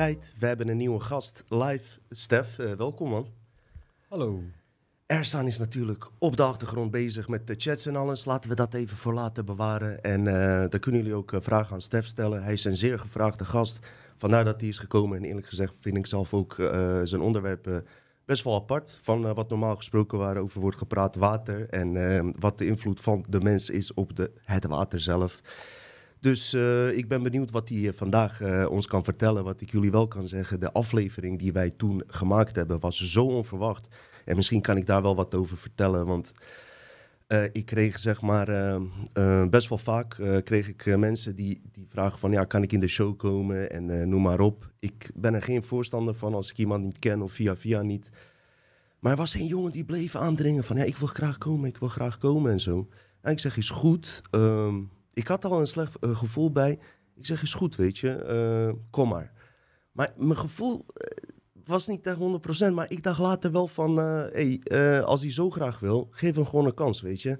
tijd. We hebben een nieuwe gast live. Stef, eh, welkom man. Hallo. Ersan is natuurlijk op de achtergrond bezig met de chats en alles. Laten we dat even voor later bewaren. En uh, dan kunnen jullie ook uh, vragen aan Stef stellen. Hij is een zeer gevraagde gast. Vandaar dat hij is gekomen. En eerlijk gezegd vind ik zelf ook zijn onderwerp best wel apart. Van wat normaal gesproken waarover wordt gepraat, water. En wat de invloed van de mens is op de, het water zelf. Dus uh, ik ben benieuwd wat hij vandaag uh, ons kan vertellen. Wat ik jullie wel kan zeggen. De aflevering die wij toen gemaakt hebben was zo onverwacht. En misschien kan ik daar wel wat over vertellen. Want ik kreeg zeg maar best wel vaak kreeg ik mensen die, die vragen van ja, kan ik in de show komen en noem maar op. Ik ben er geen voorstander van als ik iemand niet ken of via via niet. Maar er was een jongen die bleef aandringen van ja, ik wil graag komen, ik wil graag komen en zo. En ik zeg is goed. Um, ik had al een slecht uh, gevoel bij. Ik zeg, is goed, weet je, uh, kom maar. Maar mijn gevoel uh, was niet echt 100%, maar ik dacht later wel van, hey, als hij zo graag wil, geef hem gewoon een kans, weet je.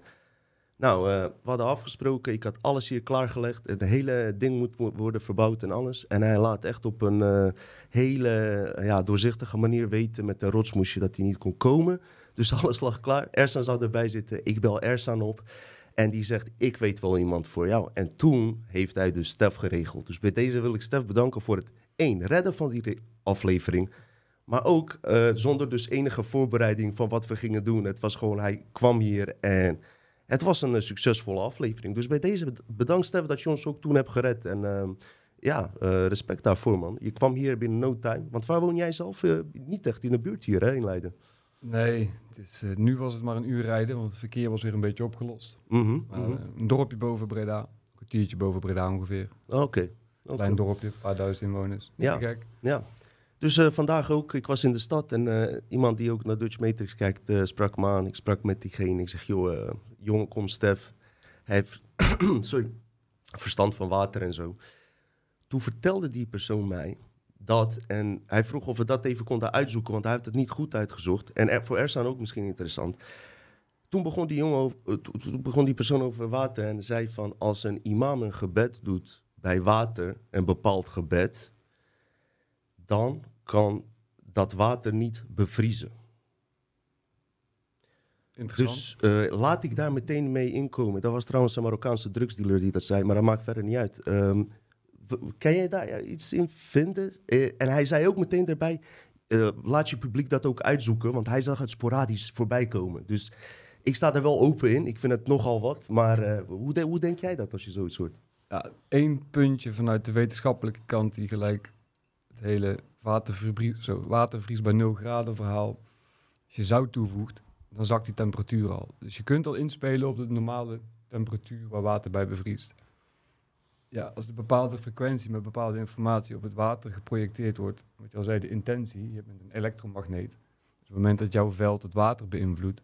Nou, we hadden afgesproken, ik had alles hier klaargelegd. Het hele ding moet worden verbouwd en alles. En hij laat echt op een hele ja, doorzichtige manier weten met een rotsmoesje dat hij niet kon komen. Dus alles lag klaar. Ersan zou erbij zitten, ik bel Ersan op. En die zegt, ik weet wel iemand voor jou. En toen heeft hij dus Stef geregeld. Dus bij deze wil ik Stef bedanken voor het één, redden van die aflevering. Maar ook uh, zonder dus enige voorbereiding van wat we gingen doen. Het was gewoon, hij kwam hier en het was een uh, succesvolle aflevering. Dus bij deze bedankt Stef dat je ons ook toen hebt gered. En uh, ja, respect daarvoor man. Je kwam hier binnen no time. Want waar woon jij zelf? niet echt in de buurt hier hè, in Leiden. Nee, het is, uh, nu was het maar een uur rijden, want het verkeer was weer een beetje opgelost. Mm -hmm, maar, uh, een dorpje boven Breda, een kwartiertje boven Breda ongeveer. Oké. Okay. Okay. Klein dorpje, een paar duizend inwoners. Niet ja. gek. Ja. Dus uh, vandaag ook, ik was in de stad en iemand die ook naar Dutch Matrix kijkt, sprak me aan. Ik sprak met diegene. Ik zeg, joh, jongen, kom Stef. Hij heeft, sorry, verstand van water en zo. Toen vertelde die persoon mij dat. En hij vroeg of we dat even konden uitzoeken, want hij heeft het niet goed uitgezocht. En er, voor Ersan ook misschien interessant. Toen begon die, jongen over, toen begon die persoon over water en zei van... als een imam een gebed doet bij water, een bepaald gebed... dan kan dat water niet bevriezen. Dus uh, laat ik daar meteen mee inkomen. Dat was trouwens een Marokkaanse drugsdealer die dat zei, maar dat maakt verder niet uit. Um, kan jij daar iets in vinden? Uh, en hij zei ook meteen daarbij, uh, laat je publiek dat ook uitzoeken, want hij zag het sporadisch voorbij komen. Dus ik sta er wel open in, ik vind het nogal wat, maar uh, hoe, de, denk jij dat als je zoiets hoort? Ja, één puntje vanuit de wetenschappelijke kant die gelijk het hele watervries, zo, watervries bij 0 graden verhaal, als je zout toevoegt, dan zakt die temperatuur al. Dus je kunt al inspelen op de normale temperatuur waar water bij bevriest ja, als de bepaalde frequentie met bepaalde informatie op het water geprojecteerd wordt, wat je al zei, de intentie, je bent een elektromagneet. Dus op het moment dat jouw veld het water beïnvloedt,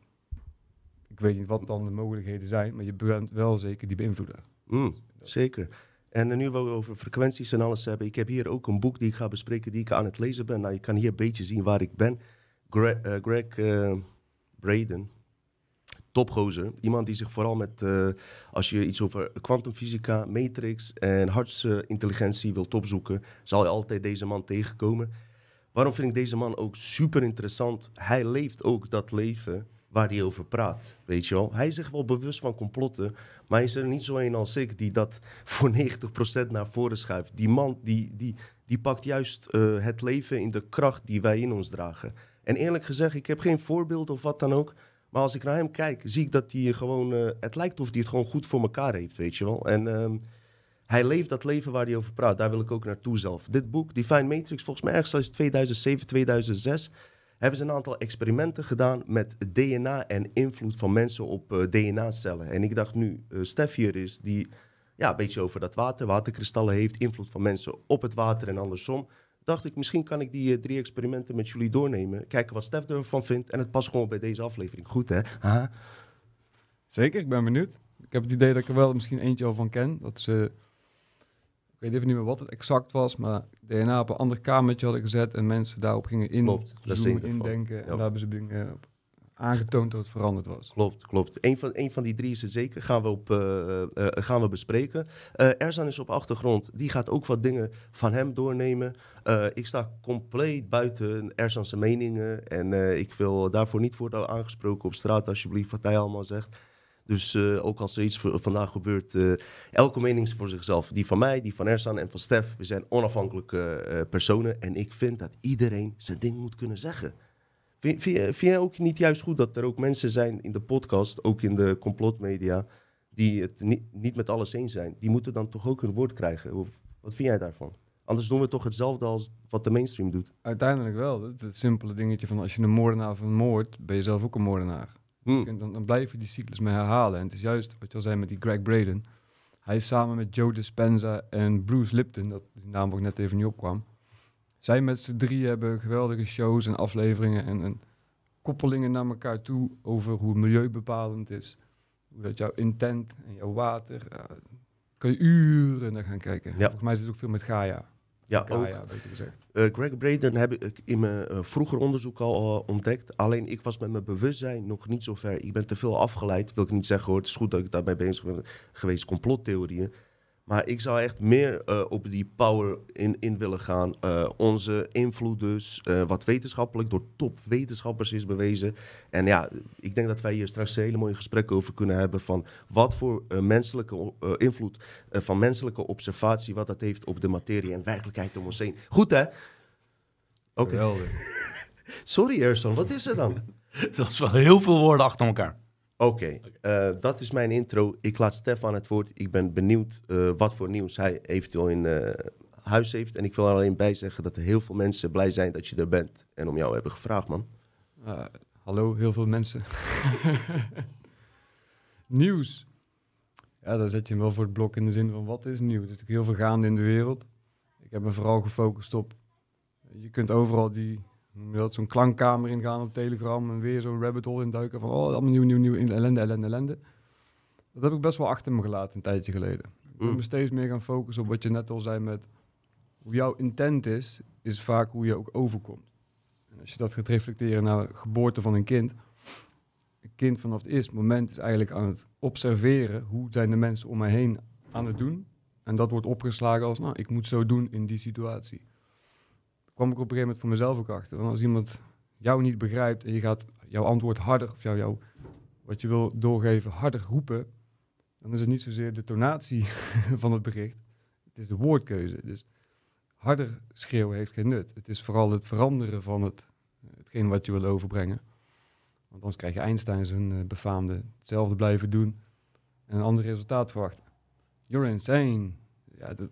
ik weet niet wat dan de mogelijkheden zijn, maar je bent wel zeker die beïnvloeder. Mm, zeker. En nu we over frequenties en alles hebben, ik heb hier ook een boek die ik ga bespreken, die ik aan het lezen ben. Nou, je kan hier een beetje zien waar ik ben. Greg, uh, Greg uh, Braden, topgozer. Iemand die zich vooral met, uh, als je iets over kwantumfysica, matrix en hartsintelligentie wilt opzoeken, zal je altijd deze man tegenkomen. Waarom vind ik deze man ook super interessant? Hij leeft ook dat leven waar hij over praat, weet je wel. Hij is zich wel bewust van complotten, maar hij is er niet zo een als ik die dat voor 90% naar voren schuift. Die man die, die, die pakt juist uh, het leven in de kracht die wij in ons dragen. En eerlijk gezegd, ik heb geen voorbeeld of wat dan ook, maar als ik naar hem kijk, zie ik dat hij gewoon. Uh, het lijkt of hij het gewoon goed voor elkaar heeft, weet je wel. En um, hij leeft dat leven waar hij over praat. Daar wil ik ook naartoe zelf. Dit boek, Divine Matrix, volgens mij ergens is 2007, 2006. Hebben ze een aantal experimenten gedaan met DNA en invloed van mensen op uh, DNA-cellen. En ik dacht nu, uh, Stef hier is, die ja, een beetje over dat water, waterkristallen heeft, invloed van mensen op het water en andersom dacht ik, misschien kan ik die uh, drie experimenten met jullie doornemen. Kijken wat Stef ervan vindt. En het past gewoon bij deze aflevering. Goed, hè? Aha. Zeker, ik ben benieuwd. Ik heb het idee dat ik er wel misschien eentje al van ken. Dat ze, ik weet even niet meer wat het exact was, maar DNA op een ander kamertje hadden gezet en mensen daarop gingen in, Klopt, zoomen, indenken. Ja. En daar hebben ze dingen op aangetoond dat het veranderd was. Klopt, klopt. Eén van, een van die drie is het zeker. Gaan we, op, eh, eh, gaan we bespreken. Eh Erzan is op achtergrond. Die gaat ook wat dingen van hem doornemen. Eh, ik sta compleet buiten Erzan's meningen. En eh, ik wil daarvoor niet worden aangesproken op straat, alsjeblieft, wat hij allemaal zegt. Dus eh, ook als er iets vandaag gebeurt, eh, elke mening is voor zichzelf. Die van mij, die van Erzan en van Stef. We zijn onafhankelijke eh, personen. En ik vind dat iedereen zijn ding moet kunnen zeggen. Vind, vind, je- vind jij ook niet juist goed dat er ook mensen zijn in de podcast, ook in de complotmedia, die het niet, niet met alles eens zijn? Die moeten dan toch ook een woord krijgen. Of, wat vind jij daarvan? Anders doen we toch hetzelfde als wat de mainstream doet. Uiteindelijk wel. Het, het simpele dingetje van als je een moordenaar vermoordt, ben je zelf ook een moordenaar. Hm. Kunt Dan, dan blijf je die cyclus mee herhalen. En het is juist wat je al zei met die Greg Braden. Hij is samen met Joe Dispenza en Bruce Lipton, dat die naam ook net even niet opkwam. Zij met z'n drie hebben geweldige shows en afleveringen en, en koppelingen naar elkaar toe over hoe milieubepalend is. Hoe dat jouw intent en jouw water, ja, kan je uren naar gaan kijken. Volgens mij zit het ook veel met Gaia. Ja, ook. Gaia, beter gezegd. Eh, Greg Braden heb ik in mijn eh, vroeger onderzoek al eh, ontdekt. Alleen ik was met mijn bewustzijn nog niet zo ver. Ik ben te veel afgeleid. Wil ik niet zeggen hoor. Het is goed dat ik daarbij bezig ben geweest. Complottheorieën. Maar ik zou echt meer eh, op die power in, in willen gaan. Eh, onze invloed dus. eh, wat wetenschappelijk door topwetenschappers is bewezen. En ja, ik denk dat wij hier straks hele mooie gesprekken over kunnen hebben. Van wat voor menselijke invloed van menselijke observatie. Wat dat heeft op de materie en werkelijkheid om ons heen. Goed hè? Oké. Sorry Erson, wat is er dan? Dat is wel heel veel woorden achter elkaar. Oké, eh, dat is mijn intro. Ik laat Stefan het woord. Ik ben benieuwd eh, wat voor nieuws hij eventueel in eh, huis heeft. En ik wil er alleen bij zeggen dat er heel veel mensen blij zijn dat je er bent. En om jou hebben gevraagd, man. Hallo, heel veel mensen. nieuws. Ja, daar zet je hem wel voor het blok in de zin van wat is nieuw. Er is natuurlijk heel veel gaande in de wereld. Ik heb me vooral gefocust op. Je kunt overal die, dat, zo'n klankkamer ingaan op Telegram en weer zo'n rabbit hole induiken van oh, allemaal nieuw, nieuw, nieuw, ellende, ellende, ellende. Dat heb ik best wel achter me gelaten een tijdje geleden. Ik ben Mm. me steeds meer gaan focussen op wat je net al zei met hoe jouw intent is, is vaak hoe je ook overkomt. En als je dat gaat reflecteren naar de geboorte van een kind. Een kind vanaf het eerste moment is eigenlijk aan het observeren hoe zijn de mensen om mij heen aan het doen. En dat wordt opgeslagen als, nou, ik moet zo doen in die situatie. Kwam ik op een gegeven moment voor mezelf ook achter. Want als iemand jou niet begrijpt en je gaat jouw antwoord harder, of jou, jou, wat je wil doorgeven, harder roepen, dan is het niet zozeer de tonatie van het bericht. Het is de woordkeuze. Dus harder schreeuwen heeft geen nut. Het is vooral het veranderen van het, hetgeen wat je wil overbrengen. Want anders krijg je Einstein zijn eh, befaamde hetzelfde blijven doen en een ander resultaat verwachten. You're insane. Ja, dat,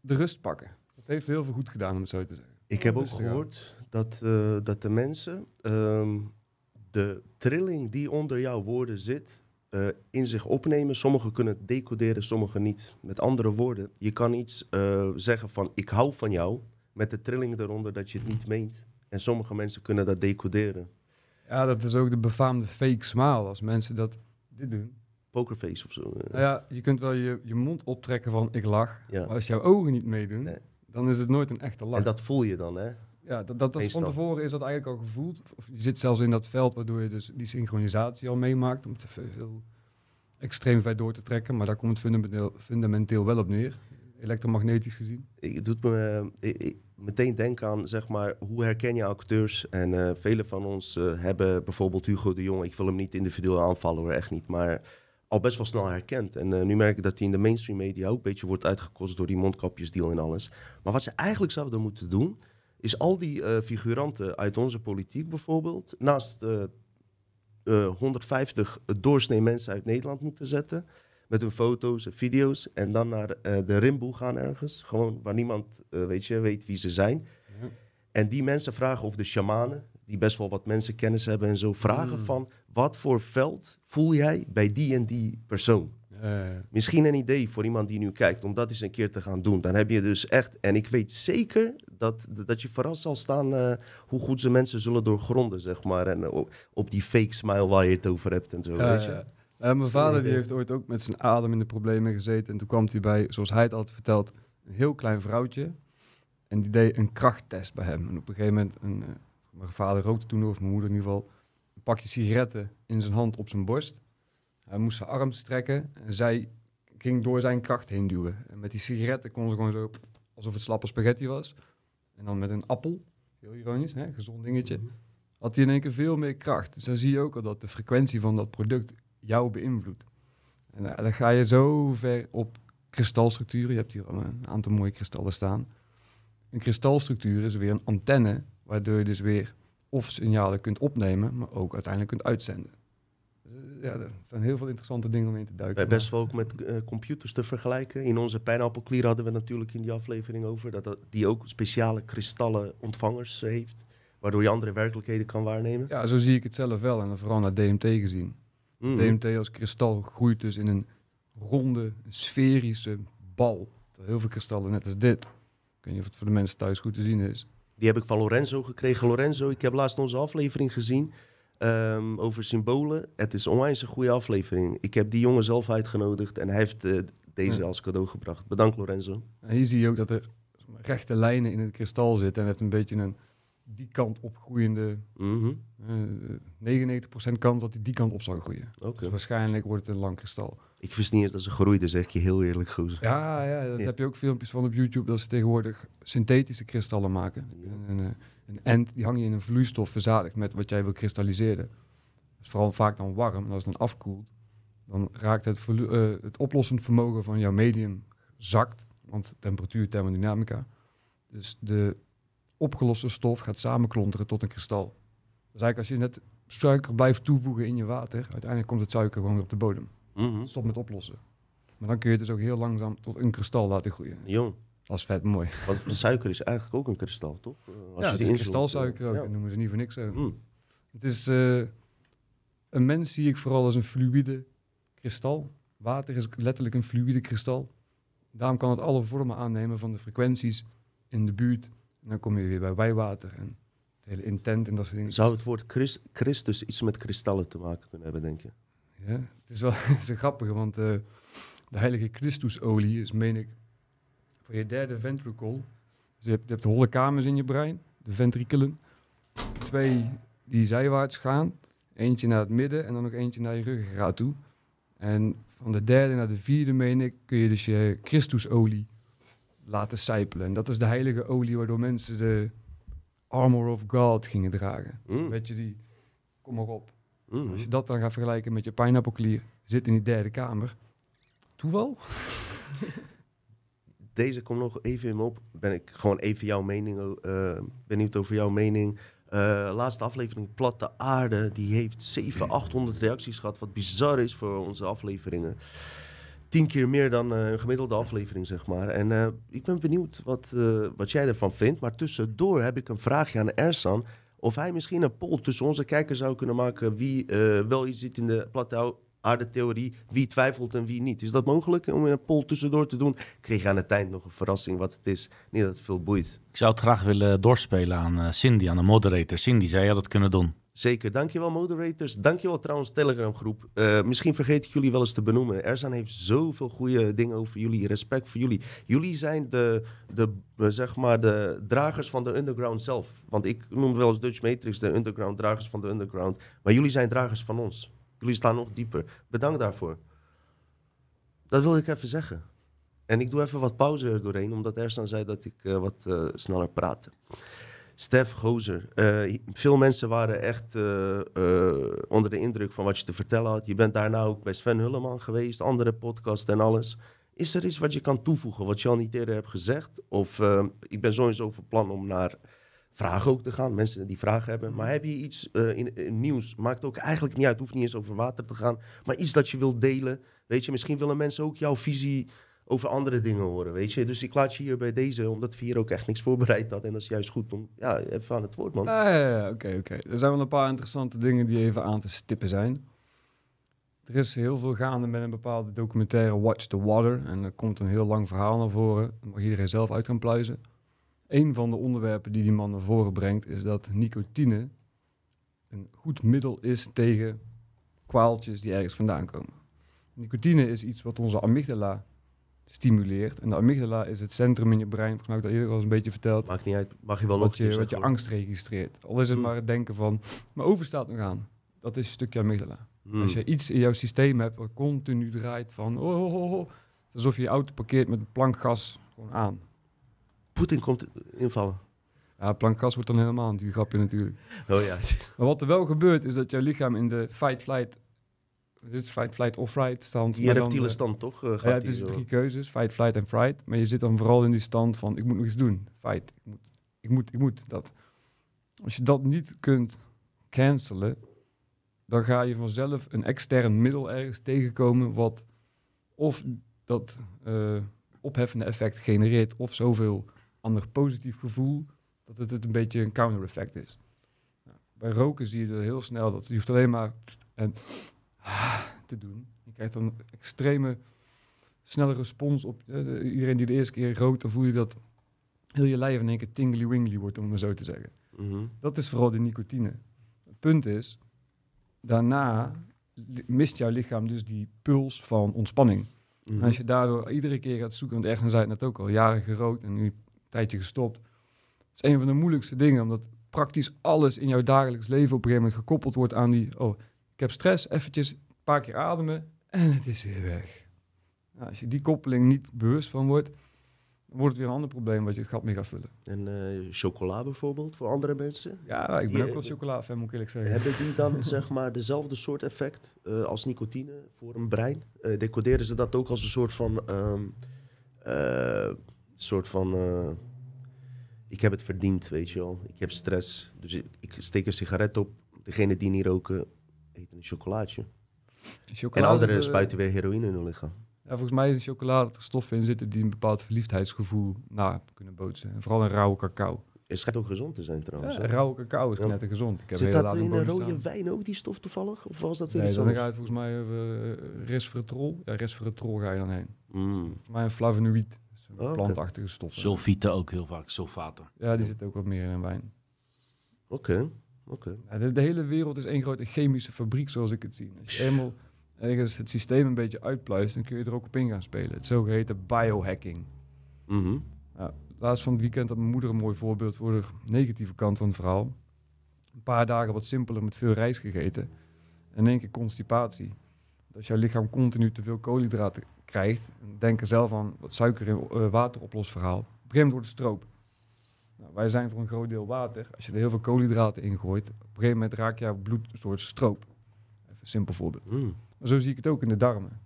de rust pakken. Dat heeft heel veel goed gedaan, om het zo te zeggen. Ik heb ook gehoord dat, eh, dat de mensen ehm, de trilling die onder jouw woorden zit, eh, in zich opnemen. Sommigen kunnen het decoderen, sommigen niet. Met andere woorden, je kan iets eh, zeggen van ik hou van jou, met de trilling eronder dat je het niet meent. En sommige mensen kunnen dat decoderen. Ja, dat is ook de befaamde fake smile. Als mensen dat dit doen. Pokerface of zo. Nou ja, je kunt wel je, je mond optrekken van ik lach. Ja. Maar als jouw ogen niet meedoen, Nee. Dan is het nooit een echte lach. En dat voel je dan, hè? Ja, dat, dat, dat van tevoren is dat eigenlijk al gevoeld. Of je zit zelfs in dat veld waardoor je dus die synchronisatie al meemaakt. Om te veel extreem ver door te trekken. Maar daar komt het fundamenteel, fundamenteel wel op neer. Elektromagnetisch gezien. Het doet me ik- meteen denken aan, zeg maar, hoe herken je acteurs? En eh vele van ons eh, hebben bijvoorbeeld Hugo de Jong, ik wil hem niet individueel aanvallen hoor, echt niet, maar al best wel snel herkend. En eh, nu merk ik dat hij in de mainstream media ook een beetje wordt uitgekost door die mondkapjesdeal en alles. Maar wat ze eigenlijk zouden moeten doen, is al die eh, figuranten uit onze politiek bijvoorbeeld, naast eh, eh, 150 doorsnee mensen uit Nederland moeten zetten. Met hun foto's en video's. En dan naar de Rimboe gaan ergens. Gewoon waar niemand weet, je, weet wie ze zijn. Ja. En die mensen vragen of de shamanen, die best wel wat mensenkennis hebben en zo, vragen Mm. van wat voor veld voel jij bij die en die persoon? Misschien een idee voor iemand die nu kijkt om dat eens een keer te gaan doen. Dan heb je dus echt, en ik weet zeker dat, dat je verrast zal staan eh, hoe goed ze mensen zullen doorgronden, zeg maar. En eh, op, die fake smile waar je het over hebt en zo, ja, weet je. Eh, mijn vader die heeft ooit ook met zijn adem in de problemen gezeten. En toen kwam hij bij, zoals hij het altijd vertelt, een heel klein vrouwtje. En die deed een krachttest bij hem. En op een gegeven moment, een, mijn vader rookte toen of mijn moeder in ieder geval, een pakje sigaretten in zijn hand op zijn borst. Hij moest zijn arm strekken en zij ging door zijn kracht heen duwen. En met die sigaretten kon ze gewoon zo, alsof het slappe spaghetti was. En dan met een appel, heel ironisch, hè, gezond dingetje, had hij in één keer veel meer kracht. Dus dan zie je ook al dat de frequentie van dat product jou beïnvloedt. En eh, dan ga je zo ver op kristalstructuren. Je hebt hier al een aantal mooie kristallen staan. Een kristalstructuur is weer een antenne, waardoor je dus weer of signalen kunt opnemen, maar ook uiteindelijk kunt uitzenden. Dus, eh, ja, er zijn heel veel interessante dingen om in te duiken. Wij best wel ook met eh, computers te vergelijken. In onze pijnappelklier hadden we natuurlijk in die aflevering over dat, dat die ook speciale kristallen ontvangers heeft, waardoor je andere werkelijkheden kan waarnemen. Ja, zo zie ik het zelf wel en dan vooral naar DMT gezien. Mhm. DMT als kristal groeit dus in een ronde, sferische bal. Heel veel kristallen, net als dit. Ik weet niet of het voor de mensen thuis goed te zien is. Die heb ik van Lorenzo gekregen. Lorenzo, ik heb laatst onze aflevering gezien ehm, over symbolen. Het is onwijs een goede aflevering. Ik heb die jongen zelf uitgenodigd en hij heeft eh, deze Ja. als cadeau gebracht. Bedankt Lorenzo. En hier zie je ook dat er rechte lijnen in het kristal zitten en het een beetje een die kant opgroeiende, eh 99% kans dat hij die kant op zal groeien. Dus waarschijnlijk wordt het een lang kristal. Ik wist niet eens dat ze groeiden, zeg ik je heel eerlijk, gozer. Ja, ja dat Ja. heb je ook filmpjes van op YouTube, dat ze tegenwoordig synthetische kristallen maken. Ja. En, en, eh, een end, die hang je in een vloeistof verzadigd met wat jij wil kristalliseren. Dat is vooral vaak dan warm, en als het dan afkoelt, dan raakt het, eh, het oplossend vermogen van jouw medium zakt, want temperatuur, thermodynamica. Dus de opgeloste stof gaat samenklonteren tot een kristal. Dus eigenlijk als je net suiker blijft toevoegen in je water, uiteindelijk komt het suiker gewoon weer op de bodem. Mhm. Stop met oplossen. Maar dan kun je het dus ook heel langzaam tot een kristal laten groeien. Jong, Dat is vet mooi. want suiker is eigenlijk ook een kristal, toch? Als ja, je het die is kristalsuiker ook. Dat noemen ze niet voor niks. Mm. Het is... eh, een mens zie ik vooral als een fluïde kristal. Water is letterlijk een fluïde kristal. Daarom kan het alle vormen aannemen van de frequenties in de buurt. En dan kom je weer bij wijwater en het hele intent en dat soort dingen. Zou het woord Christ, Christus iets met kristallen te maken kunnen hebben, denk je? Ja, het is wel het is een grappige, want eh, de heilige Christusolie is, meen ik, voor je derde ventricle. Dus je hebt, je hebt de holle kamers in je brein, de ventricelen. Twee die zijwaarts gaan, eentje naar het midden en dan nog eentje naar je ruggengraat toe. En van de derde naar de vierde, meen ik, kun je dus je Christusolie laten sijpelen. En dat is de heilige olie waardoor mensen de armor of God gingen dragen. Mm. Weet je die, kom maar op. Mm. Als je dat dan gaat vergelijken met je pineappelklier, zit in die derde kamer. Toeval? Deze komt nog even in me op. Ben ik gewoon even jouw mening, eh, benieuwd over jouw mening. Eh, laatste aflevering Platte Aarde, die heeft 700, 800 reacties gehad. Wat bizar is voor onze afleveringen. Tien keer meer dan eh, een gemiddelde aflevering, zeg maar. En ik ben benieuwd wat, wat jij ervan vindt. Maar tussendoor heb ik een vraagje aan Ersan. Of hij misschien een poll tussen onze kijkers zou kunnen maken... wie eh, wel ziet in de platte aarde-theorie, wie twijfelt en wie niet. Is dat mogelijk om een poll tussendoor te doen? Kreeg aan het eind nog een verrassing wat het is. Niet dat het veel boeit. Ik zou het graag willen doorspelen aan eh, Cindy, aan de moderator. Cindy, zou jij dat kunnen doen? Zeker, dankjewel moderators. Dankjewel trouwens Telegram groep. Eh, misschien vergeet ik jullie wel eens te benoemen. Erzan heeft zoveel goede dingen over jullie. Respect voor jullie. Jullie zijn de, de, eh, zeg maar de dragers van de underground zelf. Want ik noem wel eens Dutch Matrix de underground, dragers van de underground. Maar jullie zijn dragers van ons. Jullie staan nog dieper. Bedankt daarvoor. Dat wil ik even zeggen. En ik doe even wat pauze er doorheen, omdat Ersan zei dat ik eh, wat sneller praatte. Stef Gozer, eh, veel mensen waren echt eh, eh, onder de indruk van wat je te vertellen had. Je bent daarna ook bij Sven Hulleman geweest, andere podcast en alles. Is er iets wat je kan toevoegen, wat je al niet eerder hebt gezegd? Of ik ben sowieso van plan om naar vragen ook te gaan, mensen die vragen hebben. Maar heb je iets in nieuws? Maakt ook eigenlijk niet uit, hoeft niet eens over water te gaan. Maar iets dat je wilt delen. Weet je, misschien willen mensen ook jouw visie over andere dingen horen, weet je. Dus ik laat je hier bij deze, omdat we hier ook echt niks voorbereid hadden. En dat is juist goed om, ja, even aan het woord, man. Ja, ja, ja, oké, oké. Er zijn wel een paar interessante dingen die even aan te stippen zijn. Er is heel veel gaande met een bepaalde documentaire Watch the Water. En er komt een heel lang verhaal naar voren. Mag iedereen zelf uit gaan pluizen. Een van de onderwerpen die die man naar voren brengt... is dat nicotine een goed middel is tegen kwaaltjes die ergens vandaan komen. Nicotine is iets wat onze amygdala stimuleert. En de amygdala is het centrum in je brein, volgens mij heb ik dat eerder al eens een beetje verteld... Maakt niet uit, mag je wel nog wat je, een keer wat je angst registreert. Al is het Hmm. maar het denken van, mijn oven staat nog aan. Dat is een stukje amygdala. Hmm. Als je iets in jouw systeem hebt wat continu draait van... Oh, oh, oh, oh, alsof je je auto parkeert met een plank gas gewoon aan. Poetin komt invallen. Ja, plank gas wordt dan helemaal een grapje natuurlijk. Oh ja. Maar wat er wel gebeurt, is dat jouw lichaam in de fight-flight... Dit is fight-flight of fright stand. Die maar dan, reptiele eh, stand toch? gaat Ja, dus drie keuzes, fight, flight en fright. Maar je zit dan vooral in die stand van, ik moet nog iets doen. Fight, ik moet, ik moet, ik moet dat. Als je dat niet kunt cancelen, dan ga je vanzelf een extern middel ergens tegenkomen wat of dat eh, opheffende effect genereert of zoveel ander positief gevoel dat het, het een beetje een counter effect is. Nou, bij roken zie je er heel snel dat je hoeft alleen maar en te doen. Je krijgt dan een extreme snelle respons op eh, de- iedereen die de eerste keer rookt, dan voel je dat heel je lijf in één keer tingly wingly wordt, om het maar zo te zeggen. Mhm. Dat is vooral de nicotine. Het punt is, daarna mist jouw lichaam dus die puls van ontspanning. Mhm. Als je daardoor iedere keer gaat zoeken, want ergens zei het net ook al, jaren gerookt en nu een tijdje gestopt. Het is een van de moeilijkste dingen, omdat praktisch alles in jouw dagelijks leven op een gegeven moment gekoppeld wordt aan die, oh, ik heb stress, eventjes een paar keer ademen en het is weer weg. Nou, als je die koppeling niet bewust van wordt, dan wordt het weer een ander probleem wat je het gat mee gaat vullen. En eh, chocola bijvoorbeeld voor andere mensen? Ja, ik ben ook wel chocolade-fan, moet ik eerlijk zeggen. Hebben die dan zeg maar dezelfde soort effect eh, als nicotine voor een brein? Eh, decoderen ze dat ook als een soort van, ehm, eh, soort van, ik heb het verdiend, weet je wel. Ik heb stress, dus ik, ik steek een sigaret op. Degene die niet roken, eet een chocolaatje. En Chocolade anderen zit, eh, spuiten weer heroïne in hun lichaam. Ja, volgens mij is chocolade dat er stoffen in zitten die een bepaald verliefdheidsgevoel na kunnen bootsen. En vooral in rauwe cacao. Het schijnt ook gezond te zijn trouwens. Ja, rauwe cacao is Ja. gezond. Ik heb Zit dat een in een rode staan. wijn ook, die stof toevallig? Of was dat weer Nee, iets dan ga anders? je volgens mij uh, resveratrol. Ja, resveratrol ga je dan heen. Mm. Volgens mij een flavonoïd. Een Oh, plantachtige stof. Sulfieten ook heel vaak, sulfaten. Ja, die zit ook wat meer in een wijn. Oké, oké. De, de hele wereld is één grote chemische fabriek, zoals ik het zie. Als je eenmaal ergens het systeem een beetje uitpluist, dan kun je er ook op in gaan spelen. Het zogeheten biohacking. Mhm. Laatst van het weekend had mijn moeder een mooi voorbeeld voor de negatieve kant van het verhaal. Een paar dagen wat simpeler met veel rijst gegeten. En in één keer constipatie. Als jouw lichaam continu te veel koolhydraten krijgt. Denk er zelf aan wat suiker in eh, water oplost verhaal. Op een gegeven moment wordt het stroop. Nou, wij zijn voor een groot deel water. Als je er heel veel koolhydraten in gooit, op een gegeven moment raakt jouw bloed een soort stroop. Even een simpel voorbeeld. Mm. Maar zo zie ik het ook in de darmen.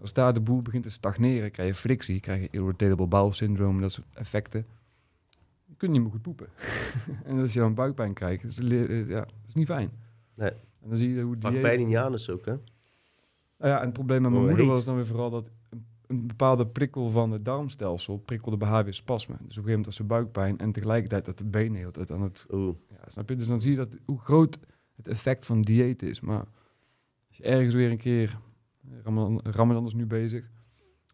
Als daar de boel begint te stagneren, krijg je frictie, krijg je irritable bowel syndrome, dat soort effecten. Je kunt niet meer goed poepen. en als je dan buikpijn krijgt, is, eh, ja, dat is niet fijn. Nee. En dan zie je hoe Vaak dieet... pijn in je anus ook, hè? Nou ja, en het probleem met mijn Oh, moeder heet. was dan weer vooral dat een, bepaalde prikkel van het darmstelsel prikkelde bij haar weer spasme. Dus op een gegeven moment had ze buikpijn en tegelijkertijd dat de benen heel tijd aan het Oeh. ja, snap je? Dus dan zie je dat, hoe groot het effect van dieet is. Maar als je ergens weer een keer, Ramadan, Ramadan is nu bezig,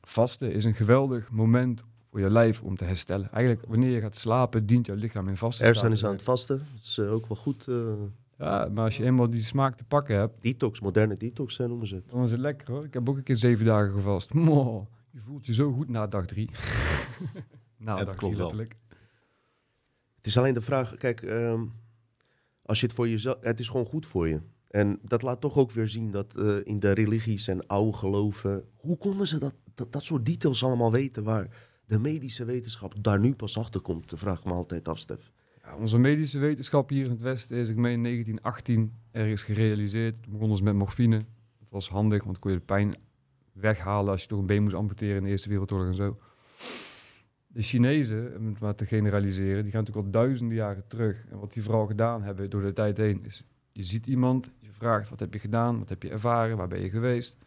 vasten is een geweldig moment voor je lijf om te herstellen. Eigenlijk, wanneer je gaat slapen, dient jouw lichaam in vasten. Ersan is aan het vasten. Dat is eh, ook wel goed. eh, Ja, maar als je eenmaal die smaak te pakken hebt, detox, moderne detox noemen ze het. dan is het lekker hoor. Ik heb ook een keer zeven dagen gevast. Mo, je voelt je zo goed na dag drie. na Ja, dat dag klopt drie wel. Het is alleen de vraag, kijk, ehm, als je het voor jezelf, het is gewoon goed voor je. En dat laat toch ook weer zien dat eh, in de religies en oude geloven, hoe konden ze dat, dat, dat soort details allemaal weten waar de medische wetenschap daar nu pas achter komt? Dat vraag ik me altijd af, Stef. Onze medische wetenschap hier in het Westen is, ik meen, in 1918 ergens gerealiseerd. Toen begonnen ze met morfine. Dat was handig, want kon je de pijn weghalen als je toch een been moest amputeren in de Eerste Wereldoorlog en zo. De Chinezen, om het maar te generaliseren, die gaan natuurlijk al duizenden jaren terug. En wat die vooral gedaan hebben door de tijd heen, is je ziet iemand, je vraagt wat heb je gedaan, wat heb je ervaren, waar ben je geweest.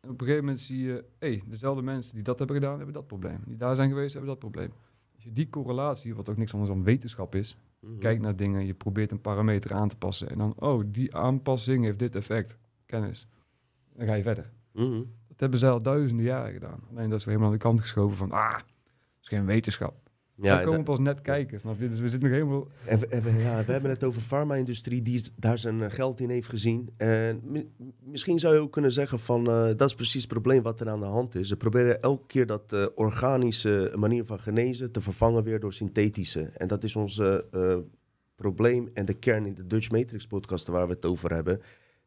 En op een gegeven moment zie je, hé, hey, dezelfde mensen die dat hebben gedaan, hebben dat probleem. Die daar zijn geweest, hebben dat probleem. Je die correlatie, wat ook niks anders dan wetenschap is, Mhm. Kijk naar dingen, je probeert een parameter aan te passen. En dan, oh, die aanpassing heeft dit effect. Kennis. Dan ga je verder. Mhm. Dat hebben zij al duizenden jaren gedaan. Alleen dat is weer helemaal aan de kant geschoven van, ah, dat is geen wetenschap. Ja, Daar komen pas net kijken, snap je? Dus we zitten nog helemaal... en we, en we- ja, we hebben het over de farma-industrie die daar zijn eh, geld in heeft gezien. En mi- misschien zou je ook kunnen zeggen van, eh, dat is precies het probleem wat er aan de hand is. Ze proberen elke keer dat eh, organische manier van genezen te vervangen weer door synthetische. En dat is ons eh, eh, probleem en de kern in de Dutch Matrix podcast waar we het over hebben.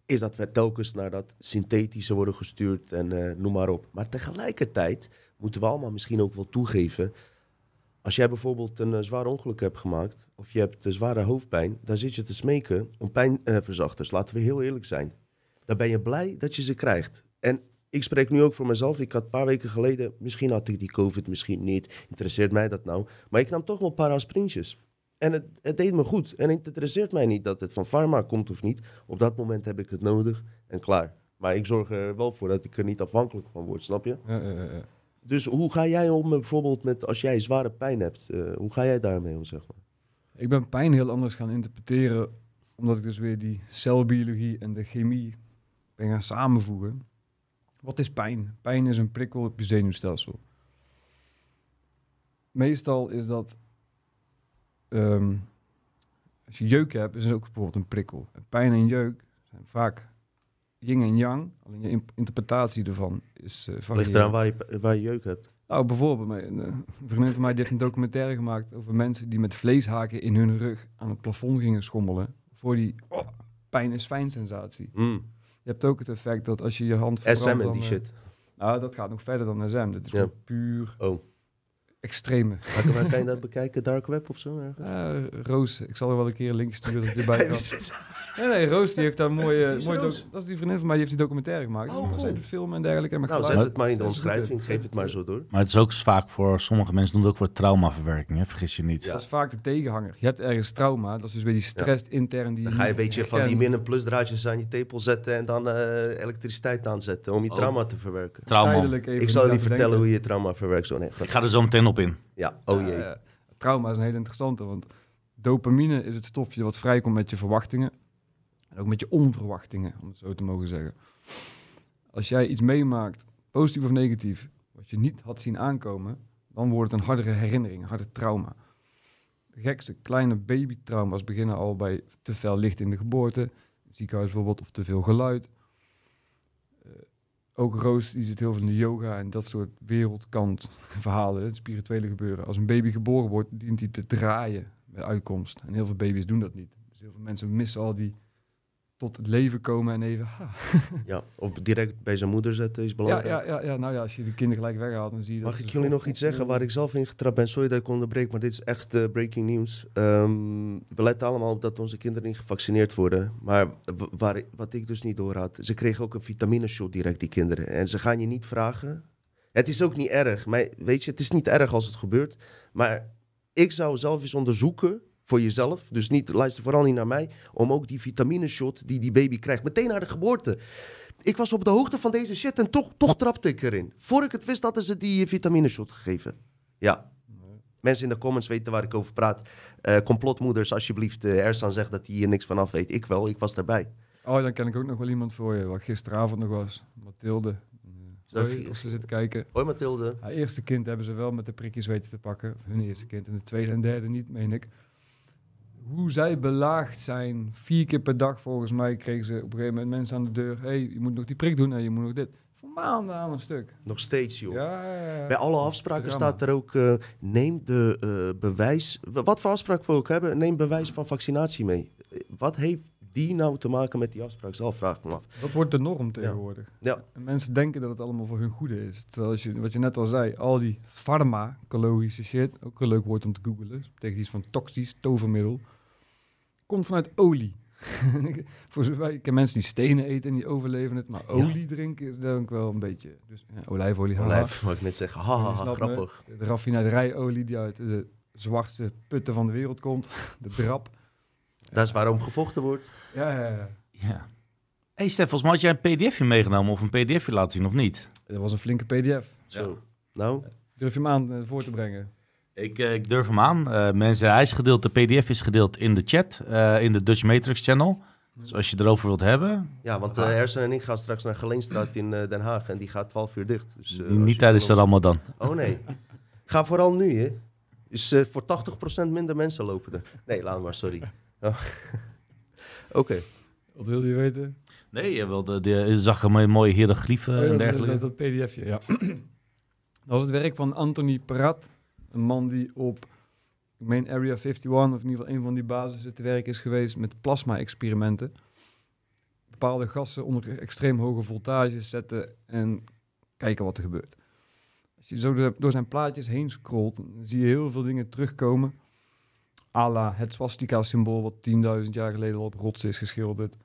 is dat we telkens naar dat synthetische worden gestuurd en eh, noem maar op. Maar tegelijkertijd moeten we allemaal misschien ook wel toegeven. Als jij bijvoorbeeld een eh, zwaar ongeluk hebt gemaakt of je hebt eh, zware hoofdpijn, dan zit je te smeken om pijnverzachters. Laten we heel eerlijk zijn. Dan ben je blij dat je ze krijgt. En ik spreek nu ook voor mezelf. Ik had een paar weken geleden, misschien had ik die COVID, misschien niet. Interesseert mij dat nou? Maar ik nam toch wel een paar aspirintjes. En het, het deed me goed. En het interesseert mij niet dat het van Pharma komt of niet. Op dat moment heb ik het nodig en klaar. Maar ik zorg er wel voor dat ik er niet afhankelijk van word, snap je? Ja, ja, ja, ja. Dus hoe ga jij om bijvoorbeeld met als jij zware pijn hebt? eh, hoe ga jij daarmee om, zeg maar? Ik ben pijn heel anders gaan interpreteren, omdat ik dus weer die celbiologie en de chemie ben gaan samenvoegen. Wat is pijn? Pijn is een prikkel op je zenuwstelsel. Meestal is dat, ehm, als je jeuk hebt, is het ook bijvoorbeeld een prikkel. Pijn en jeuk zijn vaak yin en yang, alleen je interpretatie ervan is uh, Ligt eraan waar je, waar je jeuk hebt. nou, bijvoorbeeld, mijn- een vriendin van mij die heeft een documentaire gemaakt over mensen die met vleeshaken in hun rug aan het plafond gingen schommelen. Voor die oh, pijn is fijn sensatie. Mm. Je hebt ook het effect dat als je je hand verbrandt... SM en dan, die eh, shit. Nou, dat gaat nog verder dan SM. Dit is Ja. gewoon puur Oh. extreme. Ik- waar kan je dat bekijken? Dark web of zo? ergens? Eh, Roos, ik zal er wel een keer een link sturen dat je erbij Nee, nee, Roos die heeft daar een mooie... Wie is mooie Roos? doc- dat is die vriendin van mij, die heeft die documentaire gemaakt. Oh, Dus cool. zij doet filmen en dergelijke. En Nou, geluid. zet het maar in de omschrijving. Geef het maar zo door. Maar het is ook vaak voor sommige mensen doen het ook voor traumaverwerking, hè? vergis je niet. Ja. Dat is vaak de tegenhanger. Je hebt ergens trauma, dat is dus weer die stress intern die Dan ga je een niet beetje van die herkent. min- en plusdraadjes aan je tepel zetten en dan eh, elektriciteit aanzetten om je Oh. trauma te verwerken. Trauma. Tijdelijk even Ik zal je niet aan vertellen hoe je trauma verwerkt. Zo, nee, Ik ga er zo meteen op in. Ja, oh Ja, jee. ja. Trauma is een hele interessante, want dopamine is het stofje wat vrijkomt met je verwachtingen. En ook met je onverwachtingen, om het zo te mogen zeggen. Als jij iets meemaakt, positief of negatief, wat je niet had zien aankomen, dan wordt het een hardere herinnering, een harder trauma. De gekste kleine babytrauma's beginnen al bij te veel licht in de geboorte, het ziekenhuis bijvoorbeeld, of te veel geluid. Eh, ook Roos, die zit heel veel in de yoga en dat soort wereldkant verhalen, het spirituele gebeuren. Als een baby geboren wordt, dient hij te draaien bij uitkomst. En heel veel baby's doen dat niet. Dus heel veel mensen missen al die tot het leven komen en even... ha. Ja, of direct bij zijn moeder zetten is Ja, belangrijk. ja, ja, ja, nou ja, als je de kinderen gelijk weghaalt, dan zie je dat... Mag ik jullie nog iets zeggen waar ik zelf in getrapt ben? Sorry dat ik onderbreek, maar dit is echt eh, breaking news. Ehm, we letten allemaal op dat onze kinderen niet gevaccineerd worden. Maar waar, wat ik dus niet door had, ze kregen ook een vitamineshot direct, die kinderen. En ze gaan je niet vragen. Het is ook niet erg. Maar weet je, het is niet erg als het gebeurt. Maar ik zou zelf eens onderzoeken voor jezelf. Dus niet, luister vooral niet naar mij. Om ook die vitamineshot die die baby krijgt, meteen na de geboorte. Ik was op de hoogte van deze shit en toch, toch trapte ik erin. Voor ik het wist, hadden ze die vitamineshot gegeven. Ja. Mensen in de comments weten waar ik over praat. Eh, complotmoeders, alsjeblieft. eh Ersan zegt dat hij hier niks van af weet. Ik wel, ik was daarbij. Oh, dan ken ik ook nog wel iemand voor je, wat gisteravond nog was. Mathilde. Eh, Sorry, als ze zit kijken. Hoi Mathilde. Haar eerste kind hebben ze wel met de prikjes weten te pakken. Hun eerste kind. En de tweede en derde niet, meen ik. Hoe zij belaagd zijn. Vier keer per dag volgens mij kregen ze op een gegeven moment mensen aan de deur. hey, je moet nog die prik doen en je moet nog dit. Voor maanden aan een stuk. Nog steeds, joh. Ja, ja, ja. Bij alle afspraken staat er ook, eh, neem de eh, bewijs, wat voor afspraak we ook hebben, neem bewijs van vaccinatie mee. Wat heeft die nou te maken met die afspraak zelf, vraag ik me af. Dat wordt de norm tegenwoordig. Ja. En mensen denken dat het allemaal voor hun goede is. Terwijl als je, wat je net al zei, al die farmacologische shit, ook een leuk woord om te googelen, tegen iets van toxisch, tovermiddel, komt vanuit olie. voor zover, ik ken mensen die stenen eten en die overleven het, maar olie drinken is denk ik wel een beetje. Dus ja, olijfolie. Olijf, wat ik net zeg, haha, me. grappig. De raffinaderijolie die uit de zwartste putten van de wereld komt, de drap. Dat is waarom gevochten wordt. Ja, ja, ja. Ja. hey Stef, volgens mij had jij een pdfje meegenomen of een pdfje laten zien of niet? Dat was een flinke pdf. Zo. Nou, Durf je hem aan eh, voor te brengen? Ik, eh, ik durf hem aan. Eh, mensen, hij is gedeeld, de pdf is gedeeld in de chat, eh, in de Dutch Matrix channel. Dus als je erover wilt hebben, ja, want uh, Ersen en ik gaan straks naar Geleenstraat in eh, Den Haag en die gaat 12 uur dicht. Dus, eh, niet tijdens de van ons- Ramadan. Oh nee. Ga vooral nu, hè. Dus voor 80% minder mensen lopen er. Nee, laat maar, sorry. Oh. Oké. Wat wil je weten? Nee, je, wilde, de, je zag een mooie- hieroglyphen Oh ja, en dergelijke. Dat, dat pdfje, ja. dat was het werk van Anthony Prat. Een man die op, ik meen Area 51, of in ieder geval een van die basissen te werk is geweest met plasma-experimenten. bepaalde gassen onder extreem hoge voltages zetten en kijken wat er gebeurt. Als je zo door- door zijn plaatjes heen scrolt, dan zie je heel veel dingen terugkomen. À la het swastika-symbool wat 10.000 jaar geleden al op rots is geschilderd.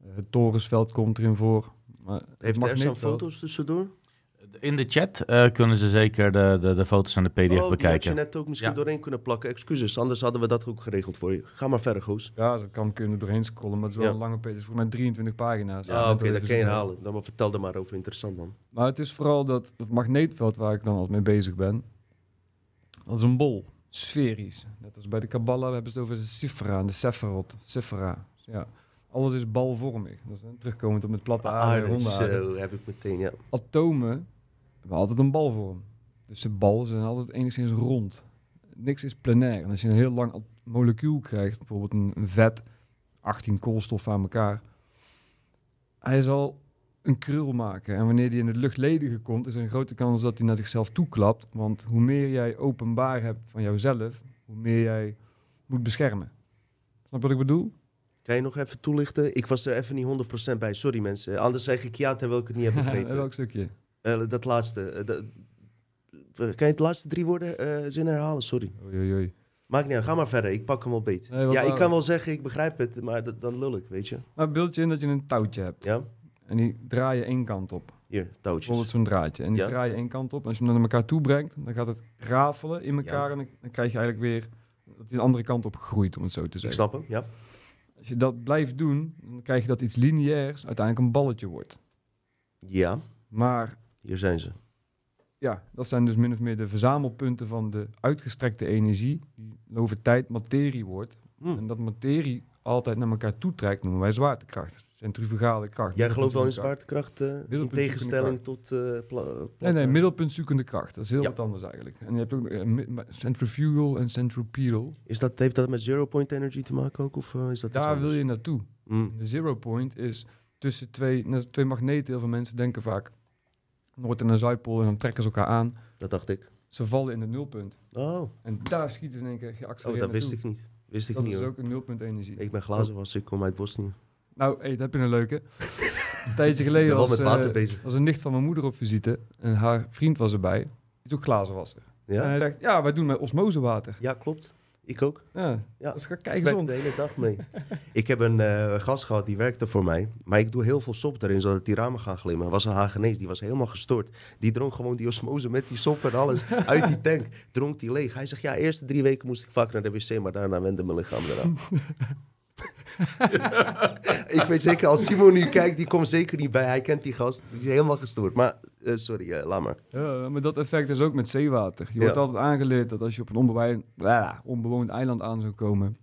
Eh, het torensveld komt erin voor. Maar Heeft er zijn magneetveld- foto's tussendoor? In de chat eh, kunnen ze zeker de, de, de foto's en de PDF oh, die had je bekijken. net ook misschien Ja. doorheen kunnen plakken. Excuses, anders hadden we dat ook geregeld voor je. Ga maar verder, Goos. Ja, dat kan kunnen doorheen scrollen, maar het is wel Ja. een lange is voor mij 23 pagina's. Ja, net oké, dat kan je herhalen. Dan maar vertel er maar over. Interessant, man. Maar het is vooral dat, dat magneetveld waar ik dan altijd mee bezig ben. Dat is een bol, sferisch. Net als bij de Kabbalah hebben ze het over de Sifra en de Sephirot. Sifra. Ja. Alles is balvormig. Dat is terugkomend op het platte aarde, ronde zo heb ik meteen, ja. Atomen hebben altijd een balvorm. Dus de bal zijn altijd enigszins rond. Niks is plenair. En als je een heel lang molecuul krijgt, bijvoorbeeld een, een vet, 18 koolstoffen aan elkaar, hij zal een krul maken. En wanneer die in het luchtledige komt, is er een grote kans dat hij naar zichzelf toeklapt. Want hoe meer jij openbaar hebt van jouzelf, hoe meer jij moet beschermen. Snap wat ik bedoel? Kan je nog even toelichten? Ik was er even niet 100% bij. Sorry, mensen. Anders zeg ik ja, terwijl ik het niet heb begrepen. Welk stukje? Eh, dat laatste. eh, dat- eh, kan je het laatste drie woorden zin herhalen? Sorry. Oei, oei. Maakt niet uit. Ga maar verder. Ik pak hem wel beet. Nee, ja, ik kan wel zeggen, ik begrijp het, maar dat, dan lul ik, weet je. Maar beeld je in dat je een touwtje hebt. Ja? En die draai je één kant op. Hier, touwtjes. Bijvoorbeeld zo'n draadje. En die Ja. draai je één kant op. En als je hem naar elkaar toe brengt, dan gaat het rafelen in elkaar. En dan, dan krijg je eigenlijk weer dat hij de andere kant op groeit, om het zo te Ik zeggen. snap hem, ja. Als je dat blijft doen, dan krijg je dat iets lineairs uiteindelijk een balletje wordt. Ja, Maar hier zijn ze. ja, dat zijn dus min of meer de verzamelpunten van de uitgestrekte energie, die over tijd materie wordt. Hm. En dat materie altijd naar elkaar toe trekt, noemen wij zwaartekracht. Centrifugale kracht. Jij gelooft wel in zwaartekracht, in tegenstelling tot eh Nee, nee, middelpuntzoekende kracht. Dat is heel wat anders eigenlijk. En je hebt ook eh, centrifugal en centripetal. Is dat, heeft dat met zero point energy te maken ook? Of eh, is dat Daar wil je naartoe. Hm. De zero point is tussen twee, twee magneten. Heel veel mensen denken vaak Noord- en Zuidpool en dan trekken ze elkaar aan. Dat dacht ik. Ze vallen in het nulpunt. Oh, En daar schieten ze in één keer oh geaccelereerd dat wist ik niet. Wist ik Dat niet is hoor. ook een nulpunt energie. Ik ben glazenwasser, ik kom uit Bosnië. Nou, hey, dat heb je een leuke. een tijdje Ik geleden was, met water eh, bezig. was een nicht van mijn moeder op visite. En haar vriend was erbij. Die is ook glazenwasser. En Ja? hij zegt, ja, wij doen met osmosewater. ja, klopt. Ik ook. Ja, Ja. dus ga Ik kijken werk zon. de hele dag mee. ik heb een eh, gast gehad, die werkte voor mij. Maar ik doe heel veel sop erin, zodat die ramen gaan glimmen. was een Hagenees, die was helemaal gestoord. Die dronk gewoon die osmose met die sop en alles uit die tank. Dronk die leeg. Hij zegt, ja, eerste drie weken moest ik vaak naar de wc, maar daarna wende mijn lichaam eraan. ik weet zeker, als Simon nu kijkt, die komt zeker niet bij. Hij kent die gast, die is helemaal gestoord. Maar, eh, sorry, eh, laat maar. Ja, maar dat effect is ook met zeewater. Je Ja. wordt altijd aangeleerd dat als je op een onbewoond, onbewoond eiland aan zou komen,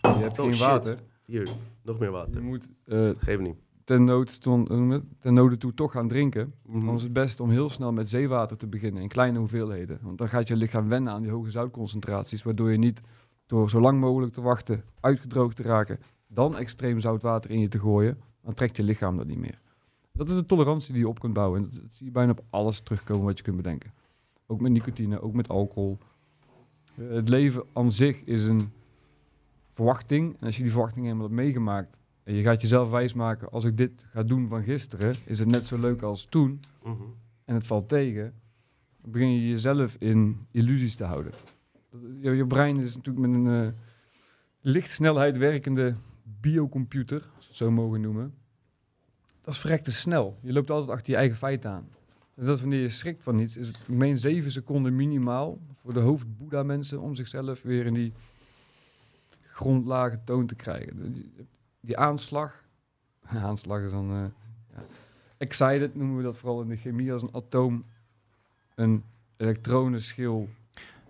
en je hebt Oh, geen shit. water, Hier, nog meer je water. moet eh Geef niet. ten, nood stond, je ten toe toch gaan drinken. Mhm. Dan is het best om heel snel met zeewater te beginnen in kleine hoeveelheden. Want dan gaat je lichaam wennen aan die hoge zoutconcentraties, waardoor je niet door zo lang mogelijk te wachten uitgedroogd te raken, dan extreem zout water in je te gooien, dan trekt je lichaam dat niet meer. Dat is de tolerantie die je op kunt bouwen. En dat, dat zie je bijna op alles terugkomen wat je kunt bedenken. Ook met nicotine, ook met alcohol. Eh, het leven aan zich is een verwachting. En als je die verwachting helemaal hebt meegemaakt en je gaat jezelf wijsmaken, als ik dit ga doen van gisteren, is het net zo leuk als toen Mhm. en het valt tegen, dan begin je jezelf in illusies te houden. Je, brein is natuurlijk met een eh, lichtsnelheid werkende biocomputer, als we het zo mogen noemen. Dat is verrekte snel. Je loopt altijd achter je eigen feiten aan. En dat wanneer je schrikt van iets, is het, ik meen, zeven seconden minimaal voor de hoofd-Boeddha-mensen om zichzelf weer in die grondlage toon te krijgen. Die, aanslag, aanslag is dan... eh, ja. Excited noemen we dat vooral in de chemie als een atoom een elektronenschil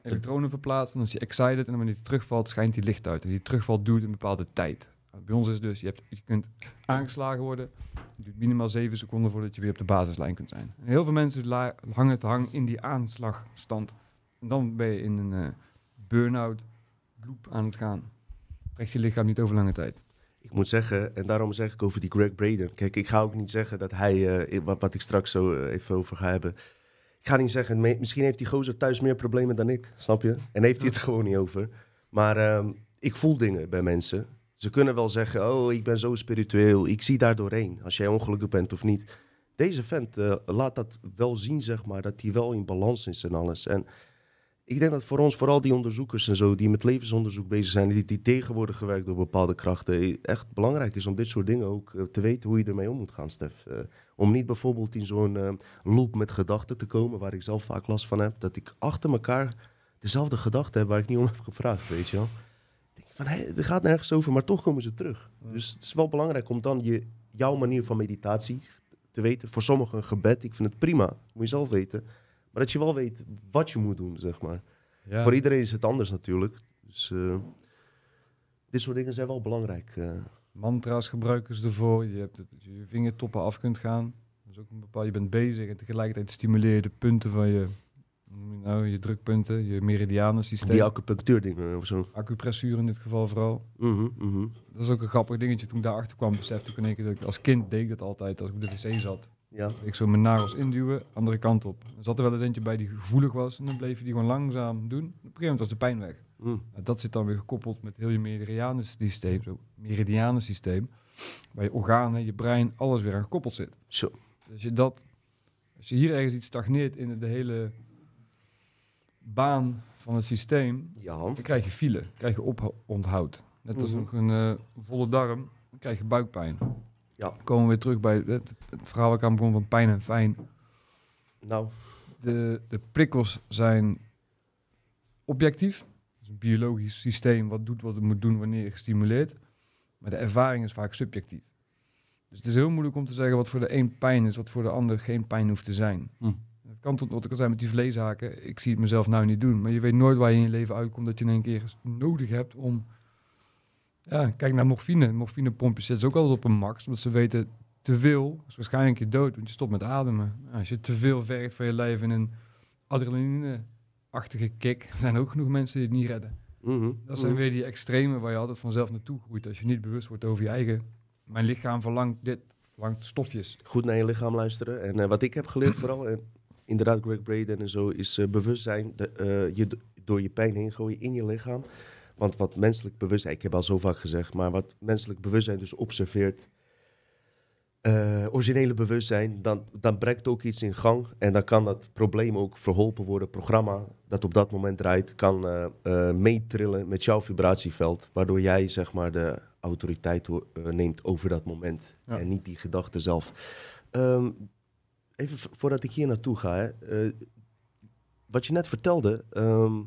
elektronen verplaatst. En is die excited en wanneer die terugvalt, schijnt die licht uit. En die terugval duurt een bepaalde tijd. Bij ons is dus, je, hebt, je kunt aangeslagen worden. Het duurt minimaal zeven seconden voordat je weer op de basislijn kunt zijn. Heel veel mensen hangen te hangen in die aanslagstand. En dan ben je in een eh, burn-out loop aan het gaan. Trekt je lichaam niet over lange tijd. Ik moet zeggen, en daarom zeg ik over die Greg Braden. Kijk, ik ga ook niet zeggen dat hij, eh, wat, wat ik straks zo eh, even over ga hebben. Ik ga niet zeggen, misschien heeft die gozer thuis meer problemen dan ik, snap je? En heeft hij het gewoon niet over. Maar ehm, ik voel dingen bij mensen. Ze kunnen wel zeggen, oh, ik ben zo spiritueel, ik zie daar doorheen, als jij ongelukkig bent of niet. Deze vent eh, laat dat wel zien, zeg maar, dat hij wel in balans is en alles. En ik denk dat voor ons, vooral die onderzoekers en zo, die met levensonderzoek bezig zijn, die, die tegen worden gewerkt door bepaalde krachten, echt belangrijk is om dit soort dingen ook eh, te weten hoe je ermee om moet gaan, Stef. Eh, om niet bijvoorbeeld in zo'n eh, loop met gedachten te komen, waar ik zelf vaak last van heb, dat ik achter elkaar dezelfde gedachten heb waar ik niet om heb gevraagd, weet je wel. Ik denk van, hé, het gaat nergens over, maar toch komen ze terug. Ja. Dus het is wel belangrijk om dan je, jouw manier van meditatie te weten. Voor sommigen een gebed, ik vind het prima, moet je zelf weten. Maar dat je wel weet wat je moet doen, zeg maar. Ja. Voor iedereen is het anders natuurlijk. Dus eh, dit soort dingen zijn wel belangrijk. eh. Mantra's gebruiken ze ervoor. Je hebt het, dat je je vingertoppen af kunt gaan. Dat is ook een bepaald, je bent bezig en tegelijkertijd stimuleer je de punten van je, nou, je drukpunten, je meridianensysteem. die acupunctuurdingen of zo. Acupressuur in dit geval vooral. Mhm, mhm. Dat is ook een grappig dingetje. Toen ik daarachter kwam, besefte ik in één keer dat ik als kind deed ik dat altijd. Als ik op de wc zat, Ja. ik zo mijn nagels induwen, andere kant op. Er zat er wel eens eentje bij die gevoelig was en dan bleef je die gewoon langzaam doen. Op een gegeven moment was de pijn weg. Mm. Nou, dat zit dan weer gekoppeld met heel je meridianensysteem, zo meridianensysteem, waar je organen, je brein, alles weer aan gekoppeld zit. Zo. Dus je dat, als je hier ergens iets stagneert in de hele baan van het systeem, Ja. dan krijg je file, krijg je oponthoud. Net als ook een eh, volle darm, dan krijg je buikpijn. Ja. Dan komen we weer terug bij het, het verhaal waar ik aan begon van pijn en fijn. Nou, De, de prikkels zijn objectief. Het is een biologisch systeem wat doet wat het moet doen wanneer je gestimuleerd. Maar de ervaring is vaak subjectief. Dus het is heel moeilijk om te zeggen wat voor de een pijn is, wat voor de ander geen pijn hoeft te zijn. Hm. Het kan tot wat ik al zei met die vleeshaken. Ik zie het mezelf nou niet doen. Maar je weet nooit waar je in je leven uitkomt dat je in een keer nodig hebt om... Ja, kijk naar morfine. Morfinepompjes zetten ze ook altijd op een max. Omdat ze weten, te veel is waarschijnlijk je dood. Want je stopt met ademen. Als je te veel vergt van je lijf in een adrenaline-achtige kick... zijn er ook genoeg mensen die het niet redden. mhm, Dat zijn mhm. weer die extreme waar je altijd vanzelf naartoe groeit. Als je niet bewust wordt over je eigen... Mijn lichaam verlangt dit, verlangt stofjes. goed naar je lichaam luisteren. En eh, wat ik heb geleerd vooral, en inderdaad Greg Braden en zo, is eh, bewustzijn de, eh, je door je pijn heen gooien in je lichaam. Want wat menselijk bewustzijn, ik heb al zo vaak gezegd, maar wat menselijk bewustzijn dus observeert, eh, originele bewustzijn, dan, dan brengt ook iets in gang. En dan kan dat probleem ook verholpen worden. Programma dat op dat moment draait, kan eh, eh, meetrillen met jouw vibratieveld. Waardoor jij zeg maar de autoriteit neemt over dat moment. Ja. En niet die gedachte zelf. Ehm, even voordat ik hier naartoe ga. Hè, wat je net vertelde, ehm,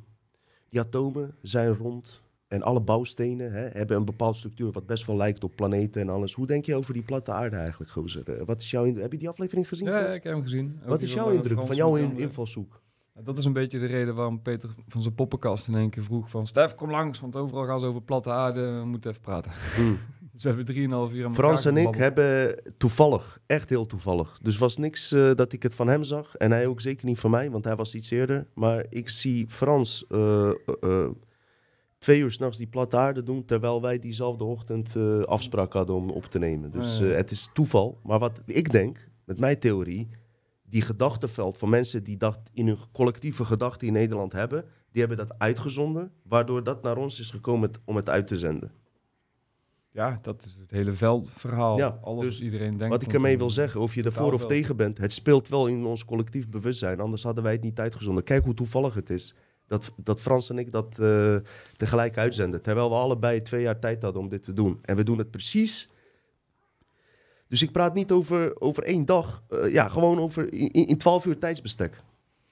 die atomen zijn rond. En alle bouwstenen hè, hebben een bepaalde structuur wat best wel lijkt op planeten en alles. Hoe denk je over die platte aarde eigenlijk, gozer? Eh, wat is jouw in- heb je die aflevering gezien? Ja, ik heb hem gezien. Ook wat is jouw eh, indruk van jouw in- invalshoek? Dat is een beetje de reden waarom Peter van zijn poppenkast in één keer vroeg van... Stef, kom langs, want overal gaan ze over platte aarde. We moeten even praten. Hmm. Dus we hebben drieënhalf uur aan Frans en ik hebben toevallig, echt heel toevallig. Dus was niks eh, dat ik het van hem zag. En hij ook zeker niet van mij, want hij was iets eerder. Maar ik zie Frans twee uur s'nachts die platte aarde doen... terwijl wij diezelfde ochtend eh, afspraak hadden om op te nemen. Dus ja. eh, het is toeval. Maar wat ik denk, met mijn theorie... die gedachtenveld van mensen die dat in hun collectieve gedachten in Nederland hebben... die hebben dat uitgezonden, waardoor dat naar ons is gekomen om het uit te zenden. Ja, dat is het hele veldverhaal. Ja, Alles dus iedereen denkt. Wat ik ermee wil zeggen, of je ervoor of tegen bent, het speelt wel in ons collectief bewustzijn. Anders hadden wij het niet uitgezonden. Kijk hoe toevallig het is dat, dat Frans en ik dat eh, tegelijk uitzenden. Terwijl we allebei twee jaar tijd hadden om dit te doen. En we doen het precies. Dus ik praat niet over, over één dag. eh, ja, gewoon over in, in 12 uur tijdsbestek. Dat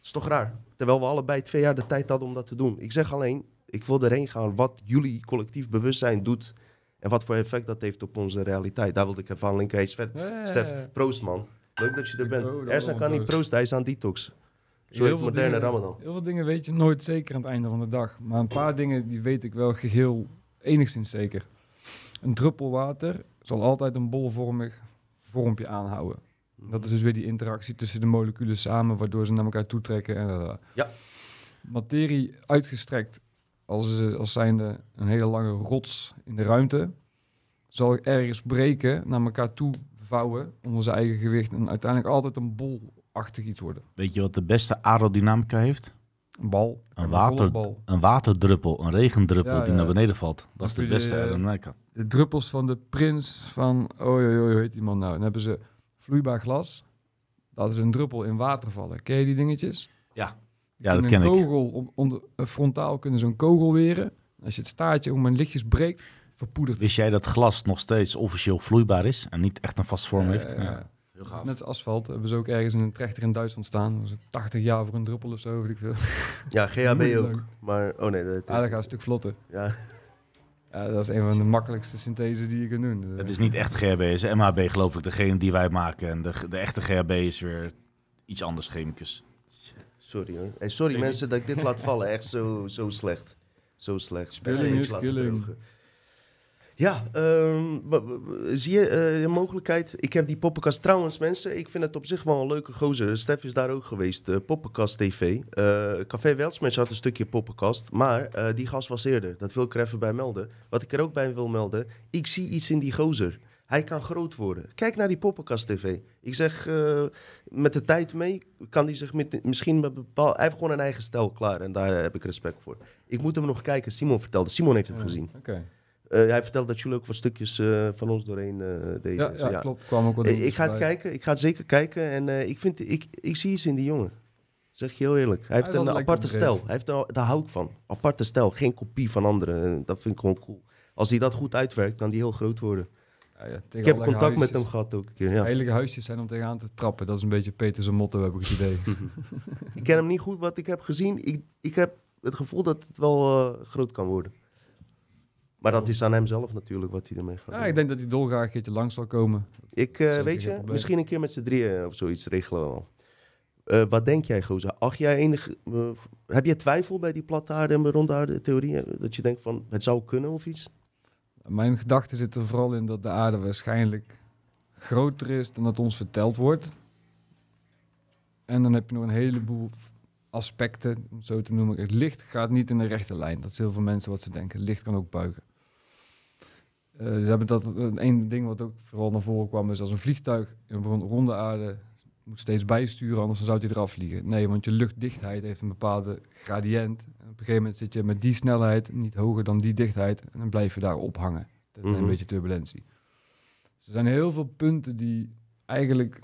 is toch raar? Terwijl we allebei twee jaar de tijd hadden om dat te doen. Ik zeg alleen, ik wil erheen gaan wat jullie collectief bewustzijn doet. En wat voor effect dat heeft op onze realiteit. Daar wilde ik even aan linken. Hey, Stef, proost man. Leuk dat je er bent. ook, Ersan kan niet proost. proosten, hij is aan detox. Heel moderne dingen- Ramadan. Heel veel dingen weet je nooit zeker aan het einde van de dag. Maar een paar dingen die weet ik wel geheel enigszins zeker. Een druppel water zal altijd een bolvormig vormpje aanhouden. Dat is dus weer die interactie tussen de moleculen samen, waardoor ze naar elkaar toetrekken. En, eh, Ja. Materie uitgestrekt als, eh, als zijnde een hele lange rots in de ruimte, zal ergens breken, naar elkaar toe vouwen onder zijn eigen gewicht en uiteindelijk altijd een bolachtig iets worden. Weet je wat de beste aerodynamica heeft? Een bal. Een Een water- golfbal. Een waterdruppel, een regendruppel Ja, die ja. naar beneden valt. Dat is de beste de- aerodynamica. De druppels van de prins van... Oh, oh, oh, hoe heet die man nou? Dan hebben ze vloeibaar glas. Dat is een druppel in water vallen. Ken je die dingetjes? Ja, dat Kunnen ken een ik. kogel om, onder, eh, frontaal kunnen ze een kogel weren. Als je het staartje om een lichtjes breekt, verpoedert het. Wist jij dat glas nog steeds officieel vloeibaar is en niet echt een vaste vorm Ja, heeft? ja, ja. Ja. Heel gaaf. net als asfalt. Hebben ze ook ergens in een trechter in Duitsland staan. Dat is 80 jaar voor een druppel of zo, weet ik veel. Ja, GHB ook. Maar, oh nee, dat, Ah, dat gaat een stuk vlotter. ja. Ja, dat is een van de makkelijkste synthesen die je kunt doen. Het is niet echt GHB, het is MHB geloof ik, degene die wij maken. En de, de echte GHB is weer iets anders chemicus. Sorry hoor. Hey, sorry mensen dat ik dit laat vallen. Echt zo, zo slecht. Zo slecht. Spilling Even is killing. Ja, ehm, zie je eh, een mogelijkheid? Ik heb die poppenkast trouwens, mensen. Ik vind het op zich wel een leuke gozer. Stef is daar ook geweest. eh poppenkast TV. Eh, Café Weltsmens had een stukje poppenkast. Maar die gast was eerder. Dat wil ik er even bij melden. Wat ik er ook bij wil melden. Ik zie iets in die gozer. Hij kan groot worden. Kijk naar die poppenkast TV. Ik zeg, met de tijd mee kan hij zich met, misschien met bepaal... Hij heeft gewoon een eigen stijl klaar en daar heb ik respect voor. Ik moet hem nog kijken. Simon vertelde. Simon heeft hem gezien. Oké. Hij vertelde dat jullie ook wat stukjes eh, van ons doorheen eh deden. Ja, Dus ja, klopt. Kwam ook Eh, ik ga het bij. kijken. Ik ga het zeker kijken. En eh, ik, vind, ik, ik zie iets in die jongen. Zeg je heel eerlijk. Hij heeft een aparte stijl. Hij heeft een, daar hou ik van. Aparte stijl. Geen kopie van anderen. En dat vind ik gewoon cool. Als hij dat goed uitwerkt, kan hij heel groot worden. Ja, Ik heb contact met hem gehad ook een keer. Ja. Heilige huisjes zijn om tegenaan te trappen. Dat is een beetje Peter zijn motto, heb ik het idee. Ik ken hem niet goed wat ik heb gezien. Ik, ik heb het gevoel dat het wel eh, groot kan worden. Maar dat is aan hem zelf natuurlijk wat hij ermee gaat ja, doen. ik denk dat hij dolgraag een keertje langs zal komen. Ik, eh, weet je, probleem. misschien een keer met z'n drieën of zoiets regelen we wel. Eh, wat denk jij, Goza? Ach, jij enige, eh, heb je twijfel bij die platte aarde en ronde aarde theorie? Dat je denkt van, het zou kunnen of iets? Mijn gedachte zit er vooral in dat de aarde waarschijnlijk groter is dan dat ons verteld wordt. En dan heb je nog een heleboel aspecten, om zo te noemen. Het licht gaat niet in een rechte lijn. Dat is heel veel mensen wat ze denken. Licht kan ook buigen. Eh, ze hebben dat een ding wat ook vooral naar voren kwam, is als een vliegtuig een ron- ronde aarde moet steeds bijsturen, anders dan zou hij eraf vliegen. Nee, want je luchtdichtheid heeft een bepaalde gradient. En op een gegeven moment zit je met die snelheid niet hoger dan die dichtheid en dan blijf je daar ophangen. Dat is Mhm. een beetje turbulentie. Dus er zijn heel veel punten die eigenlijk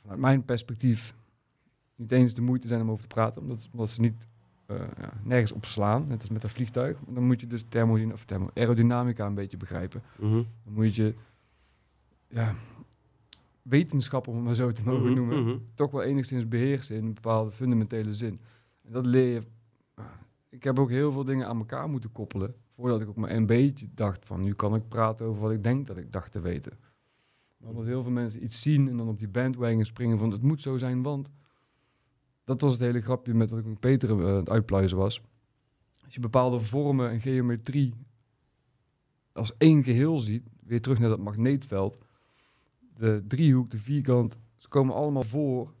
vanuit mijn perspectief niet eens de moeite zijn om over te praten, omdat, omdat ze niet ja, nergens op slaan, net als met een vliegtuig. Dan moet je dus thermodyn of thermo aerodynamica een beetje begrijpen. Mhm. Dan moet je ja, wetenschap, om het maar zo te mogen Mhm, noemen, mhm. toch wel enigszins beheersen in een bepaalde fundamentele zin. En dat leer je. Ik heb ook heel veel dingen aan elkaar moeten koppelen. Voordat ik ook maar een beetje dacht van nu kan ik praten over wat ik denk dat ik dacht te weten. Maar omdat heel veel mensen iets zien en dan op die bandwagon springen van het moet zo zijn, want dat was het hele grapje met wat ik met Peter eh, aan het uitpluizen was. Als je bepaalde vormen en geometrie als één geheel ziet, weer terug naar dat magneetveld, de driehoek, de vierkant, ze komen allemaal voor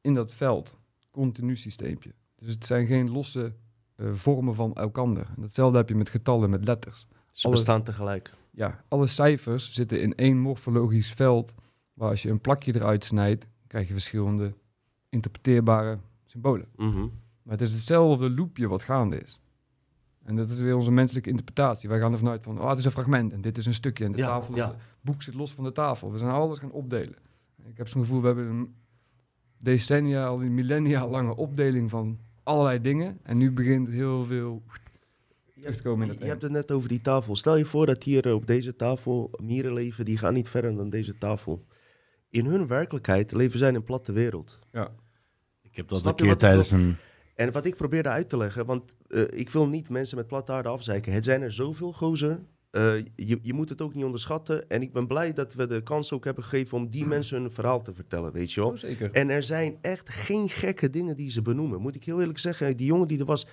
in dat veld. Continu systeempje. Dus het zijn geen losse eh, vormen van elkander. En datzelfde heb je met getallen, met letters. Ze Alle- bestaan tegelijk. Ja, alle cijfers zitten in één morfologisch veld, waar als je een plakje eruit snijdt, krijg je verschillende interpreteerbare symbolen. Mhm. Maar het is hetzelfde loopje wat gaande is. En dat is weer onze menselijke interpretatie. Wij gaan ervan uit van, oh, het is een fragment en dit is een stukje en de Ja, tafel ja. het boek zit los van de tafel. We zijn alles gaan opdelen. Ik heb zo'n gevoel, we hebben een decennia, al een millennia lange opdeling van allerlei dingen. En nu begint heel veel terug te komen in het je hebt het net over die tafel. Stel je voor dat hier eh, op deze tafel mieren leven, die gaan niet verder dan deze tafel. In hun werkelijkheid leven zij in een platte wereld. Ik heb dat een keer tijdens een... En wat ik probeerde uit te leggen, want eh, ik wil niet mensen met platte aarde afzeiken. Het zijn er zoveel gozer. Eh, je, je moet het ook niet onderschatten. En ik ben blij dat we de kans ook hebben gegeven om die mensen hun verhaal te vertellen, weet je wel. Oh, zeker. En er zijn echt geen gekke dingen die ze benoemen. Moet ik heel eerlijk zeggen, die jongen die er was.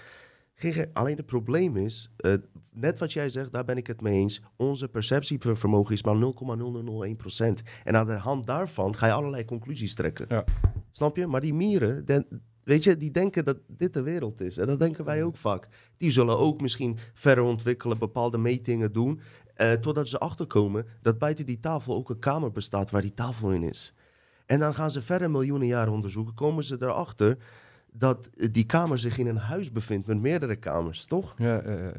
Alleen het probleem is, eh, net wat jij zegt, daar ben ik het mee eens. Onze perceptievermogen is maar 0,0001%. En aan de hand daarvan ga je allerlei conclusies trekken. Ja. Snap je? Maar die mieren, weet je, die denken dat dit de wereld is. En dat denken wij ook vaak. Die zullen ook misschien verder ontwikkelen, bepaalde metingen doen. eh, totdat ze achterkomen dat buiten die tafel ook een kamer bestaat waar die tafel in is. En dan gaan ze verder miljoenen jaren onderzoeken. Komen ze erachter dat eh, die kamer zich in een huis bevindt met meerdere kamers, toch? Ja, eh, eh,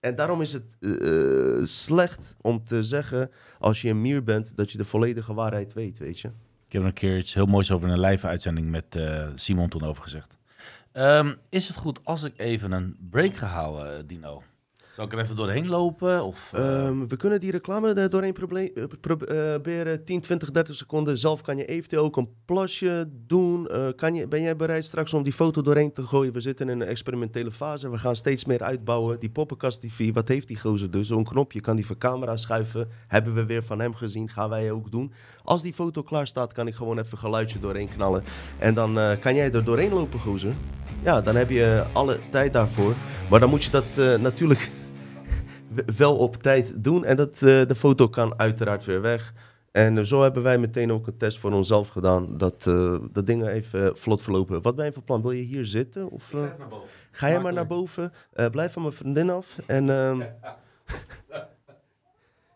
En daarom is het eh, eh, slecht om te zeggen, als je een mier bent, dat je de volledige waarheid weet, weet je? Ik heb er een keer iets heel moois over in een live uitzending met eh, Simon toen over gezegd. Ehm, is het goed als ik even een break ga houden, Dino? Zal ik er even doorheen lopen? Of, eh, Ehm, we kunnen die reclame er doorheen eh, eh, proberen 10, 20, 30 seconden. Zelf kan je eventueel ook een plasje doen. Kan je, ben jij bereid straks om die foto doorheen te gooien? We zitten in een experimentele fase. We gaan steeds meer uitbouwen. Die poppenkast TV, wat heeft die gozer dus? Zo'n knopje kan die voor camera schuiven. Hebben we weer van hem gezien. Gaan wij ook doen. Als die foto klaar staat, kan ik gewoon even geluidje doorheen knallen. En dan kan jij er doorheen lopen, gozer. Ja, dan heb je alle tijd daarvoor. Maar dan moet je dat natuurlijk wel op tijd doen. En dat, eh, de foto kan uiteraard weer weg. En eh, zo hebben wij meteen ook een test voor onszelf gedaan. Dat, eh dat dingen even vlot verlopen. Wat ben je van plan? Wil je hier zitten? Of, ga jij maar naar boven? Eh, blijf van mijn vriendin af. En, ehm het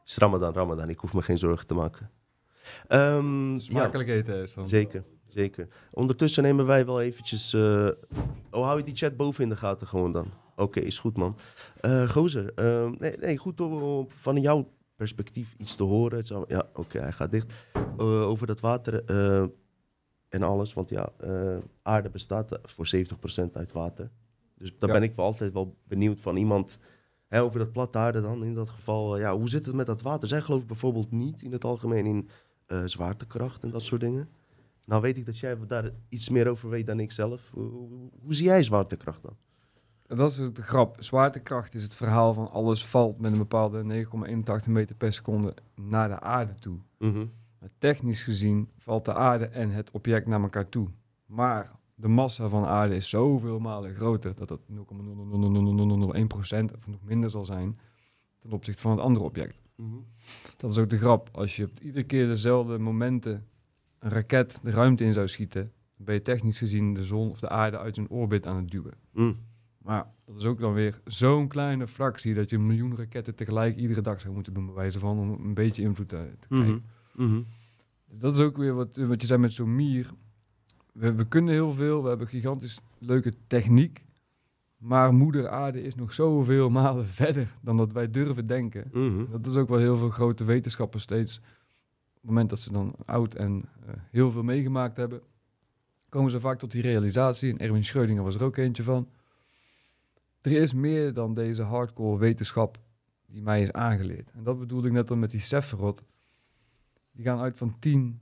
is Ramadan, Ramadan. Ik hoef me geen zorgen te maken. Ehm, ja. smakelijk eten is dan. Zeker, zeker. Ondertussen nemen wij wel eventjes... eh, Oh, hou je die chat boven in de gaten gewoon dan? Oké, is goed man. Eh gozer, ehm, nee, nee, goed om van jouw perspectief iets te horen. Het zou- ja, oké, hij gaat dicht. Eh, over dat water eh, en alles. Want ja, aarde bestaat voor 70% uit water. Dus daar Ja. ben ik wel altijd wel benieuwd van iemand... Hè, over dat platte aarde dan, in dat geval. ja, hoe zit het met dat water? Zij geloven bijvoorbeeld niet in het algemeen in zwaartekracht en dat soort dingen. Nou weet ik dat jij daar iets meer over weet dan ik zelf. Hoe, hoe- hoe zie jij zwaartekracht dan? Dat is de grap. Zwaartekracht is het verhaal van alles valt met een bepaalde 9,81 meter per seconde naar de aarde toe. Maar technisch gezien valt de aarde en het object naar elkaar toe. Maar de massa van de aarde is zoveel malen groter dat het 0,00001% of nog minder zal zijn ten opzichte van het andere object. Dat is ook de grap. Als je op iedere keer dezelfde momenten een raket de ruimte in zou schieten, dan ben je technisch gezien de zon of de aarde uit zijn orbit aan het duwen. Mm. Maar dat is ook dan weer zo'n kleine fractie dat je een miljoen raketten tegelijk iedere dag zou moeten doen, bij wijze van, om een beetje invloed te, te krijgen. Mhm. Mhm. Dus dat is ook weer wat, wat je zei met zo'n mier. We, we kunnen heel veel, we hebben gigantisch leuke techniek. Maar moeder aarde is nog zoveel malen verder dan dat wij durven denken. Mhm. Dat is ook wel heel veel grote wetenschappers steeds. Op het moment dat ze dan oud en eh, heel veel meegemaakt hebben, komen ze vaak tot die realisatie. En Erwin Schrödinger was er ook eentje van. Er is meer dan deze hardcore wetenschap die mij is aangeleerd. En dat bedoelde ik net al met die Sephiroth. Die gaan uit van tien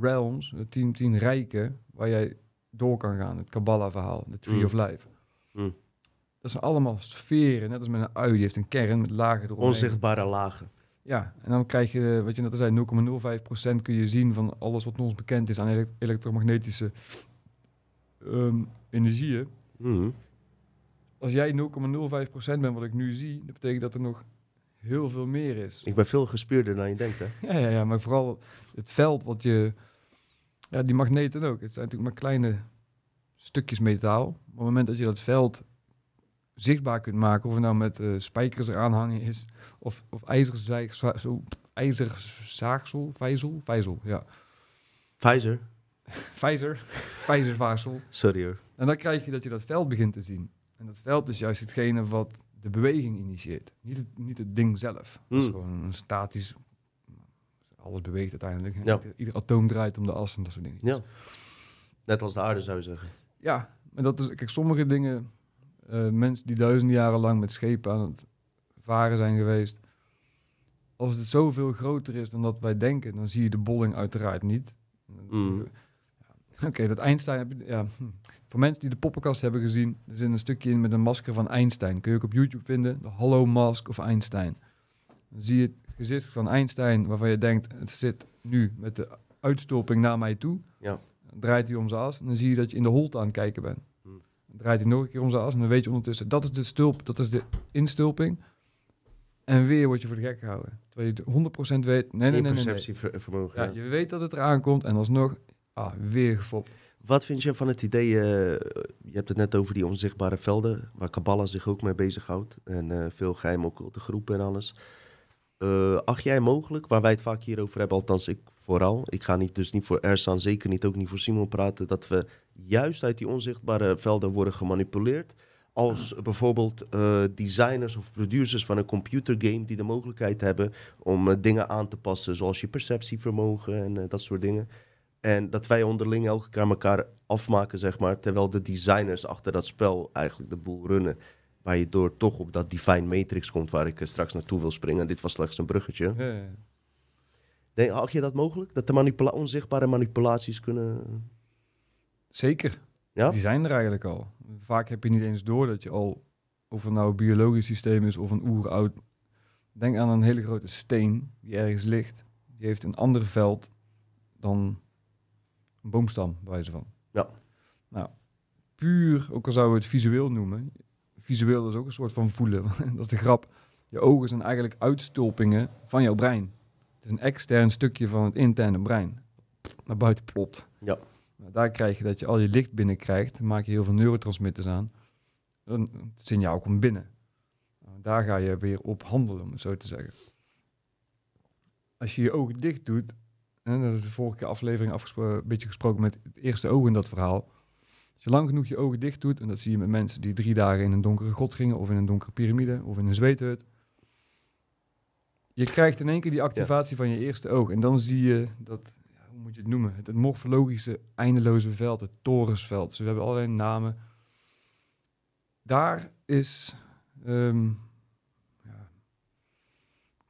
realms, eh, tien, tien rijken, waar jij door kan gaan. Het Kabbalah-verhaal, de Tree Mm. of Life. Mm. Dat zijn allemaal sferen, net als met een ui. Die heeft een kern met lagen eromheen. Onzichtbare lagen. Ja, en dan krijg je, wat je net al zei, 0,05% kun je zien van alles wat ons bekend is aan ele- elektromagnetische ehm, energieën. Mhm. Als jij 0,05% bent wat ik nu zie, dat betekent dat er nog heel veel meer is. Ik ben veel gespierder dan je denkt, hè? Ja, ja, ja, maar vooral het veld wat je... Ja, die magneten ook. Het zijn natuurlijk maar kleine stukjes metaal. Op het moment dat je dat veld zichtbaar kunt maken, of het nou met eh, spijkers eraan hangen is, of, of ijzerzaagsel, zo, ijzerzaagsel, vijzel, vijzel, ja. Pfizer. Vijzer, vijzervaarsel. Sorry hoor. En dan krijg je dat je dat veld begint te zien. En dat veld is juist hetgene wat de beweging initieert. Niet het, niet het ding zelf. Dat is Hmm. gewoon een statisch... Alles beweegt uiteindelijk. Ja. Ieder, ieder atoom draait om de as en dat soort dingen. Ja. Net als de aarde zou je zeggen. Ja, maar dat is... Kijk, sommige dingen... eh, mensen die duizenden jaren lang met schepen aan het varen zijn geweest... Als het zoveel groter is dan dat wij denken... dan zie je de bolling uiteraard niet. Mm. Oké, dat Einstein... Heb je, ja, hm. Voor mensen die de poppenkast hebben gezien... er zit een stukje in met een masker van Einstein. Kun je ook op YouTube vinden. De Hollow Mask of Einstein. Dan zie je het gezicht van Einstein... waarvan je denkt... het zit nu met de uitstulping naar mij toe. Ja. Dan draait hij om zijn as... en dan zie je dat je in de holte aan het kijken bent. Hmm. Dan draait hij nog een keer om zijn as... en dan weet je ondertussen... dat is de, stulp, dat is de instulping... En weer word je voor de gek gehouden. Terwijl je 100% weet... Nee, nee, nee, nee, nee. Perceptievermogen. Ja, ja. je weet dat het eraan komt en alsnog... Ah, weer gefopt. Wat vind je van het idee, eh, je hebt het net over die onzichtbare velden, waar Kabbalah zich ook mee bezighoudt. En eh, veel geheime occulte groepen en alles. eh, acht jij mogelijk, waar wij het vaak hier over hebben, althans ik vooral. Ik ga niet, dus niet voor Ersan, zeker niet, ook niet voor Simon praten, dat we juist uit die onzichtbare velden worden gemanipuleerd. Als bijvoorbeeld eh, designers of producers van een computergame die de mogelijkheid hebben om dingen aan te passen, zoals je perceptievermogen en dat soort dingen. En dat wij onderling elke keer elkaar afmaken, zeg maar, terwijl de designers achter dat spel eigenlijk de boel runnen. Waar je door toch op dat Divine Matrix komt, waar ik straks naartoe wil springen. En dit was slechts een bruggetje. Ja, ja. Denk, acht je dat mogelijk? Dat de manipula onzichtbare manipulaties kunnen... Zeker. Ja? Die zijn er eigenlijk al. Vaak heb je niet eens door dat je al, of het nou een biologisch systeem is of een oeroud. Denk aan een hele grote steen die ergens ligt. Die heeft een ander veld dan een boomstam, bij wijze van. Ja. Nou, puur, ook al zouden we het visueel noemen. Visueel is ook een soort van voelen. dat is de grap. Je ogen zijn eigenlijk uitstulpingen van jouw brein. Het is een extern stukje van het interne brein. Naar buiten plopt. Ja. Nou, daar krijg je dat je al je licht binnenkrijgt. Dan maak je heel veel neurotransmitters aan. Dan, het signaal komt binnen. Nou, daar ga je weer op handelen, om het zo te zeggen. Als je je ogen dicht doet, en dat is de vorige keer aflevering afgespro- een beetje gesproken met het eerste oog in dat verhaal. Als je lang genoeg je ogen dicht doet, en dat zie je met mensen die drie dagen in een donkere grot gingen, of in een donkere piramide, of in een zweethut. Je krijgt in één keer die activatie van je eerste oog. En dan zie je dat, ja, hoe moet je het noemen? Het, het morfologische eindeloze veld, het torensveld. Dus we hebben allerlei namen. Daar is, ehm,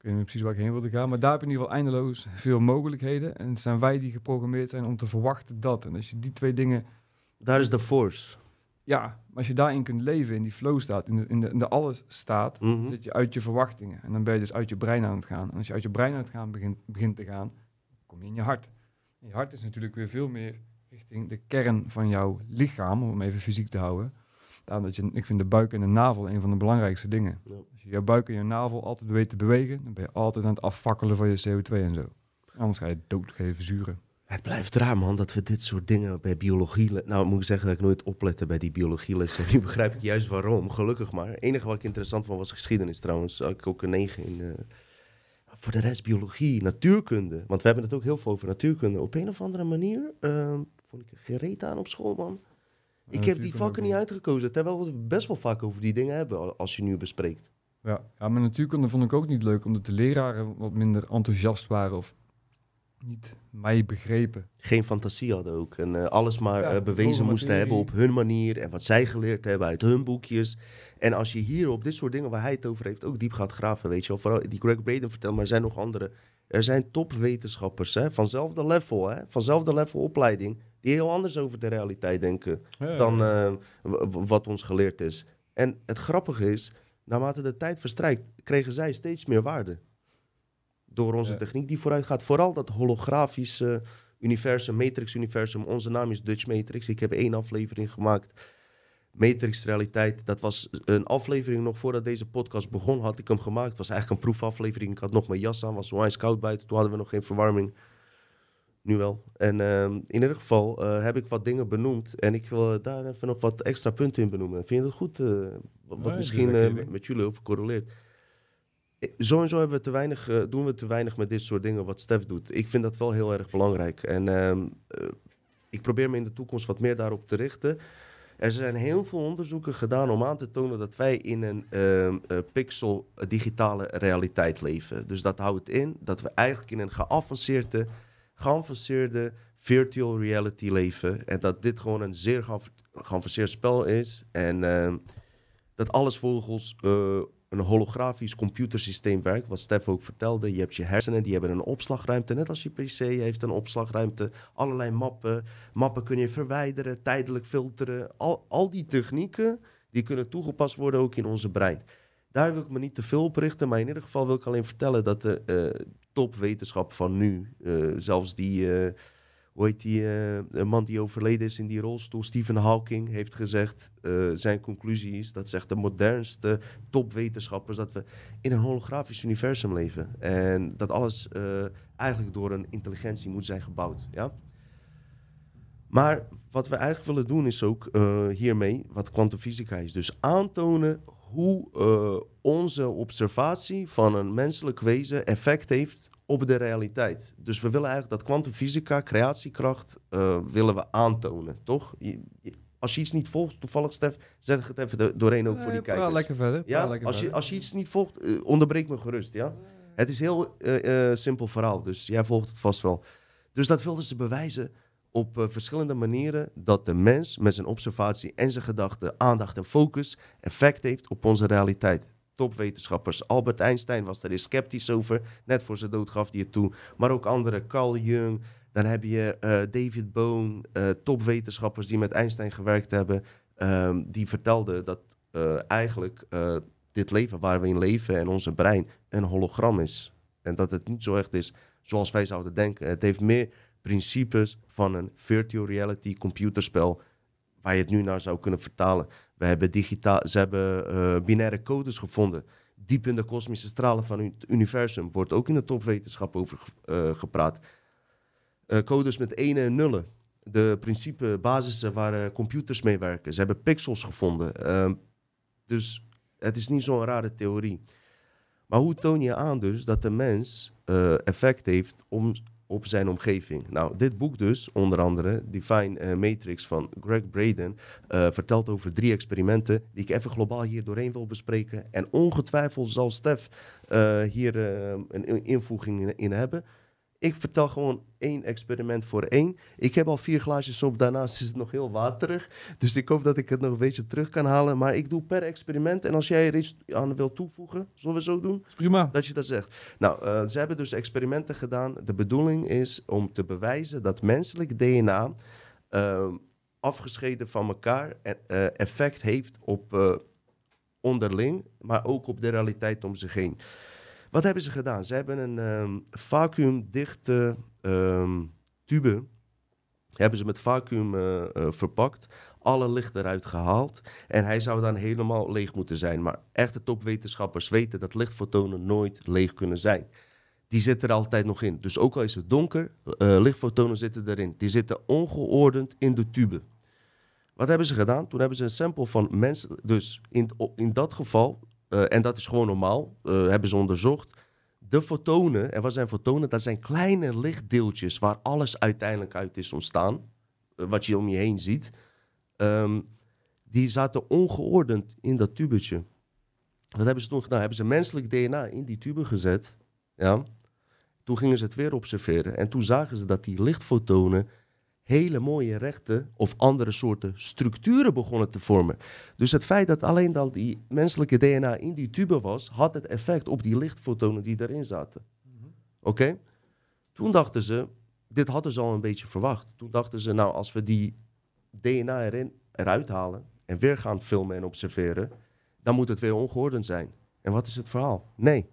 ik weet niet precies waar ik heen wilde gaan, maar daar heb je in ieder geval eindeloos veel mogelijkheden. En het zijn wij die geprogrammeerd zijn om te verwachten dat. En als je die twee dingen Daar is de force. ja, maar als je daarin kunt leven, in die flow staat, in de, in de, in de alles staat, Mhm. zit je uit je verwachtingen. En dan ben je dus uit je brein aan het gaan. En als je uit je brein aan het gaan begint, begint te gaan, kom je in je hart. En je hart is natuurlijk weer veel meer richting de kern van jouw lichaam, om hem even fysiek te houden. Daarom dat je, ik vind de buik en de navel een van de belangrijkste dingen. Ja. Als je jouw buik en je navel altijd weet te bewegen, dan ben je altijd aan het afvakkelen van je CO2 en zo. Anders ga je dood, ga je verzuren. Het blijft raar, man, dat we dit soort dingen bij biologie... Nou, moet ik zeggen dat ik nooit oplette bij die biologielessen. Nu begrijp ik juist waarom, gelukkig maar. Het enige wat ik interessant vond was geschiedenis trouwens. Had ik ook een 9 in... eh, voor de rest biologie, natuurkunde. Want we hebben het ook heel veel over natuurkunde. Op een of andere manier ehm, vond ik er aan op school, man. Ik heb die vakken niet uitgekozen. Terwijl we best wel vaak over die dingen hebben al- als je nu bespreekt. Ja, ja, maar natuurkunde vond ik ook niet leuk, omdat de leraren wat minder enthousiast waren of niet mij begrepen. geen fantasie hadden ook. En eh, alles maar Ja, eh, bewezen moesten hebben op hun manier. En wat zij geleerd hebben uit hun boekjes. En als je hier op dit soort dingen waar hij het over heeft ook diep gaat graven, weet je wel. Vooral die Greg Braden vertelt, maar er zijn nog andere. Er zijn topwetenschappers hè, vanzelfde level, hè, vanzelfde level opleiding. Die heel anders over de realiteit denken dan eh, wat ons geleerd is. En het grappige is, naarmate de tijd verstrijkt, kregen zij steeds meer waarde. Door onze Ja. techniek die vooruit gaat. Vooral dat holografische universum, Matrix-universum. Onze naam is Dutch Matrix. Ik heb één aflevering gemaakt. Matrix-realiteit. Dat was een aflevering nog voordat deze podcast begon. Had ik hem gemaakt. Het was eigenlijk een proefaflevering. Ik had nog mijn jas aan. was onwijs koud buiten. Toen hadden we nog geen verwarming. Nu wel. En ehm, in ieder geval eh, heb ik wat dingen benoemd. En ik wil daar even nog wat extra punten in benoemen. Vind je dat goed? eh, wat misschien lekker eh, met jullie over correleert. Zo en zo hebben we te weinig, doen we te weinig met dit soort dingen wat Stef doet. Ik vind dat wel heel erg belangrijk. En ehm, eh, ik probeer me in de toekomst wat meer daarop te richten. Er zijn heel veel onderzoeken gedaan om aan te tonen dat wij in een ehm, eh, pixel digitale realiteit leven. Dus dat houdt in dat we eigenlijk in een geavanceerde, geavanceerde virtual reality leven. En dat dit gewoon een zeer geav- geavanceerd spel is. En ehm, dat alles volgens eh, een holografisch computersysteem werkt. Wat Stef ook vertelde. Je hebt je hersenen, die hebben een opslagruimte. Net als je PC heeft een opslagruimte. Allerlei mappen. Mappen kun je verwijderen, tijdelijk filteren. Al, al die technieken, die kunnen toegepast worden ook in onze brein. Daar wil ik me niet te veel op richten. Maar in ieder geval wil ik alleen vertellen dat de eh, topwetenschap van nu... eh, zelfs die... eh, hoe heet die eh, man die overleden is in die rolstoel? Stephen Hawking heeft gezegd, zijn conclusie is, dat zegt de modernste topwetenschappers, dat we in een holografisch universum leven. En dat alles eigenlijk door een intelligentie moet zijn gebouwd. Ja? Maar wat we eigenlijk willen doen is ook hiermee, wat kwantumfysica is, dus aantonen hoe eh, onze observatie van een menselijk wezen effect heeft op de realiteit. Dus we willen eigenlijk dat kwantumfysica, creatiekracht, eh, willen we aantonen, toch? Je- je- als je iets niet volgt, toevallig Stef, zeg het even doorheen ook voor die Eh, kijkers. lekker verder. Ja, lekker als je, als je iets niet volgt, eh, onderbreek me gerust, ja? Het is een heel eh, eh, simpel verhaal, dus jij volgt het vast wel. Dus dat wilden ze bewijzen op eh, verschillende manieren dat de mens met zijn observatie en zijn gedachten, aandacht en focus effect heeft op onze realiteit. Topwetenschappers. Albert Einstein was daar eens sceptisch over. Net voor zijn dood gaf hij het toe. Maar ook andere, Carl Jung. Dan heb je eh, David Bohm, eh, topwetenschappers die met Einstein gewerkt hebben. ehm, die vertelden dat eigenlijk dit leven waar we in leven en onze brein een hologram is. En dat het niet zo echt is zoals wij zouden denken. Het heeft meer principes van een virtual reality computerspel waar je het nu naar zou kunnen vertalen. We hebben digitaal, ze hebben eh, binaire codes gevonden. Diep in de kosmische stralen van het universum wordt ook in de topwetenschap over eh, gepraat. Eh, codes met ene en nullen. De principe basissen waar computers mee werken. Ze hebben pixels gevonden. Ehm, dus het is niet zo'n rare theorie. Maar hoe toon je aan dus dat de mens effect heeft om, op zijn omgeving? Nou, dit boek dus, onder andere, Divine eh, Matrix van Greg Braden, eh, vertelt over drie experimenten die ik even globaal hier doorheen wil bespreken. En ongetwijfeld zal Stef eh, hier een in- invoeging in, in hebben. Ik vertel gewoon één experiment voor één. Ik heb al vier glaasjes op, daarnaast is het nog heel waterig. Dus ik hoop dat ik het nog een beetje terug kan halen. Maar ik doe per experiment. En als jij er iets aan wil toevoegen, zullen we zo doen? Is prima. Dat je dat zegt. Nou, eh, ze hebben dus experimenten gedaan. De bedoeling is om te bewijzen dat menselijk DNA ehm, afgescheiden van elkaar eh, effect heeft op eh, onderling, maar ook op de realiteit om zich heen. Wat hebben ze gedaan? Ze hebben een ehm, vacuümdichte ehm, tube, hebben ze met vacuüm eh, eh, verpakt, alle licht eruit gehaald en hij zou dan helemaal leeg moeten zijn. Maar echte topwetenschappers weten dat lichtfotonen nooit leeg kunnen zijn. Die zitten er altijd nog in. Dus ook al is het donker, eh, lichtfotonen zitten erin. Die zitten ongeordend in de tube. Wat hebben ze gedaan? Toen hebben ze een sample van mensen, dus in, in dat geval, eh, en dat is gewoon normaal, eh, hebben ze onderzocht. De fotonen, en wat zijn fotonen? Dat zijn kleine lichtdeeltjes waar alles uiteindelijk uit is ontstaan. eh, wat je om je heen ziet. Ehm, die zaten ongeordend in dat tubetje. Wat hebben ze toen gedaan? Hebben ze menselijk DNA in die tube gezet. Ja. Toen gingen ze het weer observeren. En toen zagen ze dat die lichtfotonen hele mooie rechte of andere soorten structuren begonnen te vormen. Dus het feit dat alleen dat die menselijke DNA in die tube was, had het effect op die lichtfotonen die erin zaten. Oké? Toen dachten ze, dit hadden ze al een beetje verwacht. Toen dachten ze, nou, als we die DNA erin, eruit halen en weer gaan filmen en observeren, dan moet het weer ongeordend zijn. En wat is het verhaal? Nee.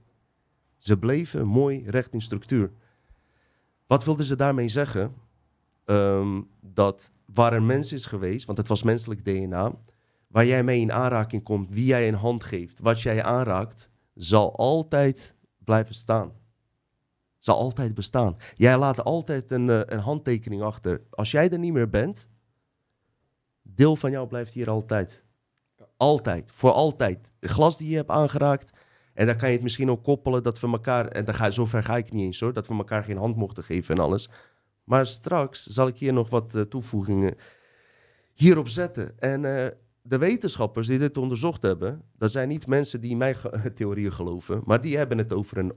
Ze bleven mooi recht in structuur. Wat wilden ze daarmee zeggen? Ehm, dat waar een mens is geweest, want het was menselijk DNA, waar jij mee in aanraking komt, wie jij een hand geeft, wat jij aanraakt, zal altijd blijven staan. Zal altijd bestaan. Jij laat altijd een, eh, een handtekening achter. Als jij er niet meer bent, deel van jou blijft hier altijd. Altijd, voor altijd. Het glas die je hebt aangeraakt. En dan kan je het misschien ook koppelen dat we elkaar, en dan ga, zover ga ik niet eens hoor, dat we elkaar geen hand mochten geven en alles. Maar straks zal ik hier nog wat eh, toevoegingen hierop zetten. En eh, de wetenschappers die dit onderzocht hebben, dat zijn niet mensen die in mijn ge- theorieën geloven, maar die hebben het over een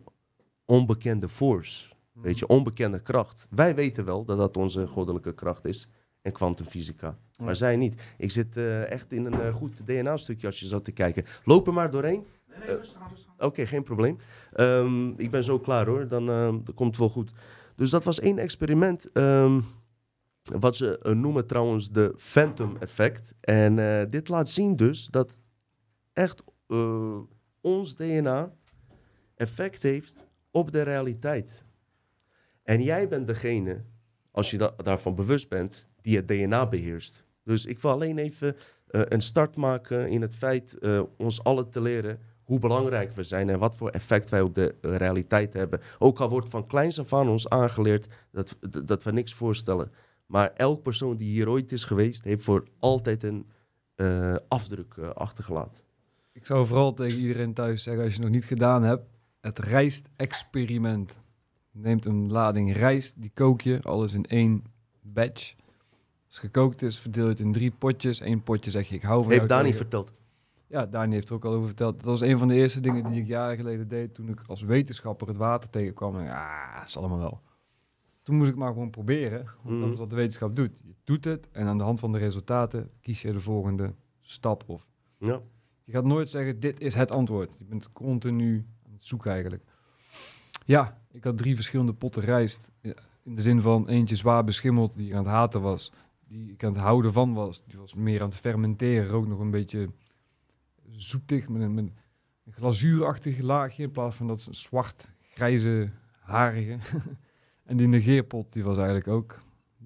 onbekende force. Weet je, onbekende kracht. Wij weten wel dat dat onze goddelijke kracht is. En kwantumfysica. Maar zij niet. Ik zit eh, echt in een goed DNA-stukje als je zat te kijken. Loop er maar doorheen. Eh, Oké, geen probleem. Ehm, ik ben zo klaar hoor. Dan ehm, dat komt het wel goed. Dus dat was één experiment. ehm, wat ze eh, noemen trouwens de Phantom Effect. En eh, dit laat zien dus dat echt eh, ons DNA effect heeft op de realiteit. En jij bent degene, als je da- daarvan bewust bent, die het DNA beheerst. Dus ik wil alleen even een start maken in het feit ons allen te leren hoe belangrijk we zijn en wat voor effect wij op de realiteit hebben. Ook al wordt van kleins af aan ons aangeleerd dat, dat we niks voorstellen. Maar elk persoon die hier ooit is geweest, heeft voor altijd een eh, afdruk eh, achtergelaten. Ik zou vooral tegen iedereen thuis zeggen, als je het nog niet gedaan hebt, het rijst-experiment. Neemt een lading rijst, die kook je, alles in één batch. Als het gekookt is, verdeel je het in drie potjes. Eén potje zeg je, ik hou van Heeft Dani verteld. Ja, Dani heeft er ook al over verteld. Dat was een van de eerste dingen die ik jaren geleden deed toen ik als wetenschapper het water tegenkwam. En ah, dat is allemaal wel. Toen moest ik maar gewoon proberen, want Mhm. dat is wat de wetenschap doet. Je doet het en aan de hand van de resultaten kies je de volgende stap of Ja. je gaat nooit zeggen, dit is het antwoord. Je bent continu aan het zoeken eigenlijk. Ja, ik had drie verschillende potten rijst. In de zin van eentje zwaar beschimmeld, die ik aan het haten was. Die ik aan het houden van was. Die was meer aan het fermenteren. Ook nog een beetje zoetig, met een, met een glazuurachtig laagje. In plaats van dat zwart, grijze, harige. en die negeerpot, die was eigenlijk ook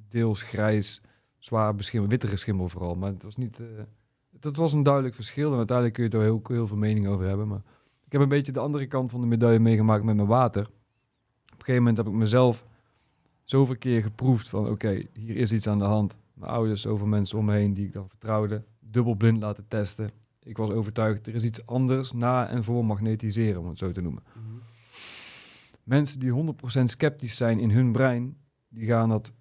deels grijs, zwaar beschimmeld. Wittere schimmel vooral, maar het was niet... eh, dat was een duidelijk verschil. En uiteindelijk kun je er heel, veel mening over hebben. Maar ik heb een beetje de andere kant van de medaille meegemaakt met mijn water. Op een gegeven moment heb ik mezelf zoveel keer geproefd van... oké, hier is iets aan de hand. Mijn ouders, zoveel mensen om me heen die ik dan vertrouwde. Dubbelblind laten testen. Ik was overtuigd, er is iets anders na en voor magnetiseren, om het zo te noemen. Mensen die 100% sceptisch zijn in hun brein... die gaan dat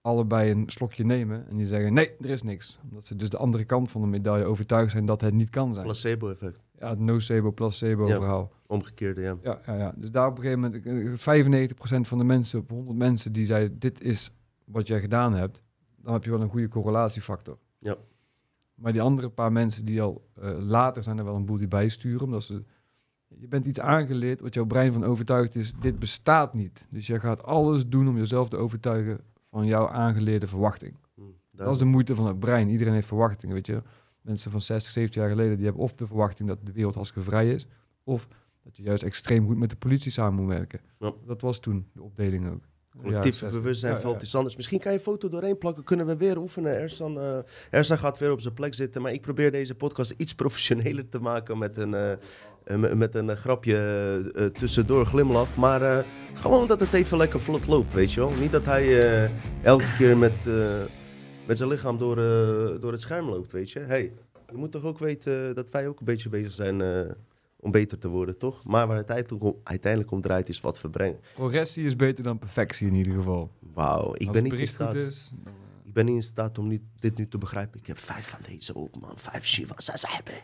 allebei een slokje nemen en die zeggen nee, er is niks. Omdat ze dus de andere kant van de medaille overtuigd zijn dat het niet kan zijn. Placebo-effect. Ja, het nocebo-placebo Ja. verhaal. Omgekeerde, ja. Ja, ja, ja. Dus daar op een gegeven moment, eh, 95% van de mensen, op 100 mensen die zeiden dit is wat jij gedaan hebt, dan heb je wel een goede correlatiefactor. Ja. Maar die andere paar mensen die al eh, later zijn er wel een boel die bijsturen, omdat ze je bent iets aangeleerd wat jouw brein van overtuigd is, dit bestaat niet. Dus je gaat alles doen om jezelf te overtuigen van jouw aangeleerde verwachting. Hm, Dat is de moeite van het brein. Iedereen heeft verwachtingen, weet je. Mensen van 60, 70 jaar geleden, die hebben of de verwachting dat de wereld hartstikke vrij is, of dat je juist extreem goed met de politie samen moet werken. Ja. Dat was toen de opdeling ook. Collectief Ja, 60. bewustzijn valt ja. iets anders. Misschien kan je een foto doorheen plakken, kunnen we weer oefenen. Ersan, Ersan gaat weer op zijn plek zitten, maar ik probeer deze podcast iets professioneler te maken met een, eh, eh, met- een grapje tussendoor, glimlach. Maar gewoon dat het even lekker vlot loopt, weet je wel. Niet dat hij elke keer met, met zijn lichaam door, door het scherm loopt, weet je. Hey, je moet toch ook weten dat wij ook een beetje bezig zijn om beter te worden, toch? Maar waar het uiteindelijk om, uiteindelijk om draait is wat we brengen. Progressie is beter dan perfectie in ieder geval. Wauw, ik Als ben het niet in staat... goed is, dan, eh, Ik ben niet in staat om niet, dit nu te begrijpen. Ik heb vijf van deze ook, man. Vijf Shivas hebben.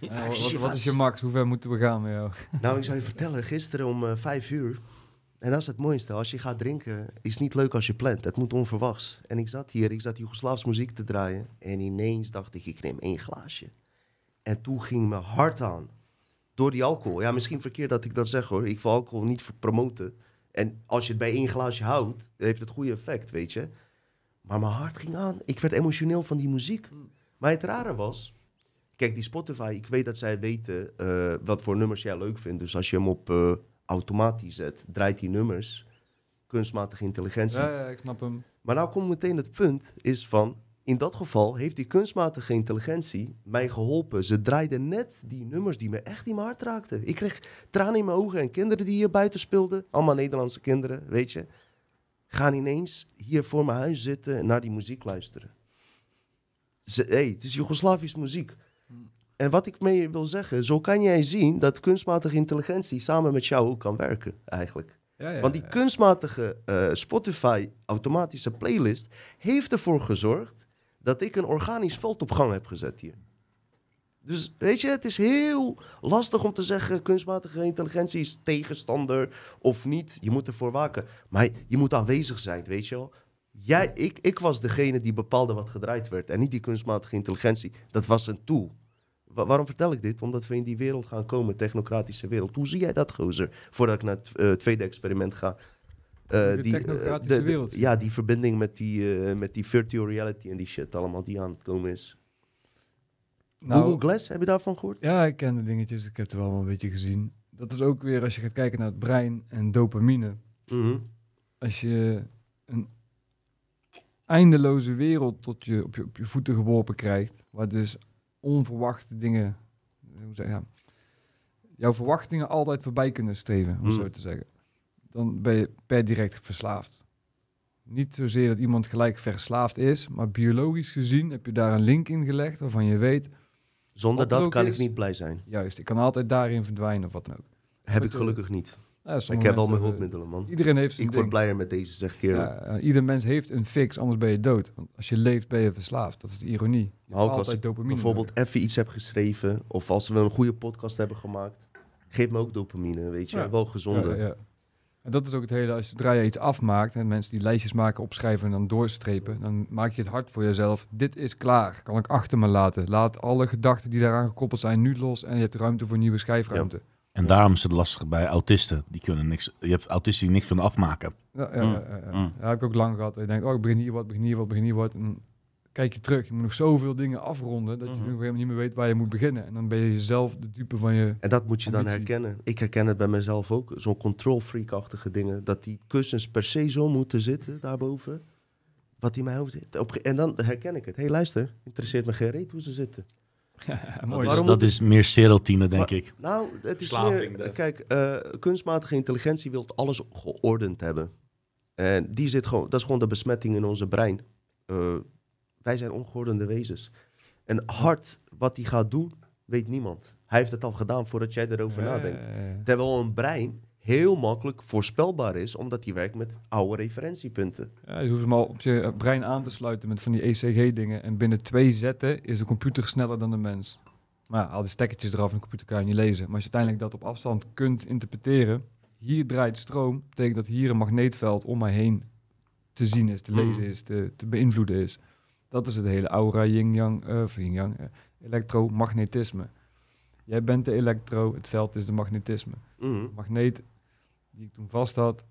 ja, Vijf wat, wat Shivas. is je max? Hoe ver moeten we gaan met jou? Nou, ik zou je vertellen, gisteren om eh, vijf uur. En dat is het mooiste. Als je gaat drinken, is niet leuk als je plant. Het moet onverwachts. En ik zat hier, ik zat Joegoslaafs muziek te draaien. En ineens dacht ik, ik neem één glaasje. En toen ging mijn hart aan. Door die alcohol. Ja, misschien verkeerd dat ik dat zeg hoor. Ik wil alcohol niet voor promoten. En als je het bij één glaasje houdt, heeft het goede effect, weet je. Maar mijn hart ging aan. Ik werd emotioneel van die muziek. Maar het rare was... Kijk, die Spotify, ik weet dat zij weten eh, wat voor nummers jij leuk vindt. Dus als je hem op eh, automatisch zet, draait die nummers. Kunstmatige intelligentie. Ja, ja, ik snap hem. Maar nou komt meteen het punt, is van... In dat geval heeft die kunstmatige intelligentie mij geholpen. Ze draaide net die nummers die me echt in mijn hart raakten. Ik kreeg tranen in mijn ogen en kinderen die hier buiten speelden. Allemaal Nederlandse kinderen, weet je. Gaan ineens hier voor mijn huis zitten en naar die muziek luisteren. Ze, hey, het is Joegoslavisch muziek. En wat ik mee wil zeggen, zo kan jij zien dat kunstmatige intelligentie samen met jou ook kan werken, eigenlijk. Ja, ja, Want die ja. kunstmatige eh, Spotify automatische playlist heeft ervoor gezorgd dat ik een organisch veld op gang heb gezet hier. Dus weet je, het is heel lastig om te zeggen kunstmatige intelligentie is tegenstander of niet. Je moet ervoor waken. Maar je moet aanwezig zijn, weet je wel. Jij, ik, ik was degene die bepaalde wat gedraaid werd en niet die kunstmatige intelligentie. Dat was een tool. Wa- waarom vertel ik dit? Omdat we in die wereld gaan komen, technocratische wereld. Hoe zie jij dat, gozer? Voordat ik naar het eh, tweede experiment ga. Eh, De die, eh, technocratische de- de- wereld. Ja, die verbinding met die, eh, met die virtual reality en die shit allemaal die aan het komen is. Nou, Google Glass, heb je daarvan gehoord? Ja, ik ken de dingetjes. Ik heb het wel een beetje gezien. Dat is ook weer als je gaat kijken naar het brein en dopamine. Mhm. Als je een eindeloze wereld tot je op, je op je voeten geworpen krijgt, waar dus onverwachte dingen, hoe zeg ja, jouw verwachtingen altijd voorbij kunnen streven, om Mm. zo te zeggen, dan ben je per direct verslaafd. Niet zozeer dat iemand gelijk verslaafd is, maar biologisch gezien heb je daar een link in gelegd waarvan je weet, Zonder er dat kan is. ik niet blij zijn. Juist, ik kan altijd daarin verdwijnen of wat dan ook. Heb ik gelukkig niet. Ja, ik heb al mijn eh, hulpmiddelen, man. Iedereen heeft zijn Ik word blijer met deze, zeg ik eerlijk. Ja, eh, ieder mens heeft een fix, anders ben je dood. Want als je leeft, ben je verslaafd. Dat is de ironie. Je Maar ook als ik bijvoorbeeld even iets heb geschreven... of als we een goede podcast hebben gemaakt... geef me ook dopamine, weet je. Ja. Wel gezonde. En dat is ook het hele, als zodra je iets afmaakt... en mensen die lijstjes maken, opschrijven en dan doorstrepen... dan maak je het hard voor jezelf. Dit is klaar, kan ik achter me laten. Laat alle gedachten die daaraan gekoppeld zijn nu los... en je hebt ruimte voor nieuwe schijfruimte. En daarom is het lastig bij autisten. Die kunnen niks, je hebt autisten die niks kunnen afmaken. Ja, ja, Mm, ja, mm. Ja, heb ik ook lang gehad. Je denkt, oh, ik begin hier wat, begin hier wat, begin hier wat. En dan kijk je terug. Je moet nog zoveel dingen afronden dat je Mhm. nog helemaal niet meer weet waar je moet beginnen. En dan ben je zelf de dupe van je... En dat moet je dan herkennen. Ik herken het bij mezelf ook. Zo'n control freak-achtige dingen. Dat die kussens per se zo moeten zitten, daarboven. Wat in mijn hoofd zit. En dan herken ik het. Hé, hey, luister. Interesseert me geen reet hoe ze zitten. Ja, Dat, mooi. is, Waarom dat moet is meer serotine, denk Maar- ik. Nou, het is meer... de- Kijk, eh, kunstmatige intelligentie wil alles geordend hebben. En die zit gewoon... Dat is gewoon de besmetting in onze brein. Eh, wij zijn ongeordende wezens. En hard, wat hij gaat doen, weet niemand. Hij heeft het al gedaan voordat jij erover Ja, nadenkt. ja, ja. Terwijl een brein heel makkelijk voorspelbaar is, omdat hij werkt met oude referentiepunten. Ja, je hoeft hem al op je brein aan te sluiten met van die ECG-dingen. En binnen twee zetten is de computer sneller dan de mens. Maar al die stekkertjes eraf en de computer kan je niet lezen. Maar als je uiteindelijk dat op afstand kunt interpreteren... hier draait stroom, betekent dat hier een magneetveld om mij heen te zien is, te lezen Mhm. is, te, te beïnvloeden is. Dat is het hele aura yin-yang, of yin-yang, eh, elektromagnetisme. Jij bent de elektro, het veld is de magnetisme Mhm. magneet die ik toen vast had.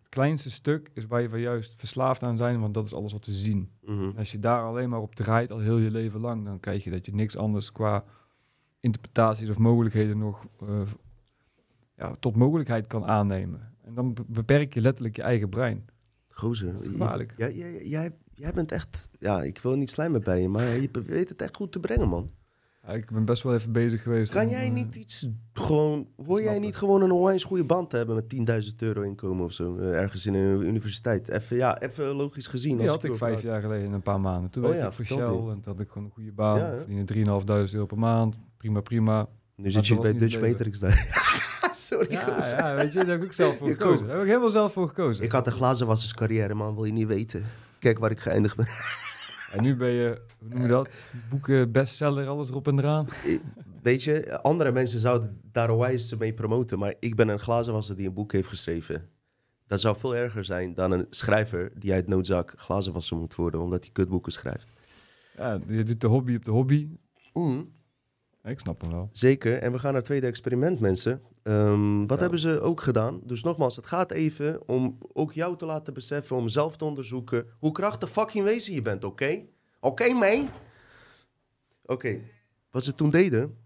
Het kleinste stuk is waar je van juist verslaafd aan zijn, want dat is alles wat we zien. Mhm. Als je daar alleen maar op draait al heel je leven lang, dan krijg je dat je niks anders qua interpretaties of mogelijkheden nog eh, ja, tot mogelijkheid kan aannemen. En dan be- beperk je letterlijk je eigen brein. Gozer. Gevaarlijk. Jij, jij, jij, jij bent echt... Ja, ik wil niet slijmen bij je, maar je weet het echt goed te brengen, man. Ja, ik ben best wel even bezig geweest. Kan jij eh, niet iets gewoon... Hoor jij niet gewoon een onwijs goede band te hebben met 10.000 euro inkomen of zo? eh, ergens in een universiteit. Even, ja, even logisch gezien. Die als had ik vijf jaar geleden in een paar maanden. Toen Oh werkte ja, ik voor Shell je. en toen had ik gewoon een goede baan. Ja, verdiende 3.500 euro per maand. Prima, prima. Nu zit je bij Dutch Matrix daar. Sorry, Ja, ja, weet je, daar heb ik zelf voor Je gekozen. Daar heb ik helemaal zelf voor gekozen. Ik had een glazenwasserscarrière, man. Wil je niet weten. Kijk waar ik geëindigd ben. En nu ben je, hoe noem je dat? Boeken, bestseller, alles erop en eraan. Weet je, andere mensen zouden daar onwijs mee promoten. Maar ik ben een glazenwasser die een boek heeft geschreven. Dat zou veel erger zijn dan een schrijver die uit noodzak glazenwasser moet worden. Omdat hij kutboeken schrijft. Ja, je doet de hobby op de hobby. Mm, ik snap hem wel. zeker. En we gaan naar het tweede experiment, mensen. Ehm, wat Ja. hebben ze ook gedaan? Dus nogmaals, het gaat even om ook jou te laten beseffen. Om zelf te onderzoeken hoe krachtig fucking wezen je bent, oké? Oké, man? Oké. Wat ze toen deden...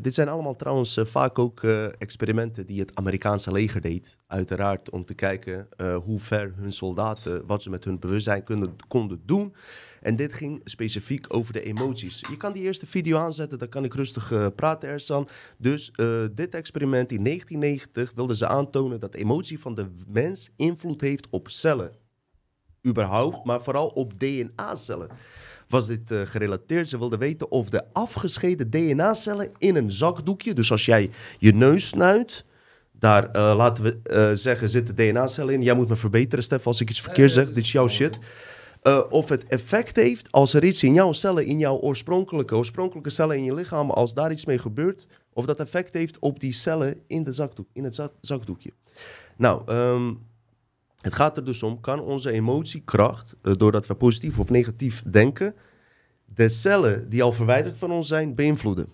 Dit zijn allemaal trouwens eh, vaak ook eh, experimenten die het Amerikaanse leger deed. Uiteraard om te kijken eh, hoe ver hun soldaten, wat ze met hun bewustzijn kunnen, konden doen. En dit ging specifiek over de emoties. Je kan die eerste video aanzetten, dan kan ik rustig praten, Ersan. Dus dit experiment in 1990 wilden ze aantonen dat emotie van de mens invloed heeft op cellen. Überhaupt, maar vooral op DNA-cellen was dit eh, gerelateerd. Ze wilden weten of de afgescheiden DNA-cellen in een zakdoekje, dus als jij je neus snuit, daar eh, laten we eh, zeggen zitten DNA-cellen in. Jij moet me verbeteren, Stef, als ik iets verkeerd zeg. Dit is jouw shit. Of het effect heeft als er iets in jouw cellen, in jouw oorspronkelijke, oorspronkelijke cellen in je lichaam, als daar iets mee gebeurt, of dat effect heeft op die cellen in, de zakdoek, in het za- zakdoekje. Nou, ehm, het gaat er dus om, kan onze emotiekracht, eh, doordat we positief of negatief denken, de cellen die al verwijderd van ons zijn, beïnvloeden.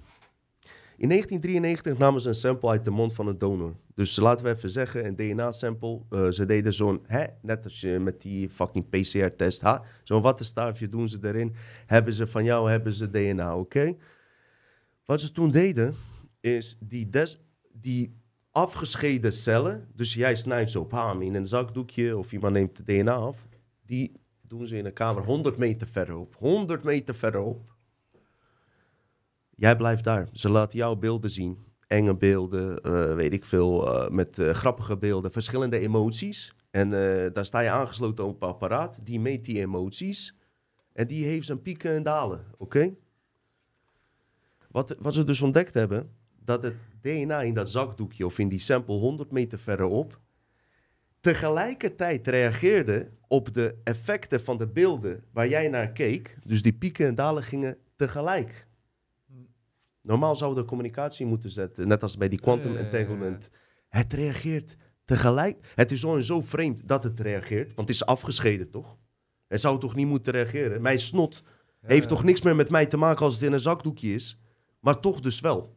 In 1993 namen ze een sample uit de mond van een donor. Dus laten we even zeggen, een DNA-sample. Eh, ze deden zo'n, net als je met die fucking PCR-test, zo'n wattenstaafje doen ze erin. Hebben ze van jou, hebben ze DNA, oké? Wat ze toen deden, is die, des, die afgescheiden cellen, dus jij snijdt zo bam, in een zakdoekje of iemand neemt de DNA af, die doen ze in een kamer 100 meter verderop. 100 meter verderop. Jij blijft daar. Ze laten jou beelden zien. Enge beelden, eh, weet ik veel, eh, met eh, grappige beelden, verschillende emoties. En daar sta je aangesloten op een apparaat, die meet die emoties. En die heeft zijn pieken en dalen, oké? Wat, wat ze dus ontdekt hebben, dat het DNA in dat zakdoekje of in die sample 100 meter verderop tegelijkertijd reageerde op de effecten van de beelden waar jij naar keek. Dus die pieken en dalen gingen tegelijk. Normaal zouden we communicatie moeten zetten, net als bij die quantum entanglement. Het reageert tegelijk. Het is zo en zo vreemd dat het reageert, want het is afgescheiden, toch? Het zou toch niet moeten reageren? Mijn snot heeft toch niks meer met mij te maken als het in een zakdoekje is, maar toch dus wel.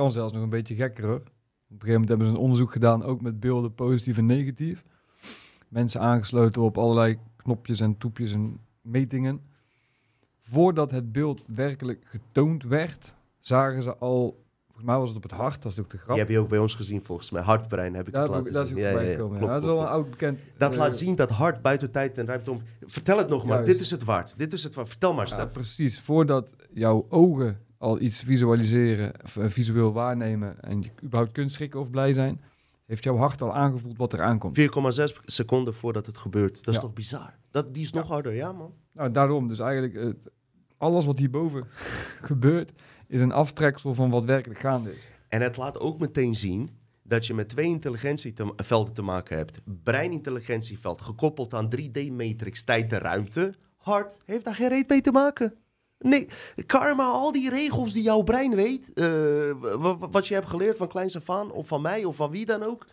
Kan zelfs nog een beetje gekker hoor. Op een gegeven moment hebben ze een onderzoek gedaan, ook met beelden positief en negatief. Mensen aangesloten op allerlei knopjes en toepjes en metingen. Voordat het beeld werkelijk getoond werd, zagen ze al, volgens mij was het op het hart, dat is ook de grap. Die heb je ook bij ons gezien, volgens mij. Hartbrein heb ik het laten dat is zien. voorbij gekomen. ja. klopt, dat is al een klopt. oud bekend. Dat eh, laat zien dat hart buiten tijd en ruimte om. Vertel het nog maar. Juist. Dit is het waard. Dit is het waard. Vertel maar, Ja, Stef. precies. Voordat jouw ogen al iets visualiseren, of, eh, visueel waarnemen en je überhaupt kunt schrikken of blij zijn, heeft jouw hart al aangevoeld wat er aankomt. 4,6 seconden voordat het gebeurt. Dat is Ja. toch bizar? Dat, die is nog harder, ja man. Nou, daarom. Dus eigenlijk, eh, alles wat hierboven gebeurt, is een aftreksel van wat werkelijk gaande is. En het laat ook meteen zien dat je met twee intelligentievelden te maken hebt. Breinintelligentieveld gekoppeld aan 3D-matrix, tijd en ruimte. Hart heeft daar geen reet mee te maken. Nee, karma, al die regels die jouw brein weet, eh, wa- wa- wat je hebt geleerd van kleins af aan, of van mij, of van wie dan ook.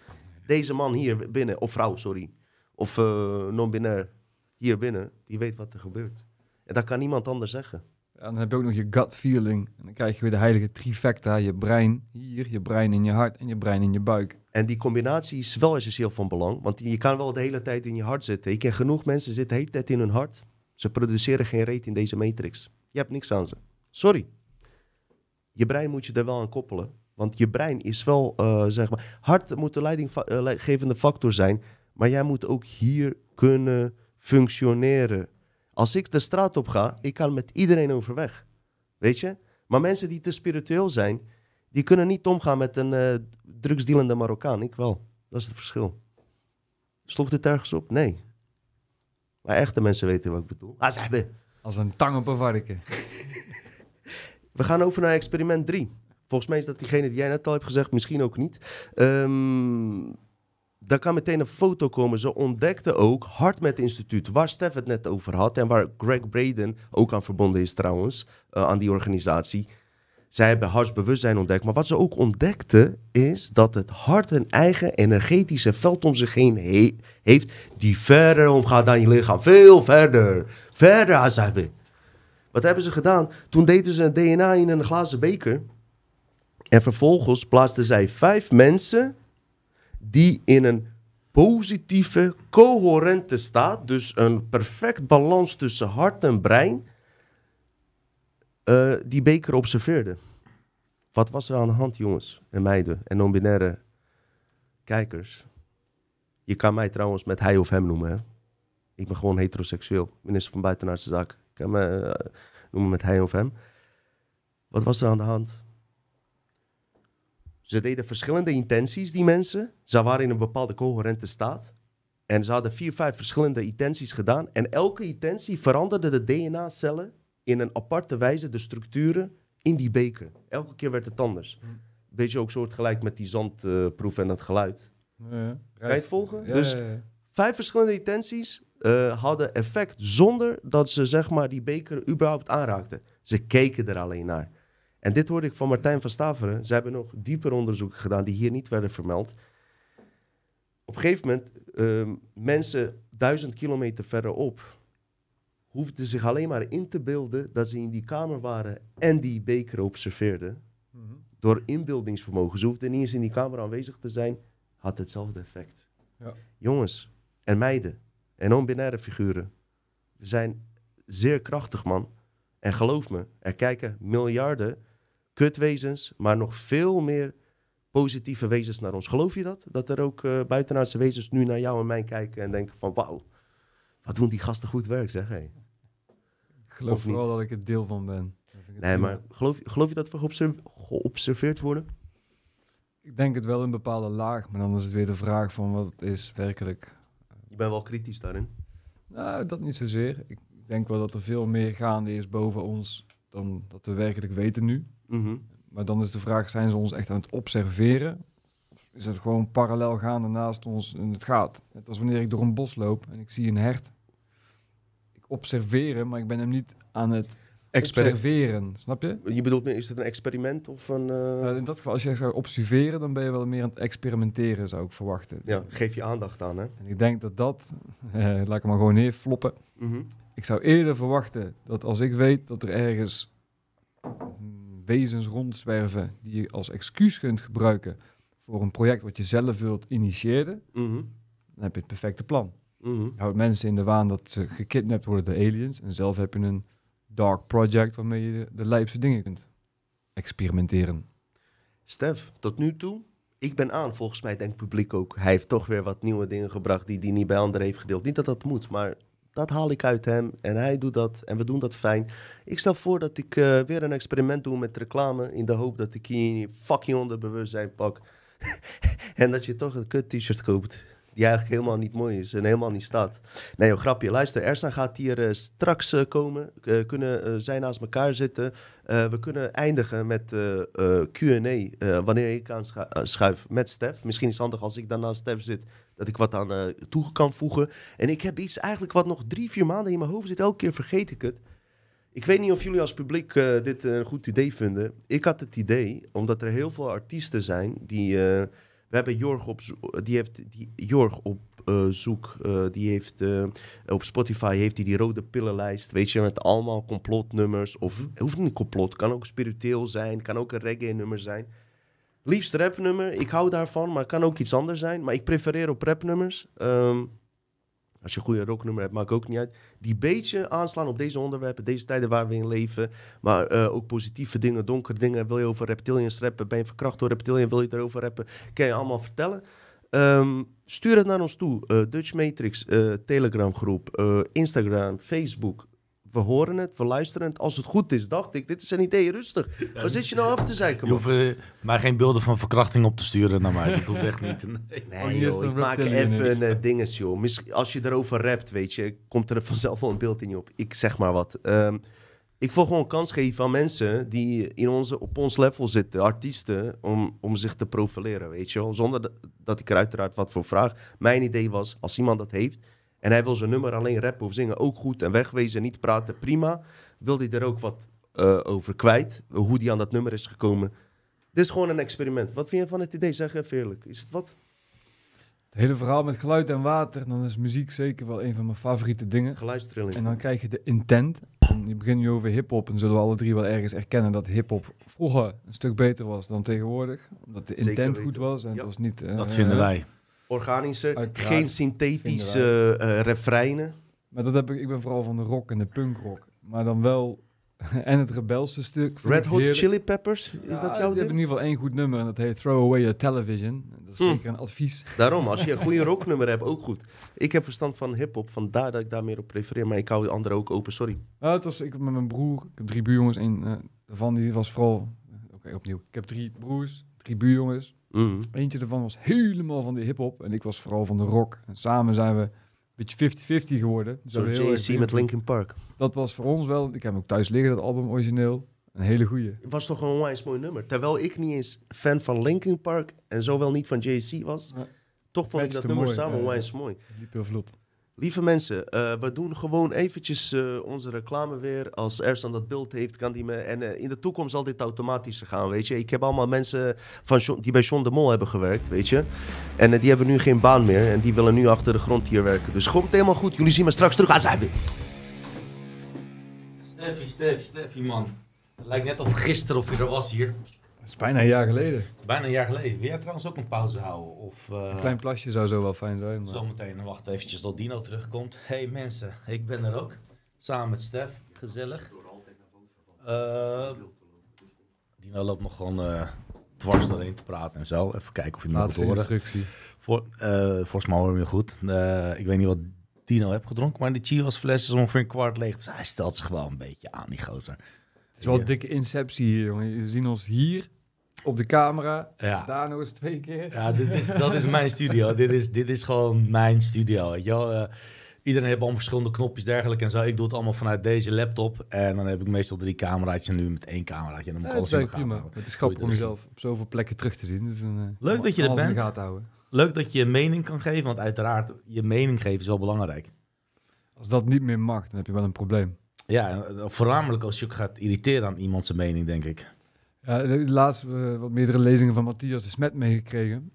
Deze man hier binnen, of vrouw, sorry, of eh, non-binair hier binnen, die weet wat er gebeurt. En dat kan niemand anders zeggen. En dan heb je ook nog je gut feeling. En dan krijg je weer de heilige trifecta. Je brein hier, je brein in je hart en je brein in je buik. En die combinatie is wel essentieel van belang. Want je kan wel de hele tijd in je hart zitten. Ik ken genoeg mensen zitten de hele tijd in hun hart. Ze produceren geen reet in deze matrix. Je hebt niks aan ze. Sorry. Je brein moet je er wel aan koppelen. Want je brein is wel, eh, zeg maar... Hart moet de leidinggevende factor zijn. Maar jij moet ook hier kunnen functioneren. Als ik de straat op ga, ik kan met iedereen overweg. Weet je? Maar mensen die te spiritueel zijn... Die kunnen niet omgaan met een eh, drugsdealende Marokkaan. Ik wel. Dat is het verschil. Sloeg dit ergens op? Nee. Maar echte mensen weten wat ik bedoel. Ah, ze hebben. Als een tang op een varken. We gaan over naar experiment 3. Volgens mij is dat diegene die jij net al hebt gezegd, misschien ook niet. Ehm daar kan meteen een foto komen. Ze ontdekten ook HeartMath Instituut, waar Stef het net over had en waar Greg Braden ook aan verbonden is trouwens, eh, aan die organisatie. Zij hebben hartsbewustzijn ontdekt, maar wat ze ook ontdekten is dat het hart een eigen energetische veld om zich heen he- heeft die verder omgaat dan je lichaam. Veel verder. Verder, Azabi. Wat hebben ze gedaan? Toen deden ze een DNA in een glazen beker. En vervolgens plaatsten zij vijf mensen die in een positieve, coherente staat, dus een perfect balans tussen hart en brein, eh, die beker observeerden. Wat was er aan de hand, jongens en meiden en non-binaire kijkers? Je kan mij trouwens met hij of hem noemen, hè? Ik ben gewoon heteroseksueel, minister van Buitenlandse Zaken. Ik kan me eh, noemen met hij of hem. Wat was er aan de hand? Ze deden verschillende intenties, die mensen. Ze waren in een bepaalde coherente staat. En ze hadden vier, vijf verschillende intenties gedaan. En elke intentie veranderde de DNA-cellen in een aparte wijze, de structuren in die beker. Elke keer werd het anders. Beetje ook soortgelijk met die zandproef en dat geluid. Ja, Kan je het volgen? Ja, dus vijf verschillende intenties eh, hadden effect zonder dat ze zeg maar, die beker überhaupt aanraakten. Ze keken er alleen naar. En dit hoorde ik van Martijn van Staveren. Ze hebben nog dieper onderzoeken gedaan die hier niet werden vermeld. Op een gegeven moment, ehm, mensen duizend kilometer verderop hoefden zich alleen maar in te beelden dat ze in die kamer waren en die beker observeerden. Mhm. Door inbeeldingsvermogen. Ze hoefden niet eens in die kamer aanwezig te zijn, had hetzelfde effect. Ja. Jongens en meiden en non-binaire figuren, we zijn zeer krachtig, man. En geloof me, er kijken miljarden kutwezens, maar nog veel meer positieve wezens naar ons. Geloof je dat? Dat er ook eh buitenaardse wezens nu naar jou en mij kijken en denken van, wauw, wat doen die gasten goed werk, zeg. Hey. Ik geloof vooral dat ik het deel van ben. Nee, maar geloof, geloof je dat we geobserv- geobserveerd worden? Ik denk het wel in een bepaalde laag, maar dan is het weer de vraag van wat is werkelijk... Je bent wel kritisch daarin. Nou, dat niet zozeer. Ik denk wel dat er veel meer gaande is boven ons dan dat we werkelijk weten nu. Mhm. Maar dan is de vraag, zijn ze ons echt aan het observeren? Of is het gewoon parallel gaande naast ons en het gaat? Net als wanneer ik door een bos loop en ik zie een hert. Ik observeer hem, maar ik ben hem niet aan het observeren. Snap je? je bedoelt, is het een experiment of een... eh, Eh, in dat geval, als je zou observeren, dan ben je wel meer aan het experimenteren, zou ik verwachten. ja, geef je aandacht aan, hè? En ik denk dat dat, eh, laat ik hem maar gewoon neerfloppen. Mhm. Ik zou eerder verwachten dat als ik weet dat er ergens mm, wezens rondzwerven die je als excuus kunt gebruiken voor een project wat je zelf wilt initiëren, Mhm. dan heb je het perfecte plan. Je houdt mensen in de waan dat ze gekidnapt worden door aliens en zelf heb je een dark project waarmee je de, de dingen kunt experimenteren. Stef, tot nu toe, ik ben aan. Volgens mij denkt het publiek ook. Hij heeft toch weer wat nieuwe dingen gebracht die hij niet bij anderen heeft gedeeld. Niet dat dat moet, maar dat haal ik uit hem. En hij doet dat en we doen dat fijn. Ik stel voor dat ik eh, weer een experiment doe met reclame. In de hoop dat ik je fucking onderbewustzijn pak. en dat je toch een kut t-shirt koopt. Die eigenlijk helemaal niet mooi is en helemaal niet staat. Nee, joh, grapje. Luister, Ersan gaat hier eh, straks eh, komen. Eh, kunnen zij naast elkaar zitten. We kunnen eindigen met Q&A wanneer ik aanschuif met Stef. Misschien is het handig als ik dan naast Stef zit, dat ik wat aan toe kan voegen. En ik heb iets eigenlijk wat nog drie, vier maanden in mijn hoofd zit. Elke keer vergeet ik het. Ik weet niet of jullie als publiek dit een goed idee vinden. Ik had het idee, omdat er heel veel artiesten zijn die... eh, we hebben Jorg op, zo- die heeft die Jorg op eh, zoek. eh, die heeft eh, op Spotify heeft hij die rode pillenlijst. Weet je, met allemaal complotnummers. Of het hoeft niet complot, kan ook spiritueel zijn, kan ook een reggae nummer zijn. Liefst rapnummer, ik hou daarvan, maar het kan ook iets anders zijn. Maar ik prefereer op rapnummers. Ehm, als je een goede rocknummer hebt, maakt ook niet uit. Die beetje aanslaan op deze onderwerpen, deze tijden waar we in leven. Maar eh, ook positieve dingen, donkere dingen. Wil je over reptilians rappen? Ben je verkracht door reptilian? Wil je erover rappen? Kan je allemaal vertellen. Ehm, stuur het naar ons toe. Eh, Dutch Matrix, eh, Telegram groep, Instagram, Facebook. We horen het, we luisteren het. Als het goed is, dacht ik, dit is een idee, rustig. Waar zit je nou af te zeiken, Je man? hoeft eh, mij geen beelden van verkrachting op te sturen naar mij. Dat hoeft echt niet. Nee. Nee, Oh, hier is joh, de ik maak reptilian even is. een uh, dinges, joh. Misschien, als je erover rapt, weet je, komt er vanzelf wel een beeld in je op. Ik zeg maar wat. Ehm, ik wil gewoon kans geven aan mensen die in onze, op ons level zitten, artiesten, om, om zich te profileren, weet je wel. Zonder dat, dat ik er uiteraard wat voor vraag. Mijn idee was, als iemand dat heeft en hij wil zijn nummer alleen rappen of zingen, ook goed en wegwezen, niet praten, prima. Wil hij er ook wat eh, over kwijt, hoe die aan dat nummer is gekomen. Dit is gewoon een experiment. Wat vind je van het idee? Zeg even eerlijk. Is het wat? Het hele verhaal met geluid en water, dan is muziek zeker wel een van mijn favoriete dingen. Geluidstrilling. En dan krijg je de intent. En je begint nu over hip-hop. En zullen we alle drie wel ergens erkennen dat hip-hop vroeger een stuk beter was dan tegenwoordig. Omdat de intent goed was. En Ja. het was niet. eh, Dat vinden wij. Organischer, Uiteraard geen synthetische eh refreinen. Maar dat heb ik. Ik ben vooral van de rock en de punkrock. Maar dan wel. en het rebelse stuk. Red ik Hot heerlijk. Chili Peppers, is Ja, dat Die jouw hebben in ding? ieder geval één goed nummer. En dat heet Throw Away Your Television. Dat is Hm. zeker een advies. Daarom, als je een goede rocknummer hebt, ook goed. Ik heb verstand van hip-hop, vandaar dat ik daar meer op prefereer. Maar ik hou de andere ook open, sorry. Nou, het was ik met mijn broer. Ik heb drie buurjongens. Een eh, daarvan die was vooral. Oké, opnieuw. Ik heb drie broers, drie buurjongens. Mhm. Eentje daarvan was helemaal van de hip-hop. En ik was vooral van de rock. En samen zijn we een beetje 50-50 geworden. Dus Zo JC met. Linkin Park. Dat was voor ons wel. Ik heb hem ook thuis liggen, dat album origineel. Een hele goeie. Het was toch een onwijs mooi nummer. Terwijl ik niet eens fan van Linkin Park en zowel niet van JC was. Ja. Toch vond ik dat nummer mooi, samen ja, ja. onwijs mooi. Liep heel vlot. Lieve mensen, eh, we doen gewoon eventjes eh, onze reclame weer. Als Ersan dat beeld heeft, kan die me... En eh, in de toekomst zal dit automatischer gaan, weet je. Ik heb allemaal mensen van die bij John de Mol hebben gewerkt, weet je. En die hebben nu geen baan meer. En die willen nu achter de grond hier werken. Dus komt helemaal goed. Jullie zien me straks terug aan zijn. Steffi, Steffi, Steffi, man. Het lijkt net of gisteren of je er was hier. Dat is bijna een jaar geleden. Bijna een jaar geleden. Wil jij trouwens ook een pauze houden? Of eh, Een klein plasje zou zo wel fijn zijn. Maar... zometeen wacht eventjes tot Dino terugkomt. hey mensen, ik ben er ook. Samen met Stef. Gezellig. Eh, Dino loopt nog gewoon eh, dwars doorheen te praten en zo. Even kijken of je nog Laatste horen. instructie. Voor, volgens mij hoor je goed. Ik weet niet wat Dino heeft gedronken, maar die Chivas fles is ongeveer een kwart leeg. Dus hij stelt zich wel een beetje aan, die gozer. Het is wel een dikke inceptie hier, jongen. We zien ons hier op de camera. Ja. Daar nog eens twee keer. Ja, dit is, dat is mijn studio. dit, is, dit is gewoon mijn studio. Weet je wel? Eh, Iedereen heeft allemaal verschillende knopjes dergelijke en zo. Ik doe het allemaal vanuit deze laptop. En dan heb ik meestal drie camera's en nu met één cameraatje. En dan moet ik alles is in de eigenlijk gaten prima. Het is grappig om Goeie jezelf op zoveel plekken terug te zien. Dus een, eh, Leuk dat je er alles in de bent. gaten houden. Leuk dat je je mening kan geven, want uiteraard, je mening geven is wel belangrijk. Als dat niet meer mag, dan heb je wel een probleem. Ja, voornamelijk als je ook gaat irriteren aan iemand zijn mening, denk ik. Ja, laatst eh, wat meerdere lezingen van Matthias de Smet meegekregen.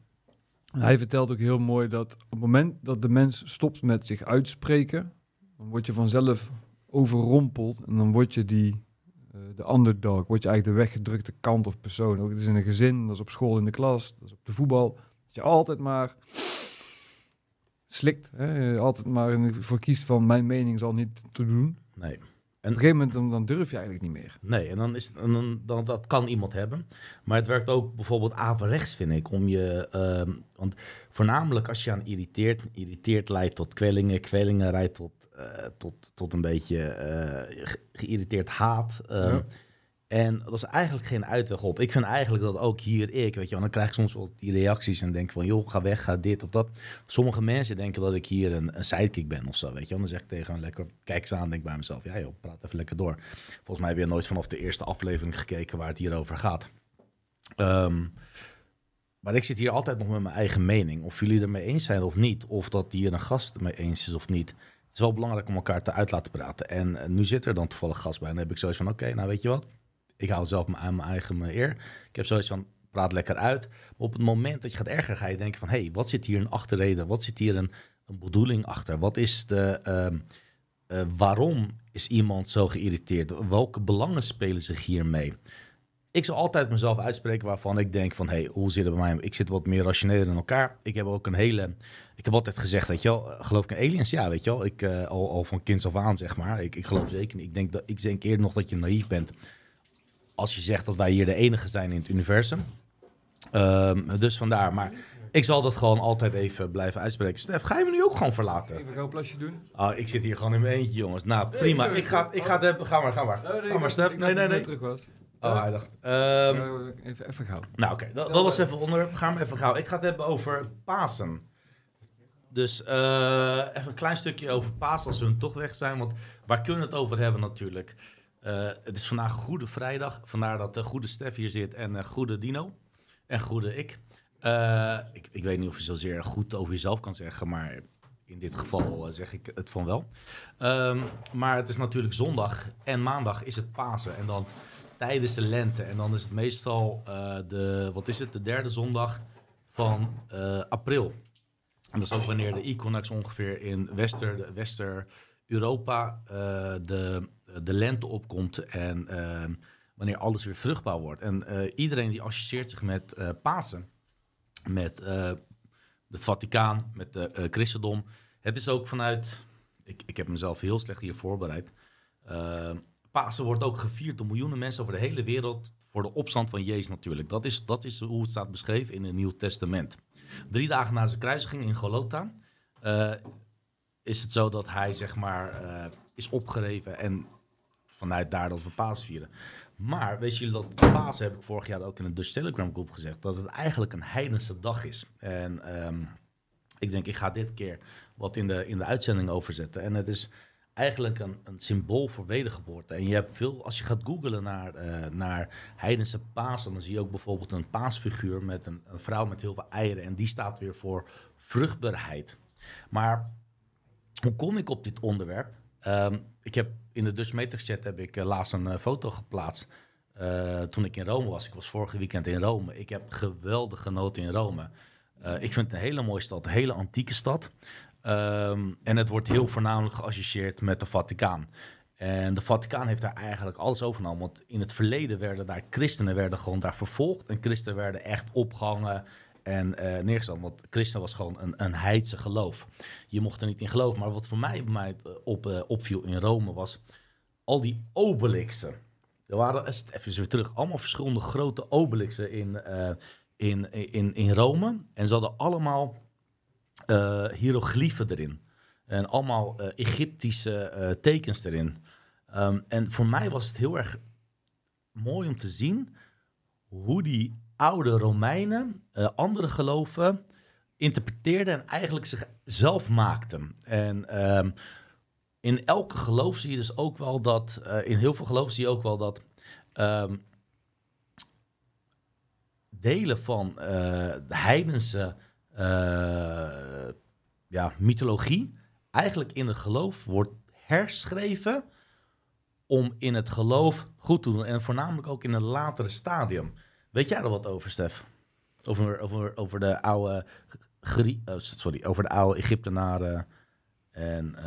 En Hij vertelt ook heel mooi dat op het moment dat de mens stopt met zich uitspreken, dan word je vanzelf overrompeld en dan word je die, eh, de underdog, word je eigenlijk de weggedrukte kant of persoon. Ook het is in een gezin, dat is op school in de klas, dat is op de voetbal. Dat je altijd maar slikt, hè? altijd maar voor kiest van mijn mening zal niet te doen. Nee. Op een gegeven moment dan, dan durf je eigenlijk niet meer. Nee, en dan is en dan, dan, dat kan iemand hebben. Maar het werkt ook bijvoorbeeld averechts, vind ik. Om je, ehm, want voornamelijk als je aan irriteert, irriteert leidt tot kwellingen, kwellingen leidt tot, eh, tot, tot een beetje ge- geïrriteerd haat. ehm, Ja. En dat is eigenlijk geen uitweg op. Ik vind eigenlijk dat ook hier ik, weet je wel, dan krijg ik soms wel die reacties en denk van, joh, ga weg, ga dit of dat. Sommige mensen denken dat ik hier een, een sidekick ben of zo, weet je. Dan zeg ik tegen hen lekker, kijk eens aan, denk bij mezelf, ja joh, praat even lekker door. Volgens mij heb je nooit vanaf de eerste aflevering gekeken waar het hier over gaat. Ehm, maar ik zit hier altijd nog met mijn eigen mening. Of jullie ermee eens zijn of niet. Of dat hier een gast mee eens is of niet. Het is wel belangrijk om elkaar te uit laten praten. En eh, nu zit er dan toevallig gast bij. En dan heb ik zoiets van, oké, nou weet je wat. Ik hou zelf mijn- aan mijn eigen eer. Ik heb zoiets van, praat lekker uit. Maar op het moment dat je gaat ergeren, ga je denken van... hé, hey, wat zit hier een achterreden? Wat zit hier een, een bedoeling achter? Wat is de... ehm, eh, waarom is iemand zo geïrriteerd? Welke belangen spelen zich hiermee? Ik zal altijd mezelf uitspreken waarvan ik denk van... hé, hey, hoe zit het bij mij? Ik zit wat meer rationeel in elkaar. Ik heb ook een hele... Ik heb altijd gezegd, weet je wel, eh, geloof ik in aliens? Ja, weet je wel. Ik, eh, al, al van kinds af aan, zeg maar. Ik, ik geloof zeker niet. Ik denk, dat, ik denk eerder nog dat je naïef bent... als je zegt dat wij hier de enige zijn in het universum. Ehm, dus vandaar, maar... Ik zal dat gewoon altijd even blijven uitspreken. Stef, ga je me nu ook gewoon verlaten? Even een plasje doen. Oh, ik zit hier gewoon in mijn eentje, jongens. Nou, prima. Ik ga, ik ga het. Ga maar, ga maar. Ga maar, Stef. Nee, nee, nee. terug was. Oh, hij dacht. Ehm, even, even gauw. nou, oké. Dat, dat was even onderwerp. Ga maar even gauw. Ik ga het hebben over Pasen. Dus eh, even een klein stukje over Pasen als we hun toch weg zijn. Want waar kunnen we het over hebben natuurlijk? Eh, het is vandaag Goede Vrijdag. Vandaar dat de Goede Stef hier zit en eh, Goede Dino. En Goede ik. Eh, ik. Ik weet niet of je zozeer goed over jezelf kan zeggen, maar in dit geval eh, zeg ik het van wel. Ehm, maar het is natuurlijk zondag en maandag is het Pasen. En dan tijdens de lente. En dan is het meestal eh, de, wat is het, de derde zondag van eh, april. En dat is ook wanneer de Equinox ongeveer in Wester-Europa eh, de, de lente opkomt. En eh, wanneer alles weer vruchtbaar wordt. En eh, iedereen die associeert zich met eh, Pasen, met eh, het Vaticaan, met de eh, christendom. Het is ook vanuit, ik, ik heb mezelf heel slecht hier voorbereid. Eh, Pasen wordt ook gevierd door miljoenen mensen over de hele wereld voor de opstand van Jezus natuurlijk. Dat is, dat is hoe het staat beschreven in het Nieuw Testament. Drie dagen na zijn kruisiging in Golgotha eh, is het zo dat hij zeg maar eh, is opgereven en vanuit daar dat we Pasen vieren. Maar weet jullie dat Pasen, heb ik vorig jaar ook in een Dutch Telegram groep gezegd, dat het eigenlijk een heidense dag is. En ehm, ik denk, ik ga dit keer wat in de, in de uitzending overzetten. En het is eigenlijk een, een symbool voor wedergeboorte. En je hebt veel, als je gaat googlen naar, eh, naar heidense Pasen, dan zie je ook bijvoorbeeld een paasfiguur met een, een vrouw met heel veel eieren. En die staat weer voor vruchtbaarheid. Maar hoe kom ik op dit onderwerp? Ehm, ik heb in de Dutch Matrix chat heb ik eh, laatst een eh, foto geplaatst. eh, toen ik in Rome was. Ik was vorige weekend in Rome. Ik heb geweldig genoten in Rome. Ik vind het een hele mooie stad, een hele antieke stad. Ehm, en het wordt heel voornamelijk geassocieerd met de Vaticaan. En de Vaticaan heeft daar eigenlijk alles overgenomen. Want in het verleden werden daar christenen werden gewoon daar vervolgd. En christenen werden echt opgehangen en neergezet. Want christen was gewoon een, een heidse geloof. Je mocht er niet in geloven. Maar wat voor mij, mij eh, op, eh, opviel in Rome was al die obelixen. Er waren, even weer terug, allemaal verschillende grote obelixen in, in, in, in Rome. En ze hadden allemaal hieroglyphen erin. En allemaal Egyptische tekens erin. Ehm, en voor mij was het heel erg mooi om te zien hoe die oude Romeinen, eh, andere geloven, interpreteerde en eigenlijk zichzelf maakte. En ehm, in elke geloof zie je dus ook wel dat, eh, in heel veel geloof zie je ook wel dat ehm, delen van uh, de heidense uh, ja, mythologie eigenlijk in het geloof wordt herschreven om in het geloof goed te doen. En voornamelijk ook in een latere stadium. Weet jij er wat over, Stef? Over, over, over de oude oh, sorry, over de oude Egyptenaren en uh,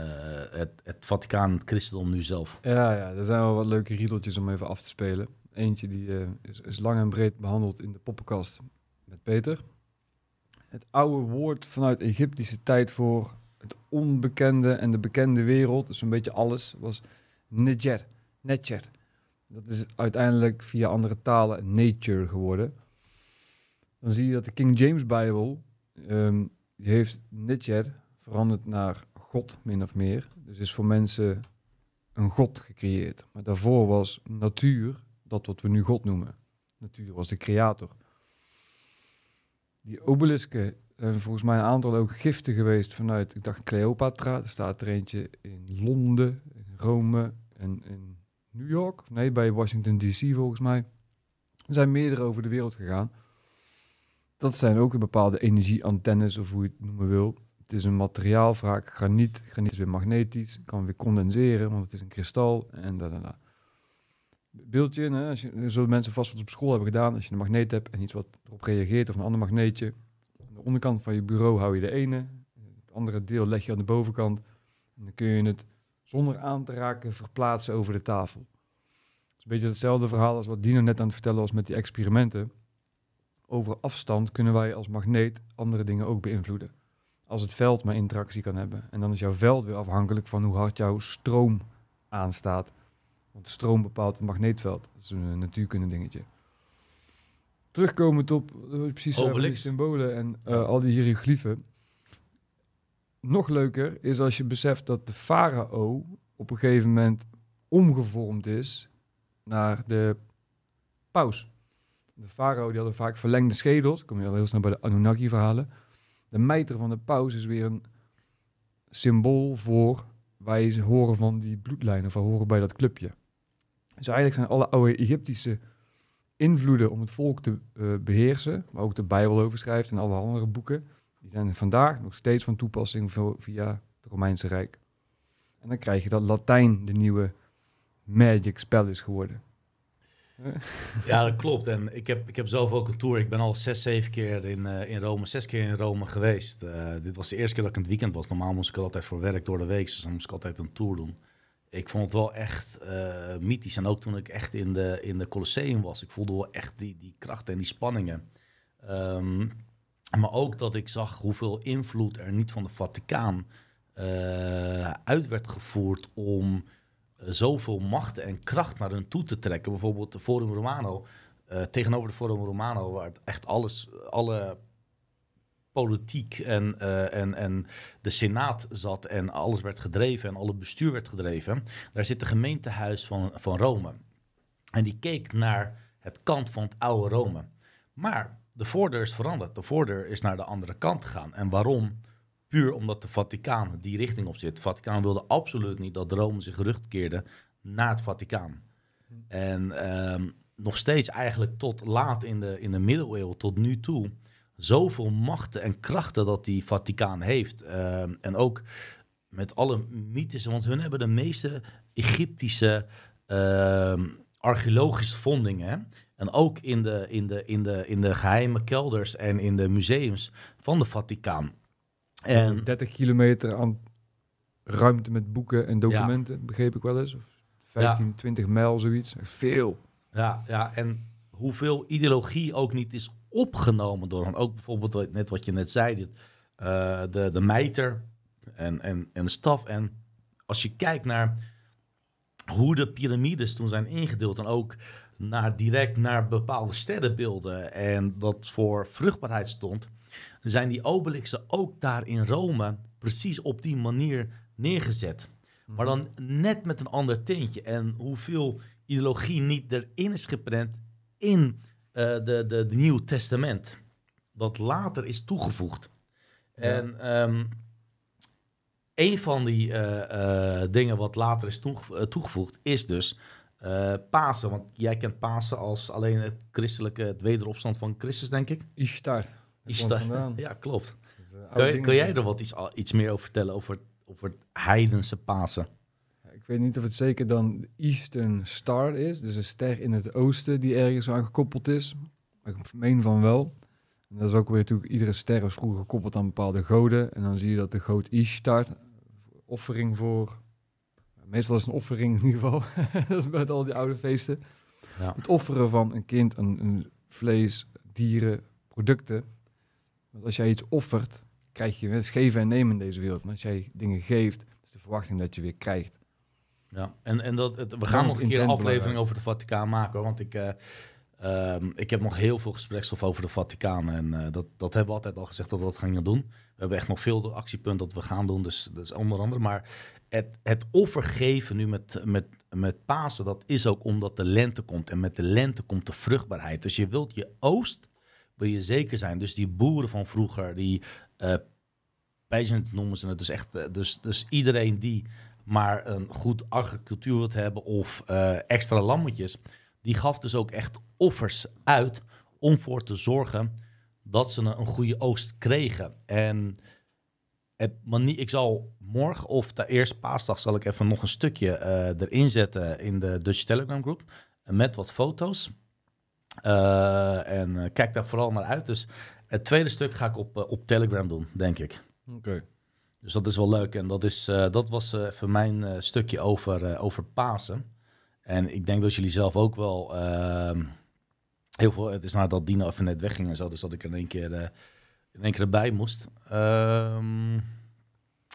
het, het Vaticaan, het christendom nu zelf. Ja, ja, er zijn wel wat leuke riedeltjes om even af te spelen. Eentje die uh, is, is, lang en breed behandeld in de poppenkast met Peter. Het oude woord vanuit Egyptische tijd voor het onbekende en de bekende wereld, dus een beetje alles, was Neger. Netjer. Dat is uiteindelijk via andere talen nature geworden. Dan zie je dat de King James Bijbel, um, die heeft Netjer veranderd naar God, min of meer. Dus is voor mensen een God gecreëerd. Maar daarvoor was natuur dat wat we nu God noemen. Natuur was de creator. Die obelisken zijn volgens mij een aantal ook giften geweest vanuit, ik dacht Cleopatra. Er staat er eentje in Londen, in Rome en in New York. Nee, bij Washington DC volgens mij. Zijn meerdere over de wereld gegaan. Dat zijn ook bepaalde energieantennes, of hoe je het noemen wil. Het is een materiaal, vaak graniet. Graniet is weer magnetisch, kan weer condenseren, want het is een kristal. En da, da, da. Beeldje, hè, zullen mensen vast wat op school hebben gedaan. Als je een magneet hebt en iets wat erop reageert, of een ander magneetje. Aan de onderkant van je bureau hou je de ene. Het andere deel leg je aan de bovenkant. En dan kun je het zonder aan te raken verplaatsen over de tafel. Het is een beetje hetzelfde verhaal als wat Dino net aan het vertellen was met die experimenten. Over afstand kunnen wij als magneet andere dingen ook beïnvloeden. Als het veld maar interactie kan hebben. En dan is jouw veld weer afhankelijk van hoe hard jouw stroom aanstaat. Want stroom bepaalt het magneetveld. Dat is een natuurkunde dingetje. Terugkomend op uh, precies uh, die symbolen en uh, al die hieroglyphen nog leuker is als je beseft dat de farao op een gegeven moment omgevormd is naar de paus. De farao die hadden vaak verlengde schedels. Kom je al heel snel bij de Anunnaki-verhalen. De mijter van de paus is weer een symbool voor wij horen van die bloedlijnen, of horen bij dat clubje. Dus eigenlijk zijn alle oude Egyptische invloeden om het volk te uh, beheersen, maar ook de Bijbel over schrijft en alle andere boeken, die zijn vandaag nog steeds van toepassing via het Romeinse Rijk. En dan krijg je dat Latijn de nieuwe magic spel is geworden. Ja, dat klopt. En ik heb, ik heb zelf ook een tour. Ik ben al zes, zeven keer in, uh, in Rome, zes keer in Rome geweest. Uh, dit was de eerste keer dat ik in het weekend was. Normaal moest ik altijd voor werk door de week, dus dan moest ik altijd een tour doen. Ik vond het wel echt uh, mythisch. En ook toen ik echt in de, in de Colosseum was, ik voelde wel echt die, die kracht en die spanningen. Um, maar ook dat ik zag hoeveel invloed er niet van de Vaticaan uh, uit werd gevoerd om uh, zoveel macht en kracht naar hun toe te trekken. Bijvoorbeeld de Forum Romano, uh, tegenover de Forum Romano, waar echt alles, alle politiek en, en, en de Senaat zat en alles werd gedreven en alle bestuur werd gedreven. Daar zit de gemeentehuis van, van Rome. En die keek naar het kant van het oude Rome. Maar de voordeur is veranderd. De voordeur is naar de andere kant gegaan. En waarom? Puur omdat de Vaticaan die richting op zit. De Vaticaan wilde absoluut niet dat Rome zich terugkeerde naar het Vaticaan. En um, nog steeds eigenlijk tot laat in de, in de middeleeuwen, tot nu toe, zoveel machten en krachten dat die Vaticaan heeft. Um, en ook met alle mythes, want hun hebben de meeste Egyptische uh, archeologische vondingen. En ook in de, in, de, in, de, in de geheime kelders en in de museums van de Vaticaan. En 30 kilometer aan ruimte met boeken en documenten, ja. begreep ik wel eens. Of 15, ja. 20 mijl, zoiets. Veel. Ja, ja, en hoeveel ideologie ook niet is opgenomen door hem. Ook bijvoorbeeld net wat je net zei, dit, uh, de, de mijter en, en, en de staf. En als je kijkt naar hoe de piramides toen zijn ingedeeld en ook naar, direct naar bepaalde sterrenbeelden en dat voor vruchtbaarheid stond, zijn die obelixen ook daar in Rome precies op die manier neergezet. Maar dan net met een ander tintje. En hoeveel ideologie niet erin is geprent in uh, de, de, de Nieuw Testament. Dat later is toegevoegd. En ehm, een van die eh, eh, dingen wat later is toege- eh, toegevoegd is dus eh, Pasen. Want jij kent Pasen als alleen het christelijke, het wederopstand van Christus, denk ik. Ishtar. Ishtar. Ja, klopt. Eh, Kun, jij er wat iets, iets meer over vertellen over, over het heidense Pasen? Ik weet niet of het zeker dan de Eastern Star is, dus een ster in het oosten die ergens aan gekoppeld is. Ik meen van wel. En dat is ook weer natuurlijk, iedere ster was vroeger gekoppeld aan bepaalde goden. En dan zie je dat de goot Ishtar, offering voor, meestal is het een offering in ieder geval, dat is met al die oude feesten. Ja. Het offeren van een kind aan een vlees, dieren, producten. Want als jij iets offert, krijg je, het is geven en nemen in deze wereld. Maar als jij dingen geeft, is de verwachting dat je weer krijgt. Ja, en, en dat, het- we gaan nog een keer een aflevering over de Vaticaan maken, hoor, want ik, eh, ehm, ik heb nog heel veel gesprekstof over de Vaticaan. En eh, dat, dat hebben we altijd al gezegd dat we dat gingen doen. We hebben echt nog veel actiepunten dat we gaan doen, dus dat is onder andere. Maar het, het offergeven nu met, met, met Pasen, dat is ook omdat de lente komt. En met de lente komt de vruchtbaarheid. Dus je wilt je oost, wil je zeker zijn. Dus die boeren van vroeger, die eh peasant noemen ze het. Dus echt, eh, dus, dus iedereen die maar een goed agricultuur wilt hebben of extra lammetjes, die gaf dus ook echt offers uit om voor te zorgen dat ze een, goede oogst kregen. En het manie, ik zal morgen of de eerste paasdag zal ik even nog een stukje eh, erin zetten in de Dutch Telegram groep met wat foto's. Eh, en eh, kijk daar vooral naar uit. Dus het tweede stuk ga ik op, eh, op Telegram doen, denk ik. Oké. Dus dat is wel leuk. En dat, is, eh, dat was eh even mijn eh, stukje over, eh, over Pasen. En ik denk dat jullie zelf ook wel ehm, heel veel... Het is nadat Dino even net wegging en zo, dus dat ik er in één keer, eh, in één keer erbij moest. Ehm,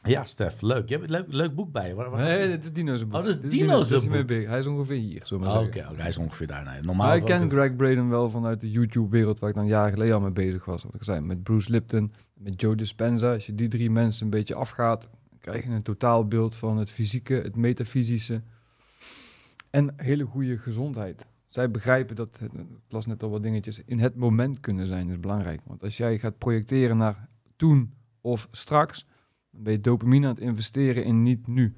ja, Stef, leuk. Je hebt een leuk, leuk boek bij je. Waar, waar- Nee, dit is Dino's boek. Oh, dat is Dino's boek. mee. Hij is ongeveer hier, zo maar Oh, Oké, hij is ongeveer daar. Nee, normaal Maar ik ken Greg Braden wel vanuit de YouTube-wereld, waar ik dan jaren geleden al mee bezig was. Wat ik zei, met Bruce Lipton, met Joe Dispenza. Als je die drie mensen een beetje afgaat, dan krijg je een totaalbeeld van het fysieke, het metafysische en hele goede gezondheid. Zij begrijpen dat, het- ik las net al wat dingetjes, in het moment kunnen zijn is belangrijk. Want als jij gaat projecteren naar toen of straks, dan ben je dopamine aan het investeren in niet nu.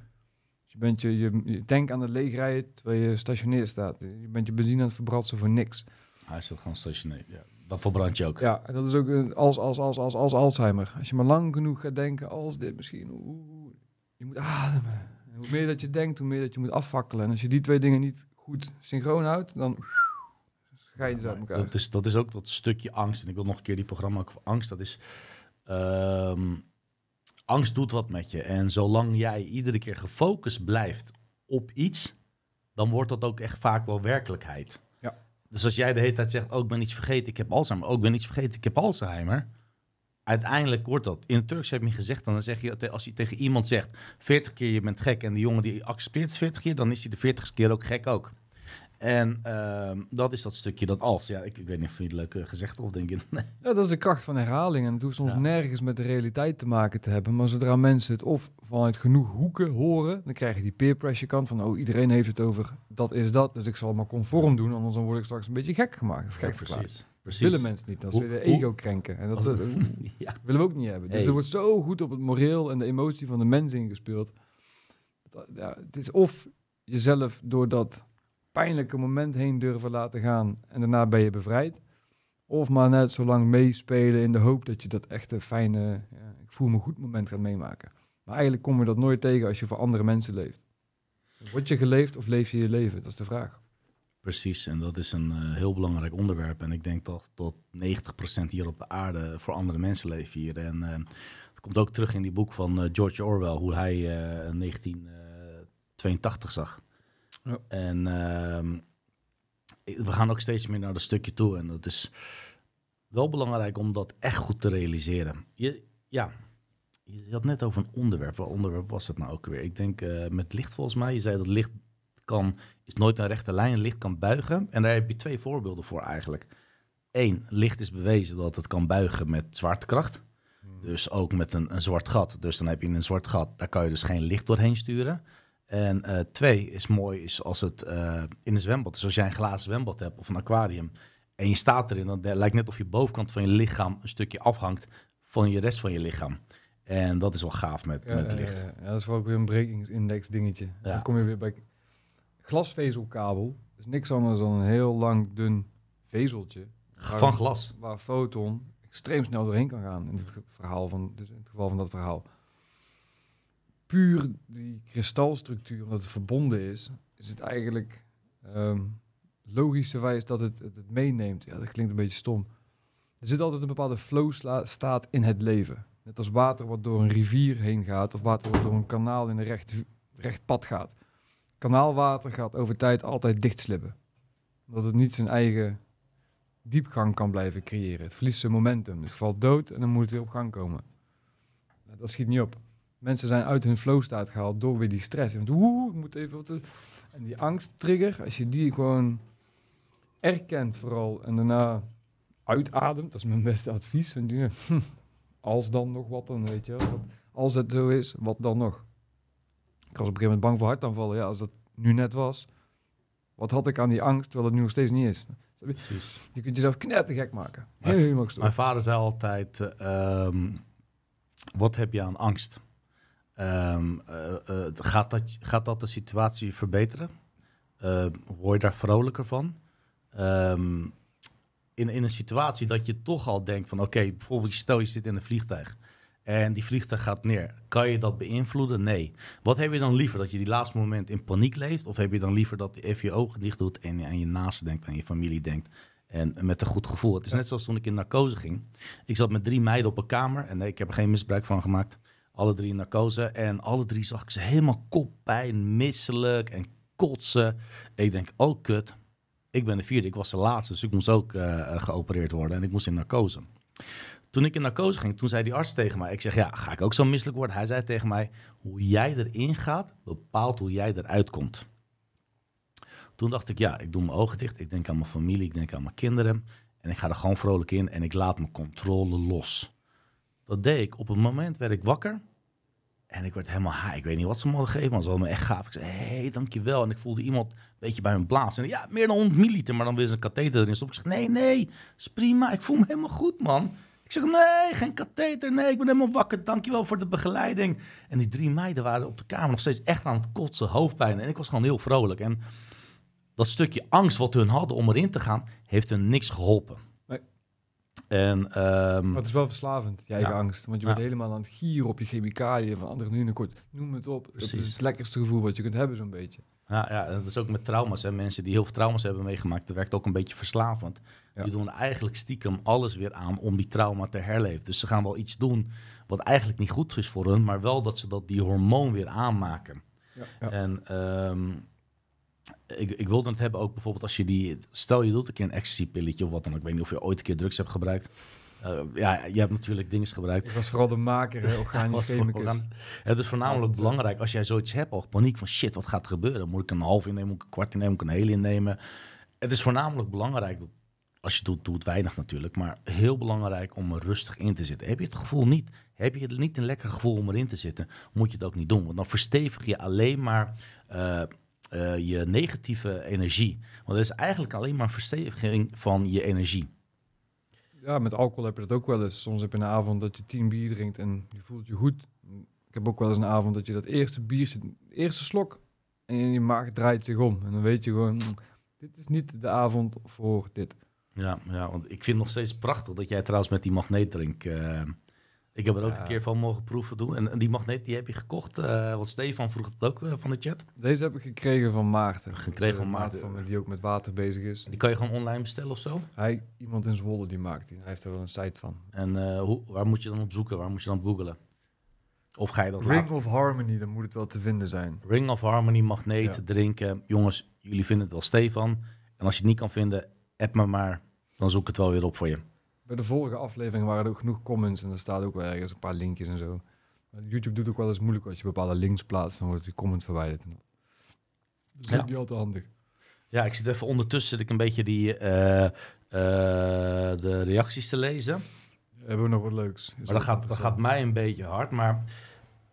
Dus je, bent je, je, je denkt aan het leegrijden terwijl je stationair staat. Je bent je benzine aan het verbratsen voor niks. Hij zit gewoon stationair. Ja. Dan verbrand je ook. Ja, dat is ook als, als, als, als, als Alzheimer. Als je maar lang genoeg gaat denken, als dit misschien, oeh, je moet ademen. Hoe meer dat je denkt, hoe meer dat je moet afvakkelen. En als je die twee dingen niet goed synchroon houdt, dan ga je dus uit elkaar. Dat is, dat is ook dat stukje angst. En ik wil nog een keer die programma ook voor angst. Dat is. ehm, angst doet wat met je. En zolang jij iedere keer gefocust blijft op iets, dan wordt dat ook echt vaak wel werkelijkheid. Ja. Dus als jij de hele tijd zegt: Oh, ik ben iets vergeten, ik heb Alzheimer. Oh, ik ben iets vergeten, ik heb Alzheimer. Uiteindelijk wordt dat. In het Turks heb je gezegd, dan zeg je, als je tegen iemand zegt 40 keer je bent gek en die jongen die accepteert het 40 keer, dan is hij de 40 keer ook gek ook. En ehm, dat is dat stukje dat als. Ja, ik, ik weet niet of je het leuk eh, gezegd of denk je. Nee. Ja, dat is de kracht van herhaling. En het hoeft soms Ja. nergens met de realiteit te maken te hebben. Maar zodra mensen het of vanuit genoeg hoeken horen, dan krijg je die peer pressure kant van, oh, iedereen heeft het over dat is dat, dus ik zal maar conform doen, anders dan word ik straks een beetje gek gemaakt. Of gek Ja, precies. Precies. willen mensen niet. Hoe- weer de ego krenken. En dat, Als- eh, ja. willen we ook niet hebben. Dus Hey. er wordt zo goed op het moreel en de emotie van de mens ingespeeld. Dat, ja, het is of jezelf door dat pijnlijke moment heen durven laten gaan en daarna ben je bevrijd. Of maar net zo lang meespelen in de hoop dat je dat echte fijne, ja, ik voel me goed moment gaat meemaken. Maar eigenlijk kom je dat nooit tegen als je voor andere mensen leeft. Word je geleefd of leef je je leven? Dat is de vraag. Precies, en dat is een eh, heel belangrijk onderwerp. En ik denk dat tot 90% hier op de aarde voor andere mensen leven hier. En eh, het komt ook terug in die boek van eh, George Orwell, hoe hij eh 1982 zag. Ja. En ehm, we gaan ook steeds meer naar dat stukje toe. En dat is wel belangrijk om dat echt goed te realiseren. Je, ja, je had net over een onderwerp. Wat onderwerp was het nou ook weer? Ik denk met licht volgens mij. Je zei dat licht kan, is nooit een rechte lijn. Licht kan buigen. En daar heb je twee voorbeelden voor eigenlijk. Eén, licht is bewezen dat het kan buigen met zwaartekracht. Dus ook met een, een zwart gat. Dus dan heb je een zwart gat, daar kan je dus geen licht doorheen sturen. En eh, twee is mooi, is als het eh, in een zwembad, dus als jij een glazen zwembad hebt of een aquarium en je staat erin, dan lijkt net of je bovenkant van je lichaam een stukje afhangt van je rest van je lichaam. En dat is wel gaaf met, Ja, met licht. ja, ja, dat is wel ook weer een brekingsindex dingetje. Dan kom je weer bij glasvezelkabel. is niks anders dan een heel lang dun vezeltje. Van glas. Waar foton extreem snel doorheen kan gaan. In het, verhaal van, dus in het geval van dat verhaal. Puur die kristalstructuur, omdat het verbonden is, is het eigenlijk ehm logischerwijs dat het, het het meeneemt. Ja, dat klinkt een beetje stom. Er zit altijd een bepaalde flow staat in het leven. Net als water wat door een rivier heen gaat, of water wat door een kanaal in een recht, recht pad gaat. Kanaalwater gaat over tijd altijd dichtslippen. Omdat het niet zijn eigen diepgang kan blijven creëren. Het verliest zijn momentum. Het valt dood en dan moet het weer op gang komen. Nou, Dat schiet niet op. Mensen zijn uit hun flow staat gehaald door weer die stress. Want oeh, ik moet even wat. En die angsttrigger, als je die gewoon erkent vooral en daarna uitademt, dat is mijn beste advies. Als dan nog wat dan, weet je Als het zo is, wat dan nog? Ik was op een gegeven moment bang voor hartaanvallen. Ja, als dat nu net was, wat had ik aan die angst, terwijl het nu nog steeds niet is? Precies. Je kunt jezelf knettergek maken. Gestoord. Mijn vader zei altijd, eh, ehm, wat heb je aan angst? Ehm, eh, eh, gaat, dat, gaat dat de situatie verbeteren? Eh, word je daar vrolijker van? Ehm, in, in een situatie dat je toch al denkt van... oké, bijvoorbeeld stel je zit in een vliegtuig... en die vliegtuig gaat neer. Kan je dat beïnvloeden? Nee. Wat heb je dan liever? Dat je die laatste moment in paniek leeft? Of heb je dan liever dat je even je ogen dicht doet... en aan je naasten denkt, aan je familie denkt... En met een goed gevoel. Het is Ja. net zoals toen ik in narcose ging. Ik zat met drie meiden op een kamer. En nee, ik heb er geen misbruik van gemaakt. Alle drie in narcose. En alle drie zag ik ze helemaal koppijn, misselijk en kotsen. Ik denk, oh kut. Ik ben de vierde. Ik was de laatste. Dus ik moest ook eh, geopereerd worden. En ik moest in narcose. Toen ik in narcose ging, toen zei die arts tegen mij. Ik zeg, ja, ga ik ook zo misselijk worden? Hij zei tegen mij, hoe jij erin gaat, bepaalt hoe jij eruit komt. Toen dacht ik, ja, ik doe mijn ogen dicht. Ik denk aan mijn familie, ik denk aan mijn kinderen. En ik ga er gewoon vrolijk in en ik laat mijn controle los. Dat deed ik. Op het moment werd ik wakker. En ik werd helemaal high. Ik weet niet wat ze me hadden gegeven, maar ze hadden me echt gaaf. Ik zei, hé, hey, dankjewel. En ik voelde iemand een beetje bij mijn blazen. En ja, meer dan 100 milliliter, maar dan weer een katheter erin stoppen. Ik zeg, nee, nee, is prima. Ik voel me helemaal goed, man. Ik zeg, nee, geen katheter. Nee, ik ben helemaal wakker. Dankjewel voor de begeleiding. En die drie meiden waren op de kamer nog steeds echt aan het kotsen, hoofdpijn. En ik was gewoon heel vrolijk. En dat stukje angst wat hun hadden om erin te gaan, heeft hun niks geholpen. Nee. En ehm, Maar het is wel verslavend, je eigen Ja. angst. Want je Ja. bent helemaal aan het gieren op je chemicaliën van adrenalinekort. Noem het op. Dat Precies. is het lekkerste gevoel wat je kunt hebben, zo'n beetje. Ja, ja, dat is ook met trauma's. Hè. Mensen die heel veel trauma's hebben meegemaakt, dat werkt ook een beetje verslavend. Ja. Die doen eigenlijk stiekem alles weer aan om die trauma te herleven. Dus ze gaan wel iets doen wat eigenlijk niet goed is voor hun, maar wel dat ze dat die hormoon weer aanmaken. Ja. Ja. En ehm, ik, ik wilde het hebben ook bijvoorbeeld als je die... Stel je doet een keer een ecstasy-pilletje of wat dan. Ik weet niet of je ooit een keer drugs hebt gebruikt. Eh, ja, je hebt natuurlijk dingen gebruikt. Ik was vooral de maker, hè, organisch chemicus. Het is voornamelijk eh, belangrijk als jij zoiets hebt, al paniek van shit, wat gaat er gebeuren? Moet ik een half innemen, moet ik een kwart innemen, moet ik een hele innemen? Het is voornamelijk belangrijk, dat, als je doet, doe het weinig natuurlijk, maar heel belangrijk om er rustig in te zitten. Heb je het gevoel niet, heb je niet een lekker gevoel om erin te zitten, moet je het ook niet doen. Want dan verstevig je alleen maar eh, eh, je negatieve energie. Want het is eigenlijk alleen maar versteviging van je energie. Ja, met alcohol heb je dat ook wel eens. Soms heb je een avond dat je tien bier drinkt en je voelt je goed. Ik heb ook wel eens een avond dat je dat eerste biertje, eerste slok, en je maag draait zich om. En dan weet je gewoon, dit is niet de avond voor dit. Ja, ja, want ik vind het nog steeds prachtig dat jij trouwens met die magneetdrink... eh, ik heb er ook Ja. een keer van mogen proeven doen. En, en die magneet die heb je gekocht, eh want Stefan vroeg het ook eh, van de chat. Deze heb ik gekregen van Maarten. Gekregen van Maarten. Die ook met water bezig is. Die kan je gewoon online bestellen of zo. Hij, iemand in Zwolle die maakt die. Hij heeft er wel een site van. En hoe, waar moet je dan op zoeken? Waar moet je dan op googelen? Of ga je dat Ring laten? of Harmony, dan moet het wel te vinden zijn. Ring of Harmony, magneet, Ja. drinken. Jongens, jullie vinden het wel Stefan. En als je het niet kan vinden, app me maar. Dan zoek ik het wel weer op voor je. Bij de vorige aflevering waren er ook genoeg comments en er staat ook wel ergens een paar linkjes en zo. YouTube doet ook wel eens moeilijk als je bepaalde links plaatst, dan wordt die comment verwijderd. Dat is Ja. niet altijd handig. Ja, ik zit even ondertussen zit ik een beetje die, eh, eh, de reacties te lezen. Hebben we nog wat leuks? Is Maar dat gaat, dat gaat mij een beetje hard. Maar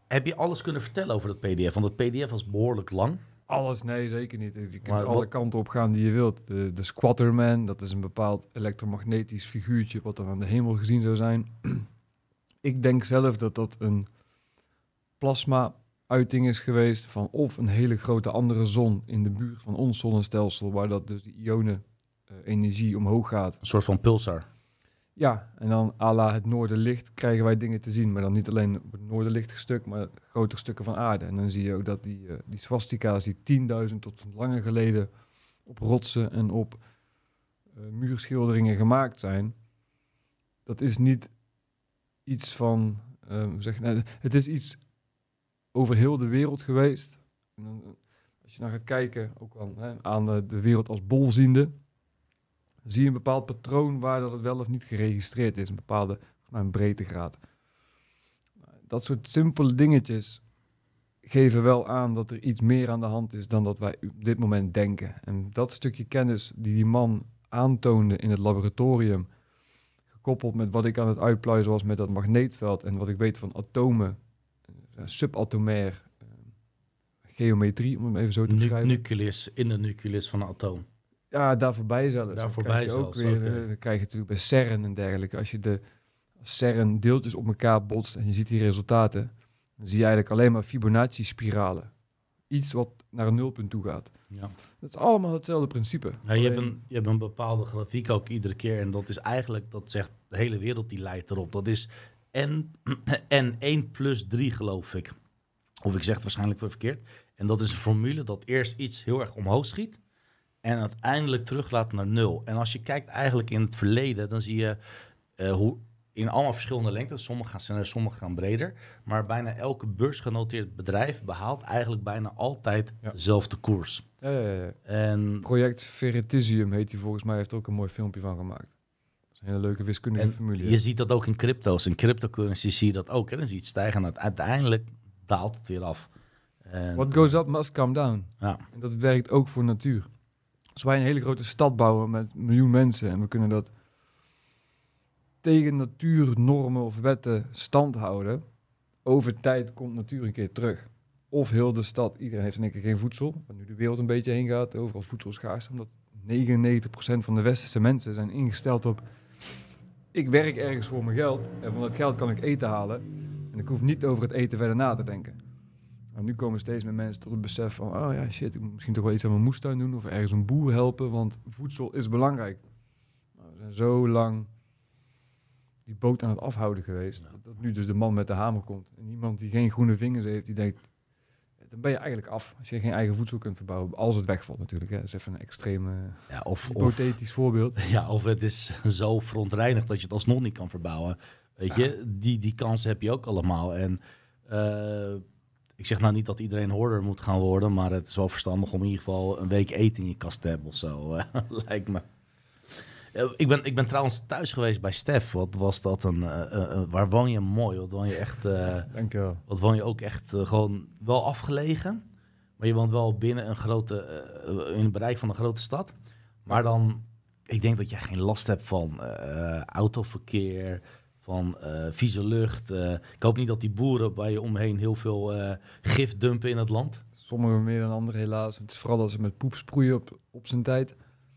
heb je alles kunnen vertellen over dat PDF? Want het PDF was behoorlijk lang. Alles, nee, zeker niet. Je kunt Maar alle wat- kanten op gaan die je wilt. De, de Squatterman, dat is een bepaald elektromagnetisch figuurtje wat dan aan de hemel gezien zou zijn. ik denk zelf dat dat een plasma-uiting is geweest van of een hele grote andere zon in de buurt van ons zonnestelsel, waar dat dus die ionen-energie omhoog gaat. Een soort van pulsar. Ja, en dan à la het noorderlicht krijgen wij dingen te zien, maar dan niet alleen op het noorderlichtige stuk, maar grotere stukken van aarde. En dan zie je ook dat die, eh, die swastika's die 10.000 tot langer geleden op rotsen en op eh, muurschilderingen gemaakt zijn, dat is niet iets van, hoe zeg nou, het is iets over heel de wereld geweest. En dan, als je naar gaat kijken, ook al, hè, aan de, de wereld als bol ziende, zie je een bepaald patroon waar dat het wel of niet geregistreerd is, een bepaalde mij een breedtegraad. Dat soort simpele dingetjes geven wel aan dat er iets meer aan de hand is dan dat wij op dit moment denken. En dat stukje kennis die die man aantoonde in het laboratorium, gekoppeld met wat ik aan het uitpluizen was met dat magneetveld en wat ik weet van atomen, eh, subatomair, eh, geometrie, om hem even zo te beschrijven. nucleus, in de nucleus van een atoom. Ja, daar voorbij zelfs. Daar voorbij krijg je ook zelfs, weer, eh, Dan krijg je natuurlijk bij CERN en dergelijke. Als je de CERN deeltjes op elkaar botst en je ziet die resultaten, dan zie je eigenlijk alleen maar Fibonacci-spiralen. Iets wat naar een nulpunt toe gaat. Ja. Dat is allemaal hetzelfde principe. Ja, je, hebt een, je hebt een bepaalde grafiek ook iedere keer. En dat is eigenlijk, dat zegt de hele wereld die leidt erop. Dat is N, N1 plus 3 geloof ik. Of ik zeg het waarschijnlijk verkeerd. En dat is een formule dat eerst iets heel erg omhoog schiet. En uiteindelijk teruglaat naar nul. En als je kijkt eigenlijk in het verleden, dan zie je eh, hoe in allemaal verschillende lengtes. Sommige gaan sneller, sommige gaan breder. Maar bijna elke beursgenoteerd bedrijf behaalt eigenlijk bijna altijd Ja. dezelfde koers. Ja. En Project Veritisium heet die volgens mij, heeft er ook een mooi filmpje van gemaakt. Dat is een hele leuke wiskundige En formule. Je ziet dat ook in crypto's. In cryptocurrency zie je dat ook. Hè? Dan zie je het stijgen en uiteindelijk daalt het weer af. En, What goes up must come down. Ja. En dat werkt ook voor natuur. Als wij een hele grote stad bouwen met een miljoen mensen en we kunnen dat tegen natuurnormen of wetten stand houden, over tijd komt natuur een keer terug. Of heel de stad, iedereen heeft in één keer geen voedsel, waar nu de wereld een beetje heen gaat, overal voedselschaarste, omdat 99% van de westerse mensen zijn ingesteld op ik werk ergens voor mijn geld en van dat geld kan ik eten halen en ik hoef niet over het eten verder na te denken. Nu komen steeds meer mensen tot het besef van, oh ja, shit, ik moet misschien toch wel iets aan mijn moestuin doen of ergens een boer helpen, want voedsel is belangrijk. Nou, we zijn zo lang die boot aan het afhouden geweest, Ja. dat nu dus de man met de hamer komt. En iemand die geen groene vingers heeft, die denkt, dan ben je eigenlijk af als je geen eigen voedsel kunt verbouwen, als het wegvalt natuurlijk. Hè. Dat is even een extreem eh, Ja, of, of, hypothetisch voorbeeld. ja, of het is zo verontreinigd dat je het alsnog niet kan verbouwen. Weet je, die, die kansen heb je ook allemaal. En eh, ik zeg nou niet dat iedereen hoorder moet gaan worden, maar het is wel verstandig om in ieder geval een week eten in je kast te hebben of zo, eh, lijkt me. Eh, Ik ben, ik ben trouwens thuis geweest bij Stef. Wat was dat een... eh, waar woon je mooi? Wat woon je echt... Dankjewel. Wat woon je ook echt gewoon wel afgelegen. Maar je woont wel binnen een grote, in het bereik van een grote stad. Maar dan, ik denk dat jij geen last hebt van autoverkeer, van eh, vieze lucht. eh. ik hoop niet dat die boeren bij je omheen heel veel eh gif dumpen in het land. Sommigen meer dan anderen helaas. Het is vooral als ze met poep sproeien op, op zijn tijd.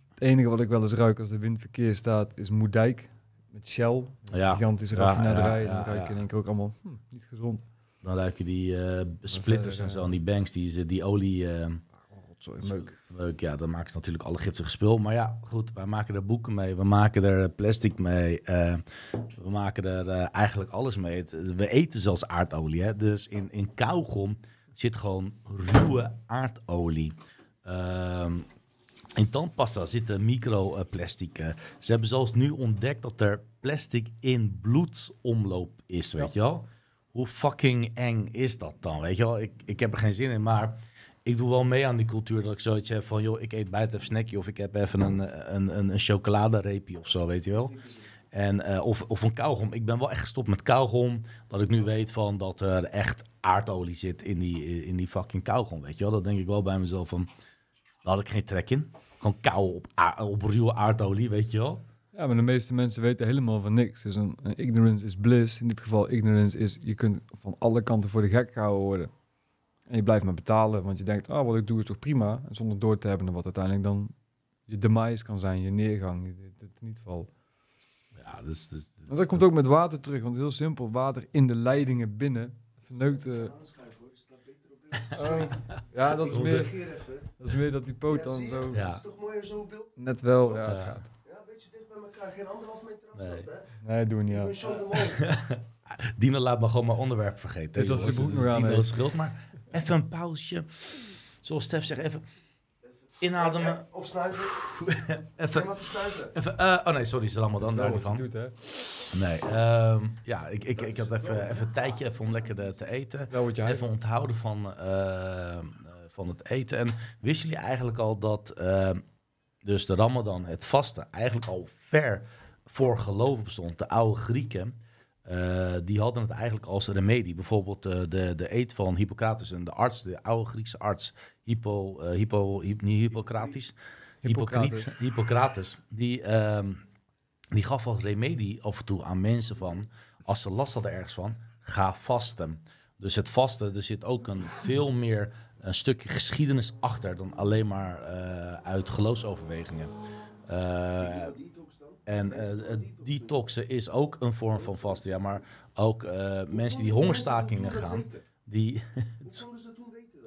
Het enige wat ik wel eens ruik als de windverkeer staat is Moerdijk. Met Shell, Ja, gigantische ja, raffinaderij. ja, en dan ruik je in één keer ook allemaal, hm, niet gezond. Dan ruik je die splitters en zo, en die banks, die, die olie... meuk. Leuk, ja, dan maken ze natuurlijk alle giftige spul. Maar ja, goed, wij maken er boeken mee, we maken er plastic mee, eh, we maken er eh, eigenlijk alles mee. We eten zelfs aardolie, hè? dus in, in kauwgom zit gewoon ruwe aardolie. Ehm, in tandpasta zitten microplastic. eh. Ze hebben zelfs nu ontdekt dat er plastic in bloedsomloop is, weet je wel? Hoe fucking eng is dat dan, weet je wel? Ik, ik heb er geen zin in, maar ik doe wel mee aan die cultuur dat ik zoiets heb van, joh, ik eet buiten even snackje of ik heb even een, een, een, een chocoladereepje of zo, weet je wel? En, eh, of, of een kauwgom. Ik ben wel echt gestopt met kauwgom, dat ik nu weet van dat er echt aardolie zit in die, in die fucking kauwgom, weet je wel? Dat denk ik wel bij mezelf van, daar had ik geen trek in. Gewoon kauwen op, op ruwe aardolie, weet je wel? Ja, maar de meeste mensen weten helemaal van niks. Dus een, een ignorance is bliss. In dit geval ignorance is, je kunt van alle kanten voor de gek gehouden worden. En je blijft maar betalen, want je denkt, ah, wat ik doe is toch prima. En zonder door te hebben wat uiteindelijk dan je demise kan zijn, je neergang, je, het niet val. Ja, dus, dus, dus- Want dat komt ook met water terug, want heel simpel, water in de leidingen binnen verneukt... oh, ja, dat is, meer, dat is meer dat die poot dan zo Ja. Dat is toch mooier zo beeld? net wel... Ja, Ja. het gaat. Ja, een beetje dicht bij elkaar. Geen anderhalf meter afstand, Nee. hè? Nee, doen we niet aan. Dino laat me gewoon mijn onderwerp vergeten. Dit was zijn broek nog aan schuld, maar even een pauzeje. Zoals Stef zegt, even inademen. Of snuiven. Even, Even wat te snuiven. even eh, oh nee, sorry, allemaal Dat dan daar van. doet, hè. Nee, ehm, ja, ik, ik, ik had even, even een tijdje even om lekker de- te eten. Wel wat je Even onthouden van, eh, eh, van het eten. En wisten jullie eigenlijk al dat eh, dus de Ramadan, het vasten, eigenlijk al ver voor geloof bestond? De oude Grieken, eh, die hadden het eigenlijk als remedie. Bijvoorbeeld eh, de, de eet van Hippocrates en de arts, de oude Griekse arts, Hippo, eh, Hippo, Hip- niet Hippocrates, Hippocrates, Hippocrates. Die, ehm, die gaf als remedie af en toe aan mensen van, als ze last hadden ergens van, ga vasten. Dus het vasten, er zit ook een veel meer een stukje geschiedenis achter dan alleen maar eh, uit geloofsoverwegingen. Eh, en eh, het detoxen is ook een vorm van vasten, ja, maar ook eh, mensen die hongerstakingen gaan, die...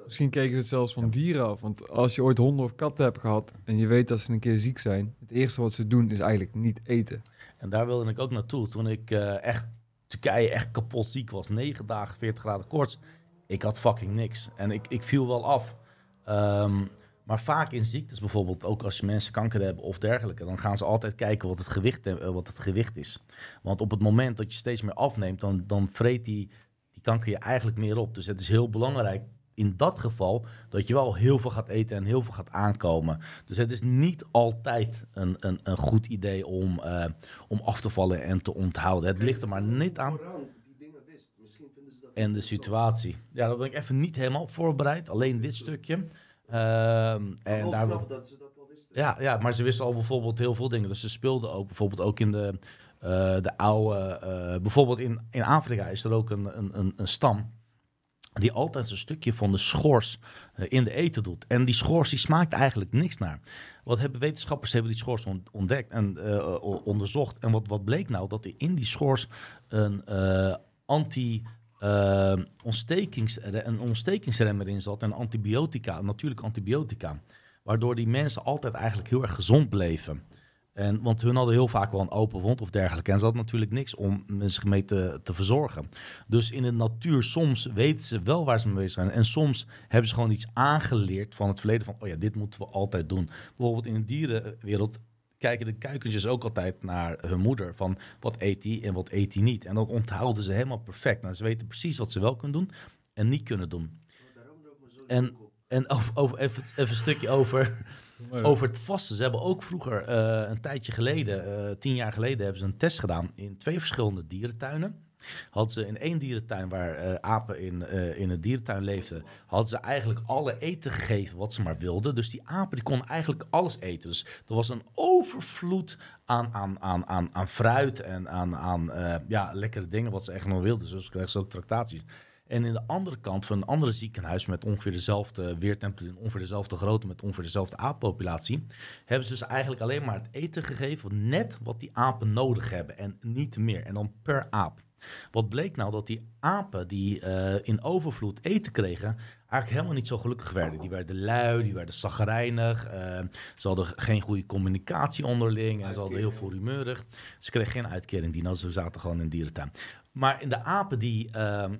Misschien keken ze het zelfs van dieren af. Want als je ooit honden of katten hebt gehad en je weet dat ze een keer ziek zijn, het eerste wat ze doen is eigenlijk niet eten. En daar wilde ik ook naartoe. Toen ik eh, echt Turkije echt kapot ziek was. 9 dagen, 40 graden koorts. Ik had fucking niks. En ik, ik viel wel af. Ehm, maar vaak in ziektes bijvoorbeeld, ook als mensen kanker hebben of dergelijke, dan gaan ze altijd kijken wat het gewicht, eh, wat het gewicht is. Want op het moment dat je steeds meer afneemt, dan, dan vreet die, die kanker je eigenlijk meer op. Dus het is heel belangrijk in dat geval dat je wel heel veel gaat eten en heel veel gaat aankomen. Dus het is niet altijd een, een, een goed idee om, eh, om af te vallen en te onthouden. Het ligt er maar net aan dat en de situatie. Ja, daar ben ik even niet helemaal op voorbereid. Alleen dit stukje. Ehm, en daar knap dat ze dat al wisten. ja, ja, maar ze wisten al bijvoorbeeld heel veel dingen. Dus ze speelden ook bijvoorbeeld ook in de, eh, de oude... eh, bijvoorbeeld in, in Afrika is er ook een, een, een, een stam... die altijd een stukje van de schors eh, in de eten doet. En die schors die smaakt eigenlijk niks naar. Wat hebben wetenschappers hebben die schors on- ontdekt en eh, onderzocht. En wat, wat bleek nou? Dat er in die schors een eh, anti... eh, ontstekings, een ontstekingsremmer in zat en antibiotica, natuurlijk antibiotica. Waardoor die mensen altijd eigenlijk heel erg gezond bleven. En, want hun hadden heel vaak wel een open wond of dergelijke. En ze hadden natuurlijk niks om mensen mee te, te verzorgen. Dus in de natuur, soms weten ze wel waar ze mee bezig zijn. En soms hebben ze gewoon iets aangeleerd van het verleden. Van, oh ja, dit moeten we altijd doen. Bijvoorbeeld in de dierenwereld kijken de kuikentjes ook altijd naar hun moeder. Van wat eet die en wat eet die niet. En dat onthouden ze helemaal perfect. Nou, ze weten precies wat ze wel kunnen doen en niet kunnen doen. En, en over, over, even, even een stukje over, over het vasten. Ze hebben ook vroeger, eh, een tijdje geleden, eh, tien jaar geleden, hebben ze een test gedaan in twee verschillende dierentuinen. Hadden ze in één dierentuin waar eh, apen in, eh, in het dierentuin leefden, hadden ze eigenlijk alle eten gegeven wat ze maar wilden. Dus die apen die konden eigenlijk alles eten. Dus er was een overvloed aan, aan, aan, aan, aan fruit en aan, aan eh, ja, lekkere dingen wat ze echt nog wilden. Dus kregen ze ook tractaties. En in de andere kant van een andere ziekenhuis met ongeveer dezelfde weertemperatuur, ongeveer dezelfde grootte, met ongeveer dezelfde aappopulatie, hebben ze dus eigenlijk alleen maar het eten gegeven, net wat die apen nodig hebben en niet meer. En dan per aap. Wat bleek nou dat die apen die eh, in overvloed eten kregen, eigenlijk helemaal niet zo gelukkig werden. Die werden lui, die werden zagrijnig, eh, ze hadden geen goede communicatie onderling en ze hadden heel veel humeurig. Ze kregen geen uitkering, die ze zaten gewoon in een dierentuin. Maar in de apen die ehm,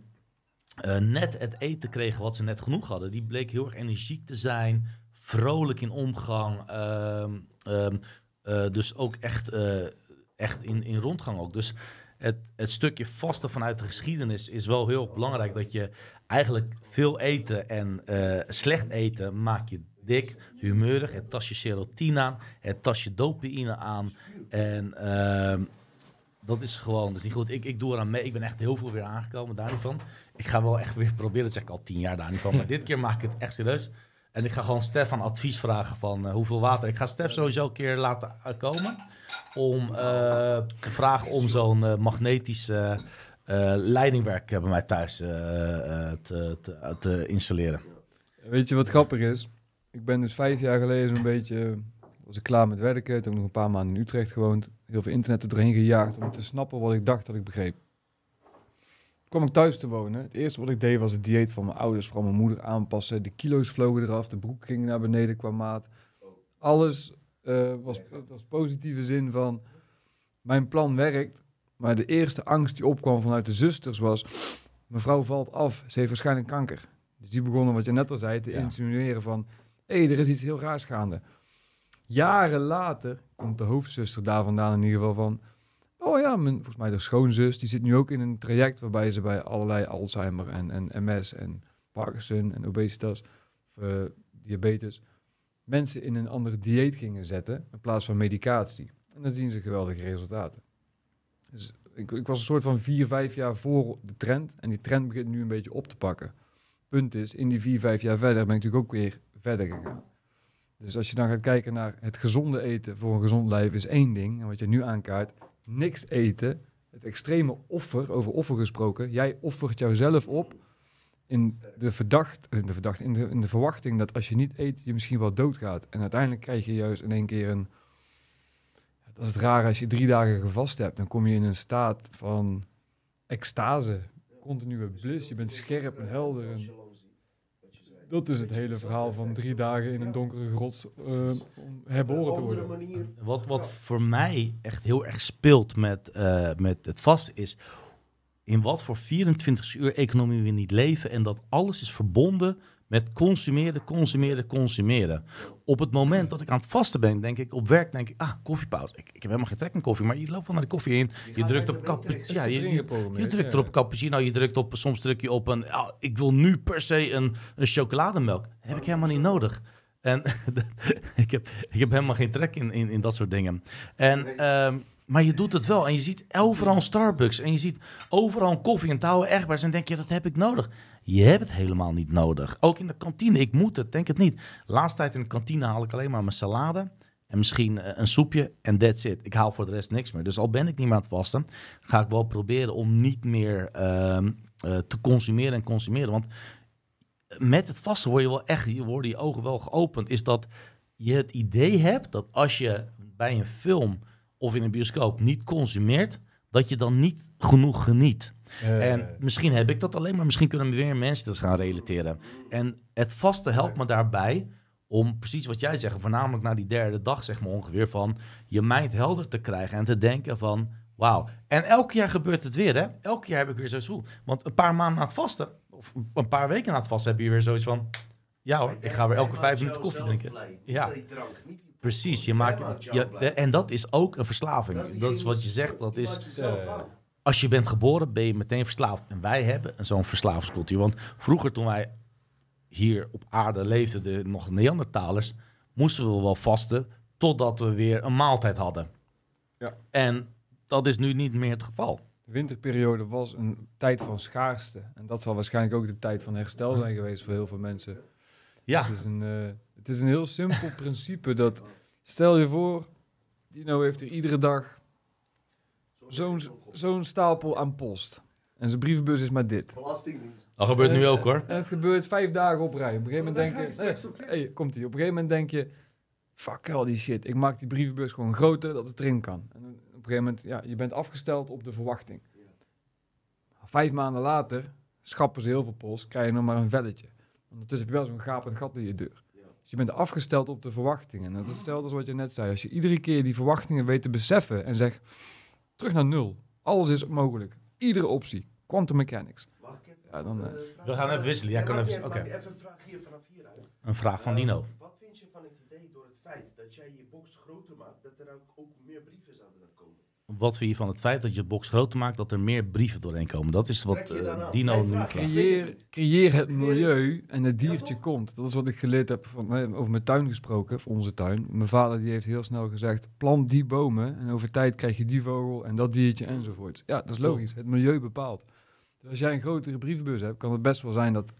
eh, net het eten kregen wat ze net genoeg hadden, die bleek heel erg energiek te zijn, vrolijk in omgang, ehm, eh, dus ook echt, echt in, in rondgang ook. Dus het, het stukje vasten vanuit de geschiedenis is wel heel belangrijk dat je eigenlijk veel eten en eh, slecht eten maak je dik, humeurig, het tas je serotonine aan, het tas je dopamine aan en ehm, dat is gewoon, is niet goed. Ik, ik doe eraan mee. Ik ben echt heel veel weer aangekomen daar niet van. Ik ga wel echt weer proberen, dat zeg ik al tien jaar daar niet van. Maar dit keer maak ik het echt serieus. En ik ga gewoon Stefan advies vragen van eh, hoeveel water. Ik ga Stef sowieso een keer laten eh, komen. Om eh, te vragen om zo'n eh, magnetisch eh, leidingwerk bij mij thuis eh, eh, te, te, te installeren. Weet je wat grappig is? Ik ben dus vijf jaar geleden zo'n beetje was ik klaar met werken. Toen heb ik nog een paar maanden in Utrecht gewoond. Heel veel internet er doorheen gejaagd om te snappen wat ik dacht dat ik begreep. Toen kwam ik thuis te wonen. Het eerste wat ik deed was het dieet van mijn ouders, vooral mijn moeder aanpassen. De kilo's vlogen eraf, de broek ging naar beneden qua maat. Alles eh, was, was positieve zin van, mijn plan werkt. Maar de eerste angst die opkwam vanuit de zusters was, mevrouw valt af, ze heeft waarschijnlijk kanker. Dus die begonnen, wat je net al zei, te Ja. insinueren van, hé, hey, er is iets heel raars gaande. Jaren later komt de hoofdzuster daar vandaan in ieder geval van... Oh ja, mijn, volgens mij de schoonzus, die zit nu ook in een traject... waarbij ze bij allerlei Alzheimer en, en MS en Parkinson en obesitas... of eh, diabetes... mensen in een andere dieet gingen zetten in plaats van medicatie. En dan zien ze geweldige resultaten. Dus ik, ik was een soort van vier, vijf jaar voor de trend... en die trend begint nu een beetje op te pakken. Punt is, in die vier, vijf jaar verder ben ik natuurlijk ook weer verder gegaan. Dus als je dan gaat kijken naar het gezonde eten voor een gezond lijf is één ding. En wat je nu aankaart, niks eten. Het extreme offer, over offer gesproken. Jij offert jouzelf op in de, verdacht, in de, verdacht, in de, in de verwachting dat als je niet eet, je misschien wel doodgaat. En uiteindelijk krijg je juist in één keer een... Dat is het rare, als je drie dagen gevast hebt, dan kom je in een staat van extase. Continue bliss, je bent scherp en helder. En dat is het hele verhaal van drie dagen in een donkere grot eh, om herboren te worden. manier. Wat, wat voor mij echt heel erg speelt met, eh, met het vast is... in wat voor 24 uur economie we niet leven... en dat alles is verbonden met consumeren, consumeren, consumeren. Op het moment dat ik aan het vasten ben, denk ik op werk... denk ik, ah, koffiepauze. Ik, ik heb helemaal geen trek in koffie, maar je loopt wel naar de koffie in. Je drukt op cappuccino. Ja, je, je, je drukt er op cappuccino, je drukt op, soms druk je op een, ja, ik wil nu per se een, een chocolademelk. Heb ik helemaal niet nodig. En ik, heb, ik heb helemaal geen trek in, in, in dat soort dingen. En, ehm, maar je doet het wel. En je ziet overal Starbucks. En je ziet overal koffie en touwen echtbaars. En denk je, dat heb ik nodig. Je hebt het helemaal niet nodig. Ook in de kantine. Ik moet het, denk het niet. Laatste tijd in de kantine haal ik alleen maar mijn salade. En misschien eh, een soepje en that's it. Ik haal voor de rest niks meer. Dus al ben ik niet meer aan het vasten, ga ik wel proberen om niet meer ehm, eh, te consumeren en consumeren. Want met het vasten word je wel echt, je worden je ogen wel geopend. Is dat je het idee hebt dat als je bij een film of in een bioscoop niet consumeert, dat je dan niet genoeg geniet. Eh, En misschien heb ik dat alleen, maar misschien kunnen weer mensen dat gaan relateren. En het vaste helpt me daarbij om precies wat jij zegt, voornamelijk na die derde dag zeg maar ongeveer, van je mind helder te krijgen en te denken van wauw. En elk jaar gebeurt het weer hè. Elk jaar heb ik weer zoiets voel. Want een paar maanden na het vasten, of een paar weken na het vasten, heb je weer zoiets van ja hoor, ik ga weer elke vijf minuten koffie drinken. Ja. Precies, je maakt, je, en dat is ook een verslaving. Dat is wat je zegt, dat is als je bent geboren, ben je meteen verslaafd. En wij hebben zo'n verslavingscultuur. Want vroeger, toen wij hier op aarde leefden, de nog Neandertalers, moesten we wel vasten totdat we weer een maaltijd hadden. Ja. En dat is nu niet meer het geval. De winterperiode was een tijd van schaarste. En dat zal waarschijnlijk ook de tijd van herstel zijn geweest voor heel veel mensen. Ja, Het, is een, eh, het is een heel simpel principe dat... Stel je voor, Dino heeft er iedere dag zo'n zo'n stapel aan post. En zijn brievenbus is maar dit. Belastingdienst. dat gebeurt nu ook hoor. En het gebeurt vijf dagen op rij. Op een gegeven moment denk je... nee, hey, komt ie. Op een gegeven moment denk je... Fuck al die shit. Ik maak die brievenbus gewoon groter dat het erin kan. En op een gegeven moment... Ja, je bent afgesteld op de verwachting. Vijf maanden later schappen ze heel veel post. Krijg je nog maar een velletje. Ondertussen heb je wel zo'n gapend gat in je deur. Dus je bent afgesteld op de verwachtingen. En dat is hetzelfde als wat je net zei. Als je iedere keer die verwachtingen weet te beseffen en zegt... Terug naar nul. Alles is mogelijk. Iedere optie. Quantum mechanics. Ja, dan... eh, We gaan even wisselen. Jij kan even... Oké, Even een vraag hier vanaf hieruit. een vraag van Dino. Wat vind je van het idee door het feit dat jij je box groter maakt, dat er ook, ook meer brieven? Wat vind je van het feit dat je het box groter maakt, dat er meer brieven doorheen komen? Dat is wat eh? Dino nu vraagt. Creëer, creëer het milieu en het diertje komt. Dat is wat ik geleerd heb van, over mijn tuin gesproken, of onze tuin. Mijn vader die heeft heel snel gezegd, plant die bomen en over tijd krijg je die vogel en dat diertje enzovoort. Ja, dat is logisch. Het milieu bepaalt. Dus als jij een grotere brievenbus hebt, kan het best wel zijn dat...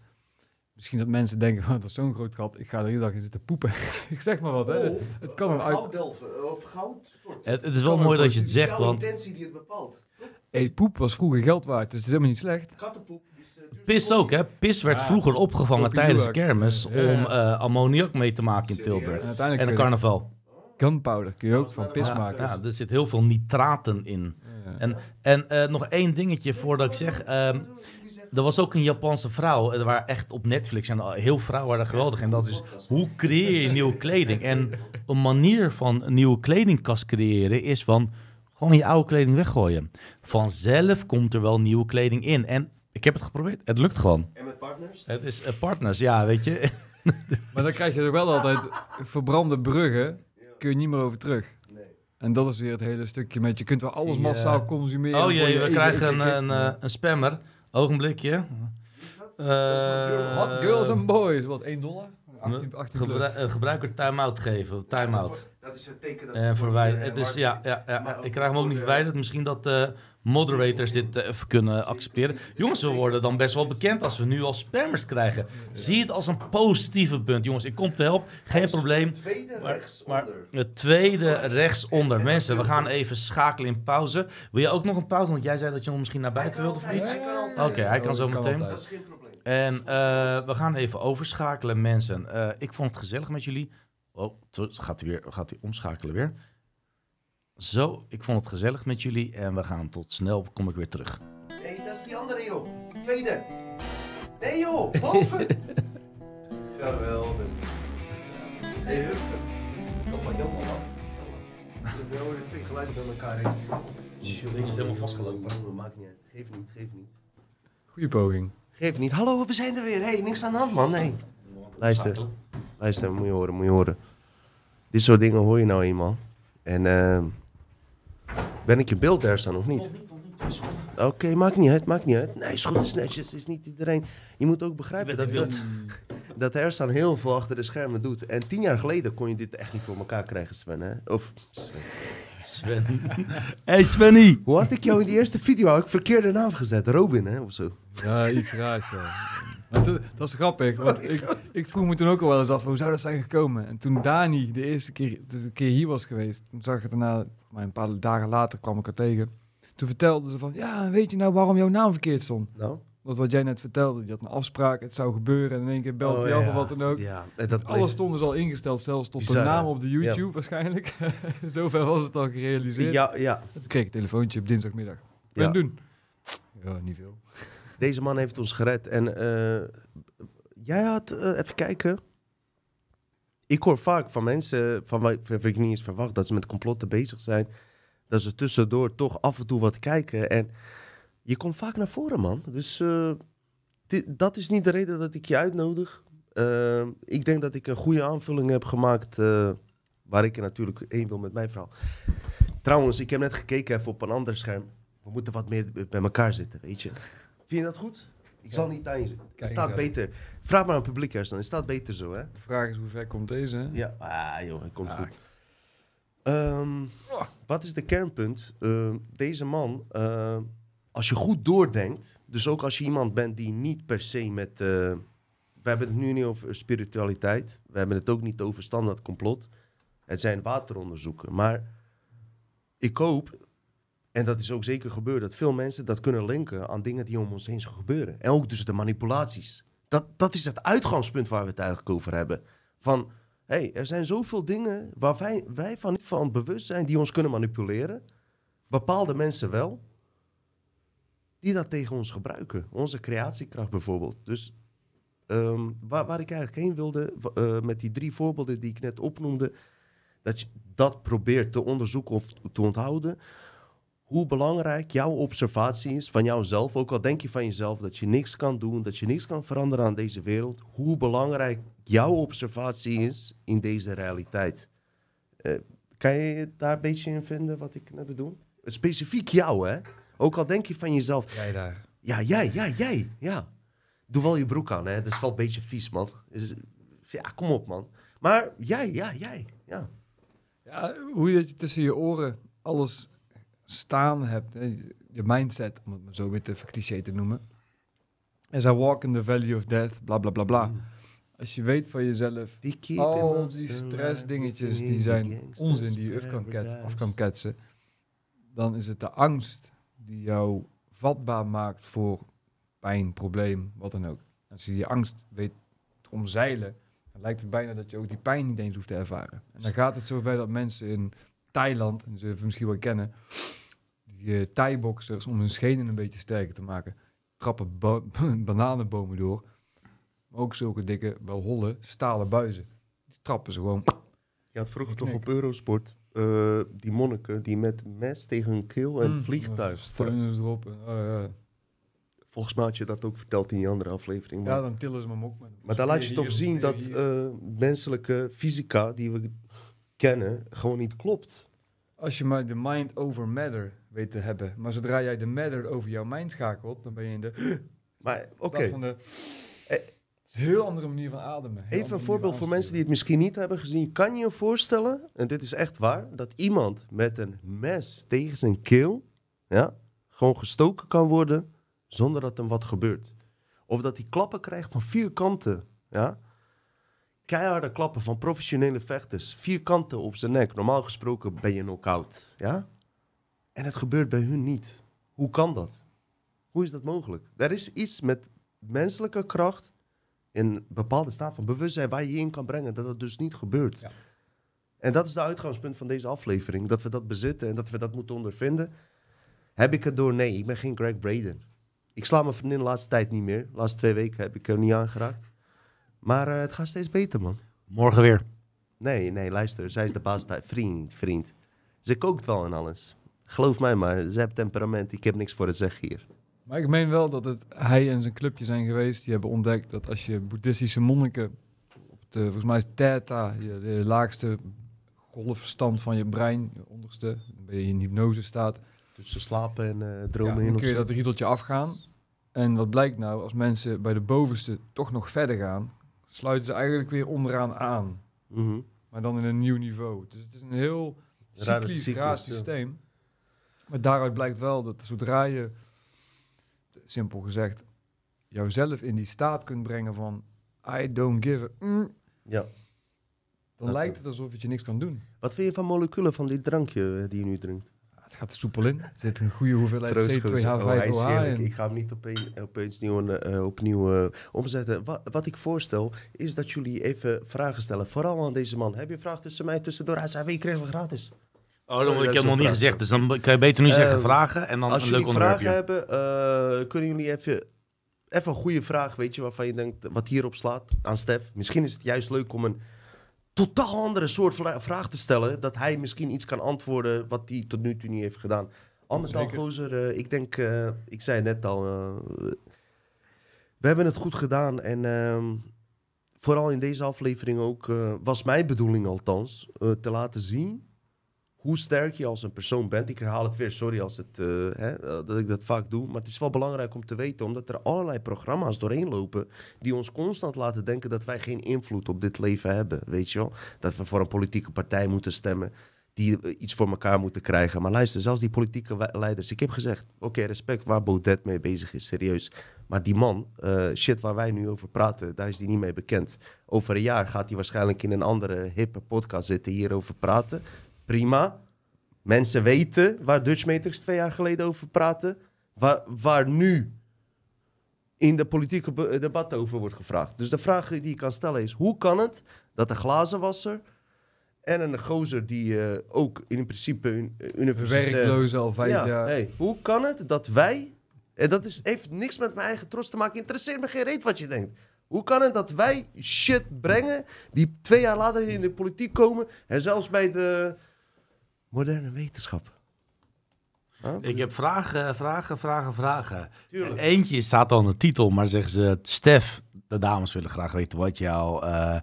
Misschien dat mensen denken, van, dat is zo'n groot gat, ik ga er iedere dag in zitten poepen. ik zeg maar wat, hè. Of, het kan een uit- gouddelven of goud storten. Het, het is wel mooi dat je Het het is zegt, jouw want intentie die het bepaalt. Hey, poep was vroeger geld waard, dus het is helemaal niet slecht. Kattenpoep is... eh, Pis ook, hè? Pis werd Ja. vroeger opgevangen tijdens de kermis Ja, ja. om eh, ammoniak mee te maken in? Tilburg. En En uiteindelijk een het- carnaval. gunpowder kun je ook van pis maken. ja, er zit heel veel nitraten in. Ja. En, en eh, nog één dingetje voordat ik zeg. ehm, er was ook een Japanse vrouw, eh, waar echt op Netflix en heel vrouwen waren geweldig. En dat is hoe creëer je nieuwe kleding? En een manier van een nieuwe kledingkast creëren is van gewoon je oude kleding weggooien. Vanzelf komt er wel nieuwe kleding in. En ik heb het geprobeerd, het lukt gewoon. En met partners? Het is eh, partners, ja, weet je. Maar dan krijg je er wel altijd verbrande bruggen, kun je niet meer over terug. Nee. En dat is weer het hele stukje met, je kunt wel alles massaal consumeren. Oh jee, je we krijgen een, een, eh, een spammer. Ogenblikje. Eh, Hot girls and boys, wat 1 dollar? 18, 18 plus. Gebru- eh, gebruiker time-out geven. Time-out. Dat is het teken dat En verwijderen. Het is, ja, ja, ja, ik krijg hem ook niet verwijderd. Misschien dat de moderators dit eh, even kunnen accepteren. Jongens, we worden dan best wel bekend als we nu al spammers krijgen. Zie het als een positieve punt. Jongens, ik kom te helpen. Geen probleem. Tweede Maar- rechts maar- onder. Het tweede rechtsonder. Mensen, we gaan even schakelen in pauze. Wil je ook nog een pauze? Want jij zei dat je nog misschien naar buiten wilde of iets. Hij kan altijd. Oké, hij kan zo meteen. altijd. Dat is geen probleem. En eh, we gaan even overschakelen, mensen. Eh, ik vond het gezellig met jullie. Oh, gaat hij weer, gaat hij omschakelen weer. Zo, ik vond het gezellig met jullie en we gaan tot snel, kom ik weer terug. Nee, dat is die andere joh. Tweede. Nee joh, boven. Geweldig. Hé, hey, Hup. Kom maar, jammer man. We horen twee geluiden bij elkaar heen. Het ding is helemaal vastgelopen. Maakt niet uit. Geef niet, geef niet. Goeie poging. Geef niet. Hallo, we zijn er weer. Hé, hey, niks aan de hand man. Nee. Luister. Luister, moet je horen, moet je horen. Dit soort dingen hoor je nou eenmaal. En ehm ben ik in beeld daar staan of niet? Oké, maakt niet uit, maakt niet uit. Nee, is goed, is netjes, is niet iedereen. Je moet ook begrijpen dat, dat Erstaan heel veel achter de schermen doet. En tien jaar geleden kon je dit echt niet voor elkaar krijgen, Sven. Hè? Of Sven. Sven. hey Svenny! Hoe had ik jou in die eerste video had ik verkeerde naam gezet? Robin, hè, of zo. Ja, iets raars, ja. Maar dat, dat is grappig, ik, ik vroeg me toen ook al wel eens af, hoe zou dat zijn gekomen? En toen Dani de eerste keer, dus een keer hier was geweest, toen zag ik het daarna, maar een paar dagen later kwam ik haar tegen. Toen vertelde ze van, ja, weet je nou waarom jouw naam verkeerd stond? Nou? Want wat jij net vertelde, je had een afspraak, het zou gebeuren en in één keer belt hij af of wat dan ook. Oh, Ja, en dat bleef- Alles stond dus al ingesteld, zelfs tot de naam op de YouTube waarschijnlijk. Zover was het al gerealiseerd. Ja, ja. En toen kreeg ik een telefoontje op dinsdagmiddag. Ja. ben doen? Ja, niet veel. Deze man heeft ons gered. En eh, jij had, eh, even kijken. Ik hoor vaak van mensen, van waar ik niet eens verwacht, dat ze met complotten bezig zijn. Dat ze tussendoor toch af en toe wat kijken. En je komt vaak naar voren, man. Dus eh, dat is niet de reden dat ik je uitnodig. Ik denk dat ik een goede aanvulling heb gemaakt. waar ik er natuurlijk één wil met mijn verhaal. Trouwens, ik heb net gekeken even op een ander scherm. We moeten wat meer bij elkaar zitten, weet je. Vind je dat goed? Ik zal niet aan je. Het staat beter. Vraag maar aan het publiek eerst dan. Het staat beter zo, hè? De vraag is hoe ver komt deze? Hè? Ja. Ah, joh, het komt Ah. goed. Ehm, wat is de kernpunt? Ehm, deze man, eh, als je goed doordenkt, dus ook als je iemand bent die niet per se met... eh, we hebben het nu niet over spiritualiteit. We hebben het ook niet over standaard complot. Het zijn wateronderzoeken. Maar ik hoop, en dat is ook zeker gebeurd, dat veel mensen dat kunnen linken aan dingen die om ons heen gebeuren. En ook dus de manipulaties. Dat, dat is het uitgangspunt waar we het eigenlijk over hebben. Van, hé, hey, er zijn zoveel dingen waar wij, wij van, van bewust zijn die ons kunnen manipuleren. Bepaalde mensen wel. Die dat tegen ons gebruiken. Onze creatiekracht bijvoorbeeld. Dus ehm, waar, ik eigenlijk heen wilde, eh, met die drie voorbeelden die ik net opnoemde, dat je dat probeert te onderzoeken of te onthouden. Hoe belangrijk jouw observatie is van jouzelf. Ook al denk je van jezelf dat je niks kan doen, dat je niks kan veranderen aan deze wereld. Hoe belangrijk jouw observatie is in deze realiteit. Eh, kan je het daar een beetje in vinden wat ik net bedoel? Specifiek jou, hè? Ook al denk je van jezelf, Jij daar. ja, jij, ja, jij, ja. Doe wel je broek aan, hè. Dat is wel een beetje vies, man. Is- ja, kom op, man. Maar jij, ja, jij, ja. Ja, hoe je tussen je oren alles staan hebt. Je mindset, om het maar zo weer te cliché te noemen. As I walk in the valley of death, bla bla bla bla. Als je weet van jezelf, al die stressdingetjes die zijn onzin die je af kan, ket- paradise. af kan ketsen, dan is het de angst die jou vatbaar maakt voor pijn, probleem, wat dan ook. Als je die angst weet te omzeilen, dan lijkt het bijna dat je ook die pijn niet eens hoeft te ervaren. En dan gaat het zover dat mensen in Thailand, en ze misschien wel kennen, die uh, Thai-boxers om hun schenen een beetje sterker te maken, trappen bananenbomen door. Maar ook zulke dikke, wel holle, stalen buizen. Die trappen ze gewoon. Je had vroeger toch op Eurosport uh, die monniken die met mes tegen hun keel en mm, vliegtuig. Erop. En, uh, Volgens mij had je dat ook verteld in die andere aflevering. Maar... Ja, dan tillen ze hem ook. Maar, maar daar laat je toch zien dat uh, menselijke fysica die we kennen gewoon niet klopt. Als je maar de mind over matter weet te hebben. Maar zodra jij de matter over jouw mind schakelt, dan ben je in de... Maar oké. Okay. Het is een heel andere manier van ademen. Even een voorbeeld voor mensen die het misschien niet hebben gezien. Kan je je voorstellen, en dit is echt waar, dat iemand met een mes tegen zijn keel ja, gewoon gestoken kan worden zonder dat er wat gebeurt? Of dat hij klappen krijgt van vier kanten. Ja? Keiharde klappen van professionele vechters. Vier kanten op zijn nek. Normaal gesproken ben je knock-out. Ja? En het gebeurt bij hun niet. Hoe kan dat? Hoe is dat mogelijk? Er is iets met menselijke kracht in bepaalde staat van bewustzijn waar je je in kan brengen, dat dat dus niet gebeurt. Ja. En dat is de uitgangspunt van deze aflevering, dat we dat bezitten en dat we dat moeten ondervinden. Heb ik het door? Nee, ik ben geen Greg Braden. Ik sla mijn vriendin de laatste tijd niet meer. De laatste twee weken heb ik er niet aangeraakt. Maar uh, het gaat steeds beter, man. Morgen weer. Nee, nee, luister. Zij is de baas daar. Vriend, vriend. Ze kookt wel en alles. Geloof mij maar, ze heeft temperament. Ik heb niks voor het zeggen hier. Maar ik meen wel dat het hij en zijn clubje zijn geweest. Die hebben ontdekt dat als je boeddhistische monniken op de, volgens mij is theta, de laagste golfstand van je brein, je onderste, dan ben je in hypnose staat. Tussen slapen en uh, dromen ja, dan kun je dat riedeltje afgaan. En wat blijkt nou, als mensen bij de bovenste toch nog verder gaan, sluiten ze eigenlijk weer onderaan aan. Mhm. Maar dan in een nieuw niveau. Dus het is een heel cyclisch, raar systeem. Maar daaruit blijkt wel dat zodra je simpel gezegd, jouzelf in die staat kunt brengen van I don't give a... Mm, ja. Dan lijkt het alsof je niks kan doen. Wat vind je van moleculen van dit drankje eh, die je nu drinkt? Het gaat er soepel in. Er zit een goede hoeveelheid C2H5OH in. Ik ga hem niet opeen, opeens nieuw, uh, opnieuw uh, omzetten. Wat, wat, ik voorstel is dat jullie even vragen stellen. Vooral aan deze man. Heb je een vraag tussen mij tussendoor? Hij zei, we kregen gratis. Oh, dan, ik heb nog niet gezegd, dus dan kan je beter nu zeggen vragen en dan als een leuk jullie vragen hebben, uh, kunnen jullie even, even een goede vraag, weet je, waarvan je denkt, wat hierop slaat, aan Stef. Misschien is het juist leuk om een totaal andere soort vraag te stellen, dat hij misschien iets kan antwoorden wat hij tot nu toe niet heeft gedaan. Anders dan, Gozer, uh, ik denk, uh, ik zei het net al, we hebben het goed gedaan en ehm, vooral in deze aflevering ook, was mijn bedoeling althans, te laten zien hoe sterk je als een persoon bent. Ik herhaal het weer, sorry als het, uh, hè, eh, dat ik dat vaak doe. Maar het is wel belangrijk om te weten, omdat er allerlei programma's doorheen lopen. die ons constant laten denken dat wij geen invloed op dit leven hebben. Weet je wel? Dat we voor een politieke partij moeten stemmen. die eh, iets voor elkaar moeten krijgen. Maar luister, zelfs die politieke leiders. Ik heb gezegd, oké, respect waar Baudet mee bezig is, serieus. Maar die man, shit waar wij nu over praten, daar is hij niet mee bekend. Over een jaar gaat hij waarschijnlijk in een andere hippe podcast zitten hierover praten prima. Mensen weten waar Dutch Matrix twee jaar geleden over praten. Waar, waar nu in de politieke debat over wordt gevraagd. Dus de vraag die je kan stellen is: hoe kan het dat de glazenwasser en een gozer die uh, ook in principe un universiteit... Werkloos al vijf ja, jaar. Hey, hoe kan het dat wij... En dat is, heeft niks met mijn eigen trots te maken. Interesseert me geen reet wat je denkt. Hoe kan het dat wij shit brengen die twee jaar later in de politiek komen... en zelfs bij de moderne wetenschap. Ik heb vragen, vragen, vragen, vragen. Tuurlijk. Eentje staat al in de titel, maar zeggen ze... Stef, de dames willen graag weten wat jouw uh,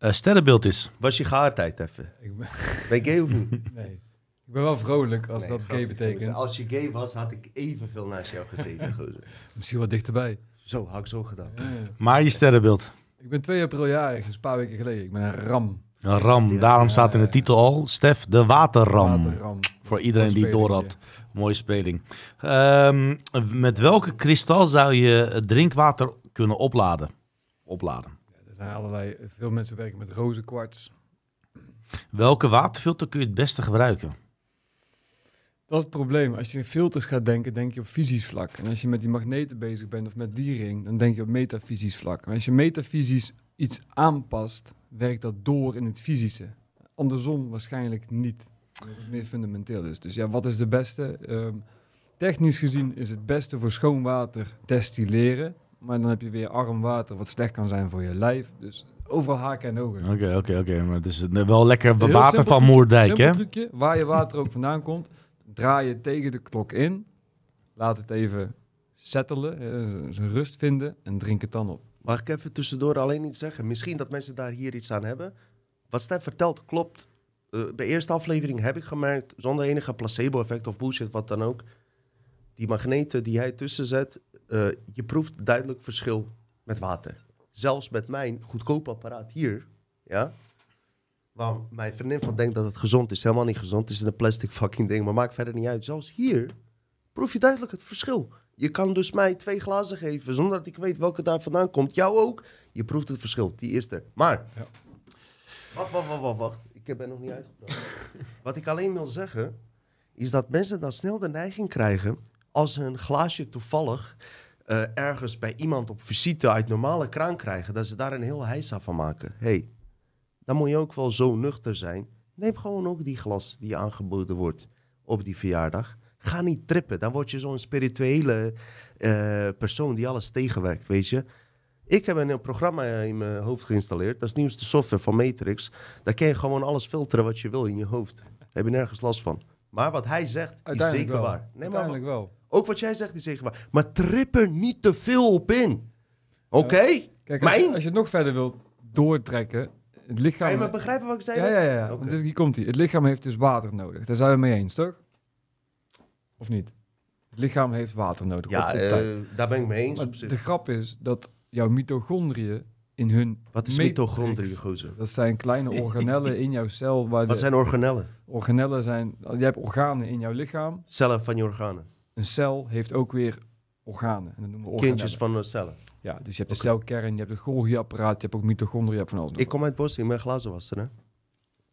sterrenbeeld is. Was je geaardheid even? Ik ben... ben je gay of niet? Nee. Ik ben wel vrolijk als dat gay betekent. Als je gay was, had ik evenveel naast jou gezeten, gozer. Misschien wat dichterbij. Zo, had ik zo gedaan. Maar je sterrenbeeld? Ik ben 2 april jarig, een paar weken geleden. Ik ben een ram. Een ram, daarom staat in de titel al, Stef, de waterram. Voor iedereen die door had. Mooie speling. Um, met welke kristal zou je drinkwater kunnen opladen? Opladen. Ja, er zijn allerlei, veel mensen werken met rozenkwarts. Welke waterfilter kun je het beste gebruiken? Dat is het probleem. Als je in filters gaat denken, denk je op fysisch vlak. En als je met die magneten bezig bent of met die ring, dan denk je op metafysisch vlak. Maar als je metafysisch iets aanpast, werkt dat door in het fysische. Andersom waarschijnlijk niet. Dat het meer fundamenteel is. Dus ja, wat is de beste? Ehm, technisch gezien is het beste voor schoon water destilleren. Maar dan heb je weer arm water, wat slecht kan zijn voor je lijf. Dus overal haken en ogen. Oké, oké, oké. Maar het is wel lekker water van Moerdijk, hè? trucje, waar je water ook vandaan komt, draai je tegen de klok in. Laat het even settelen, eh, zijn rust vinden en drink het dan op. Mag ik even tussendoor alleen iets zeggen? Misschien dat mensen daar hier iets aan hebben. Wat Stef vertelt klopt. Eh, bij eerste aflevering heb ik gemerkt, zonder enige placebo-effect of bullshit, wat dan ook. Die magneten die hij tussen zet, eh, je proeft duidelijk verschil met water. Zelfs met mijn goedkope apparaat hier, ja. Waar mijn vriendin van denkt dat het gezond is. Helemaal niet gezond. Het is een plastic fucking ding, maar maakt verder niet uit. Zelfs hier proef je duidelijk het verschil. Je kan dus mij twee glazen geven zonder dat ik weet welke daar vandaan komt. Jou ook. Je proeft het verschil. Die is er. Maar, Ja. wacht, wacht, wacht, wacht, wacht. Ik ben nog niet uitgepraat. Wat ik alleen wil zeggen, is dat mensen dan snel de neiging krijgen als ze een glaasje toevallig eh, ergens bij iemand op visite uit normale kraan krijgen, dat ze daar een heel heisa van maken. hey, dan moet je ook wel zo nuchter zijn. Neem gewoon ook die glas die je aangeboden wordt op die verjaardag. Ga niet trippen. Dan word je zo'n spirituele eh, persoon die alles tegenwerkt, weet je. Ik heb een, programma in mijn hoofd geïnstalleerd. Dat is de nieuwste software van Matrix. Daar kan je gewoon alles filteren wat je wil in je hoofd. Daar heb je nergens last van. Maar wat hij zegt, is zeker wel. waar. Nee, maar Uiteindelijk wel. ook wat jij zegt is zeker waar. Maar trip er niet te veel op in. Oké? Kijk, als, Mijn? als je het nog verder wilt doortrekken, het lichaam... Ga je me begrijpen wat ik zei? Ja, ja, ja. Hier komt hij. Het lichaam heeft dus water nodig. Daar zijn we mee eens, toch? Of niet? Het lichaam heeft water nodig. Ja, op eh, daar ben ik mee eens Maar op zich. de grap is dat jouw mitochondriën in hun... Wat is mitochondriën, gozer? Dat zijn kleine organellen in jouw cel. Waar Wat zijn organellen? organellen zijn... Je hebt organen in jouw lichaam. Cellen van je organen. Een cel heeft ook weer organen. En dat noemen we. Kindjes van de cellen. Ja, dus je hebt de celkern, je hebt het Golgi-apparaat, je hebt ook mitochondriën, je hebt van alles. Ik kom uit Bosnië, ik ben glazenwasser, hè? Ik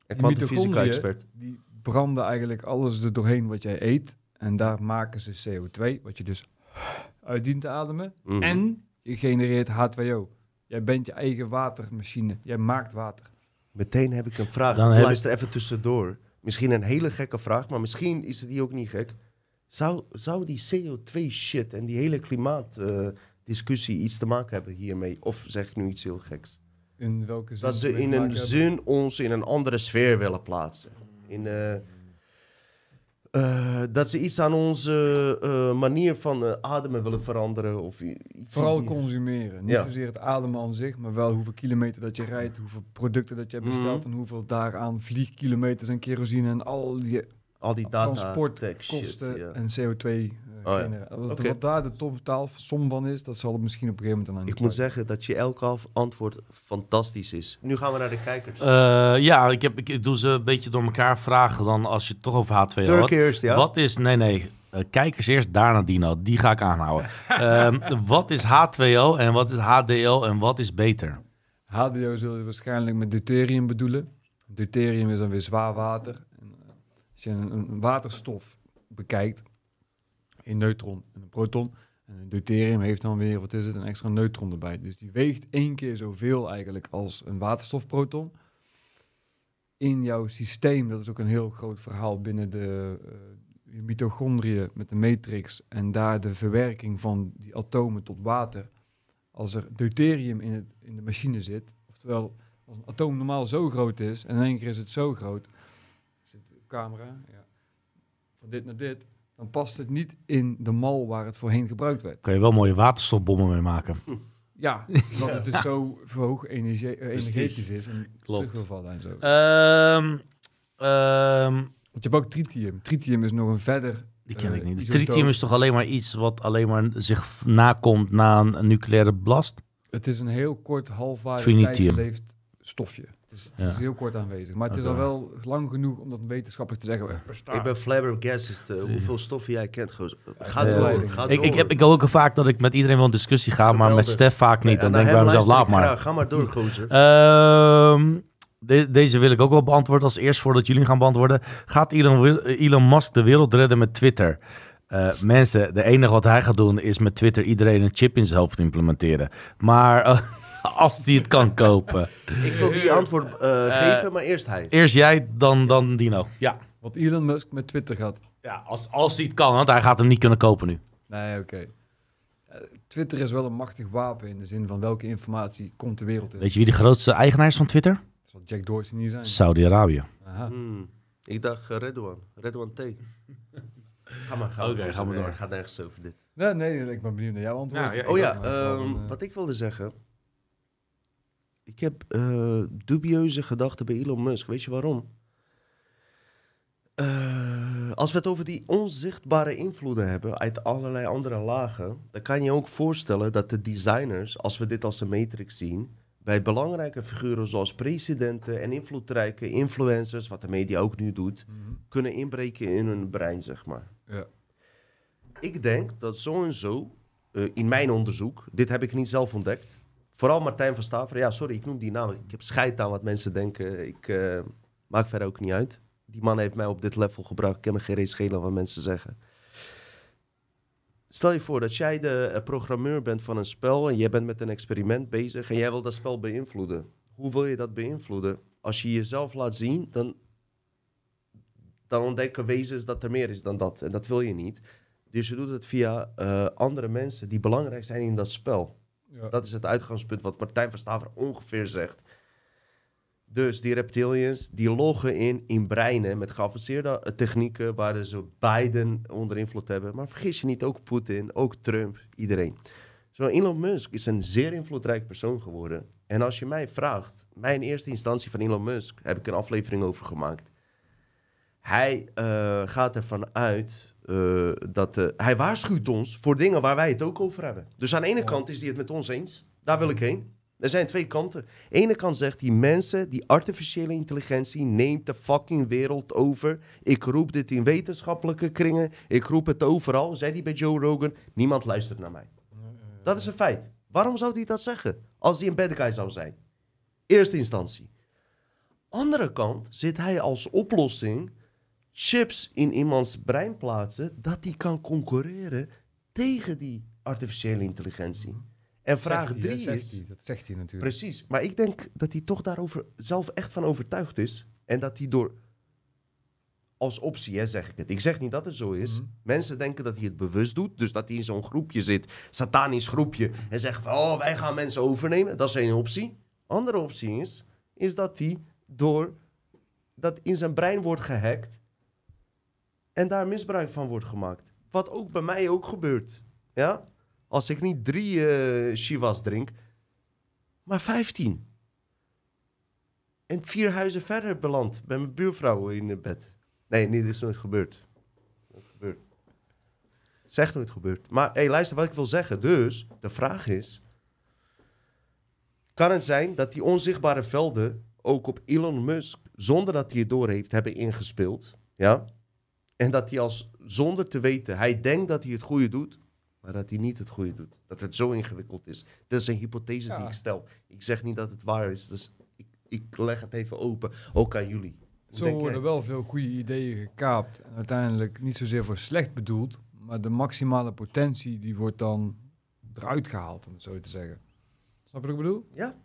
was de mitochondriën- fysica-expert. Die branden eigenlijk alles er doorheen wat jij eet. En daar maken ze CO2, wat je dus uit dient te ademen. Mhm. En je genereert H2O. Jij bent je eigen watermachine. Jij maakt water. Meteen heb ik een vraag. Dan Luister even tussendoor. Misschien een hele gekke vraag, maar misschien is die ook niet gek. Zou, zou die CO2-shit en die hele klimaatdiscussie iets te maken hebben hiermee? Of zeg ik nu iets heel geks? In welke zin? Dat ze in een hebben? zin ons in een andere sfeer willen plaatsen. In, eh, eh, dat ze iets aan onze eh, manier van eh, ademen willen veranderen. Of iets Vooral die- consumeren. Niet Ja. zozeer het ademen aan zich, maar wel hoeveel kilometer dat je rijdt, hoeveel producten dat je hebt besteld Mhm. en hoeveel daaraan vliegkilometers en kerosine en al die Al die data transport tech shit, en CO2 eh, Oh ja. Wat, daar de totaal som van is, dat zal het misschien op een gegeven moment aan Ik moet zeggen dat je elke af- antwoord fantastisch is. Nu gaan we naar de kijkers. Eh, ja, ik, heb, ik, ik doe ze een beetje door elkaar vragen dan als je het toch over H2O Turk had. eerst, ja? Wat is, nee nee, Eh, kijkers eerst, daarna Dino. Die ga ik aanhouden. Ehm, wat is H2O en wat is HDO en wat is beter? HDO zul je waarschijnlijk met deuterium bedoelen. Deuterium is dan weer zwaar water. En, eh, als je een, een waterstof bekijkt, een neutron en een proton. En een deuterium heeft dan weer, wat is het, een extra neutron erbij. Dus die weegt één keer zoveel eigenlijk als een waterstofproton. In jouw systeem, dat is ook een heel groot verhaal binnen de eh, mitochondriën met de matrix. En daar de verwerking van die atomen tot water als er deuterium in, in de machine zit, oftewel als een atoom normaal zo groot is en in één keer is het zo groot, zit de camera, ja, van dit naar dit, dan past het niet in de mal waar het voorheen gebruikt werd. Kan je wel mooie waterstofbommen mee maken. Ja, omdat het dus zo hoog energie, eh, energetisch is en Klopt. en zo. Ehm, ehm, Want je hebt ook tritium. Tritium is nog een verder... die ken eh, ik niet. Dus isotoop. tritium is toch alleen maar iets wat alleen maar zich nakomt na een, nucleaire blast? Het is een heel kort halfwaardig tijdgeleefd stofje. Het is, het is heel kort aanwezig. Maar het is al wel lang genoeg om dat wetenschappelijk te zeggen. Ik ben flabbergasted uh, hoeveel stoffen jij kent, gozer. Ga door, ik- ga door. ik heb ik ook vaak dat ik met iedereen wel in discussie ga, maar met. Stef vaak niet. Dan naar denk ik bij hem mezelf, laat maar. graag. Ga maar door, gozer. Ehm, de- deze wil ik ook wel beantwoorden als eerst voordat jullie gaan beantwoorden. Gaat Elon, Elon Musk de wereld redden met Twitter? Eh, mensen, de enige wat hij gaat doen is met Twitter iedereen een chip in zijn hoofd implementeren. Maar, eh, Als hij het kan kopen. Ik wil die antwoord eh, geven, maar eerst hij. Eerst jij, dan, dan Dino. Ja. Wat Elon Musk met Twitter gaat. Ja, als, als hij het kan, want hij gaat hem niet kunnen kopen nu. Nee, oké. Eh, Twitter is wel een machtig wapen in de zin van welke informatie komt de wereld in. Weet je wie de grootste eigenaar is van Twitter? Dat zal Jack Dorsey niet zijn. Saudi-Arabië. Aha. Hmm. Ik dacht Redouan. Redouan T. Ga maar, ga Oké, ga maar door. Het gaat nergens over dit. Nee, nee, ik ben benieuwd naar jouw antwoord. Ja, ja, Oh ja, ehm, eh, wat ik wilde zeggen. Ik heb eh, dubieuze gedachten bij Elon Musk. Weet je waarom? Eh, als we het over die onzichtbare invloeden hebben uit allerlei andere lagen, dan kan je ook voorstellen dat de designers, als we dit als een matrix zien, bij belangrijke figuren zoals presidenten en invloedrijke influencers, wat de media ook nu doet, mhm. kunnen inbreken in hun brein, zeg maar. Ja. Ik denk dat zo en zo, eh, in mijn onderzoek, dit heb ik niet zelf ontdekt. Vooral Martijn van Staveren, ja, sorry, ik noem die naam. Ik heb scheid aan wat mensen denken. Ik eh, maak verder ook niet uit. Die man heeft mij op dit level gebracht. Ik heb me geen reet schelen wat mensen zeggen. Stel je voor dat jij de eh, programmeur bent van een spel en jij bent met een experiment bezig en jij wil dat spel beïnvloeden. Hoe wil je dat beïnvloeden? Als je jezelf laat zien, dan, dan ontdekken wezens dat er meer is dan dat. En dat wil je niet. Dus je doet het via eh, andere mensen die belangrijk zijn in dat spel. Dat is het uitgangspunt wat Martijn van Staver ongeveer zegt. Dus die reptilians, die loggen in in breinen met geavanceerde technieken waar ze beiden onder invloed hebben. Maar vergis je niet, ook Poetin, ook Trump, iedereen. Zo Elon Musk is een zeer invloedrijk persoon geworden. En als je mij vraagt, mijn eerste instantie van Elon Musk, heb ik een aflevering over gemaakt. Hij eh, gaat ervan uit eh, dat eh, hij waarschuwt ons voor dingen waar wij het ook over hebben. Dus aan de ene Ja. kant is hij het met ons eens. Daar wil ik heen. Er zijn twee kanten. Aan de ene kant zegt die mensen, die artificiële intelligentie neemt de fucking wereld over. Ik roep dit in wetenschappelijke kringen. Ik roep het overal. Zei die bij Joe Rogan. Niemand luistert naar mij. Dat is een feit. Waarom zou hij dat zeggen? Als hij een bad guy zou zijn. Eerste instantie. Andere kant zit hij als oplossing chips in iemands brein plaatsen dat die kan concurreren tegen die artificiële intelligentie. En vraag hij, drie is... hij. Dat zegt hij natuurlijk. Precies. Maar ik denk dat hij toch daarover zelf echt van overtuigd is. En dat hij door... Als optie, hè, zeg ik het. Ik zeg niet dat het zo is. Mhm. Mensen denken dat hij het bewust doet. Dus dat hij in zo'n groepje zit, satanisch groepje. En zegt van, oh, wij gaan mensen overnemen. Dat is één optie. Andere optie is, is dat hij door... Dat in zijn brein wordt gehackt. En daar misbruik van wordt gemaakt. Wat ook bij mij ook gebeurt. Ja? Als ik niet drie eh Shivas drink, maar 15. En vier huizen verder beland bij mijn buurvrouw in het bed. Nee, dit is nooit gebeurd. Nooit gebeurd. Zeg nooit gebeurd. Maar hey, luister wat ik wil zeggen. Dus, de vraag is... Kan het zijn dat die onzichtbare velden ook op Elon Musk, zonder dat hij het door heeft, hebben ingespeeld? Ja? En dat hij als, zonder te weten, hij denkt dat hij het goede doet, maar dat hij niet het goede doet. Dat het zo ingewikkeld is. Dat is een hypothese die ik stel. Ik zeg niet dat het waar is. Dus ik, ik leg het even open, ook aan jullie. Hoe Zo worden wel veel goede ideeën gekaapt. En uiteindelijk niet zozeer voor slecht bedoeld, maar de maximale potentie die wordt dan eruit gehaald, om het zo te zeggen. Snap je wat ik bedoel? Ja.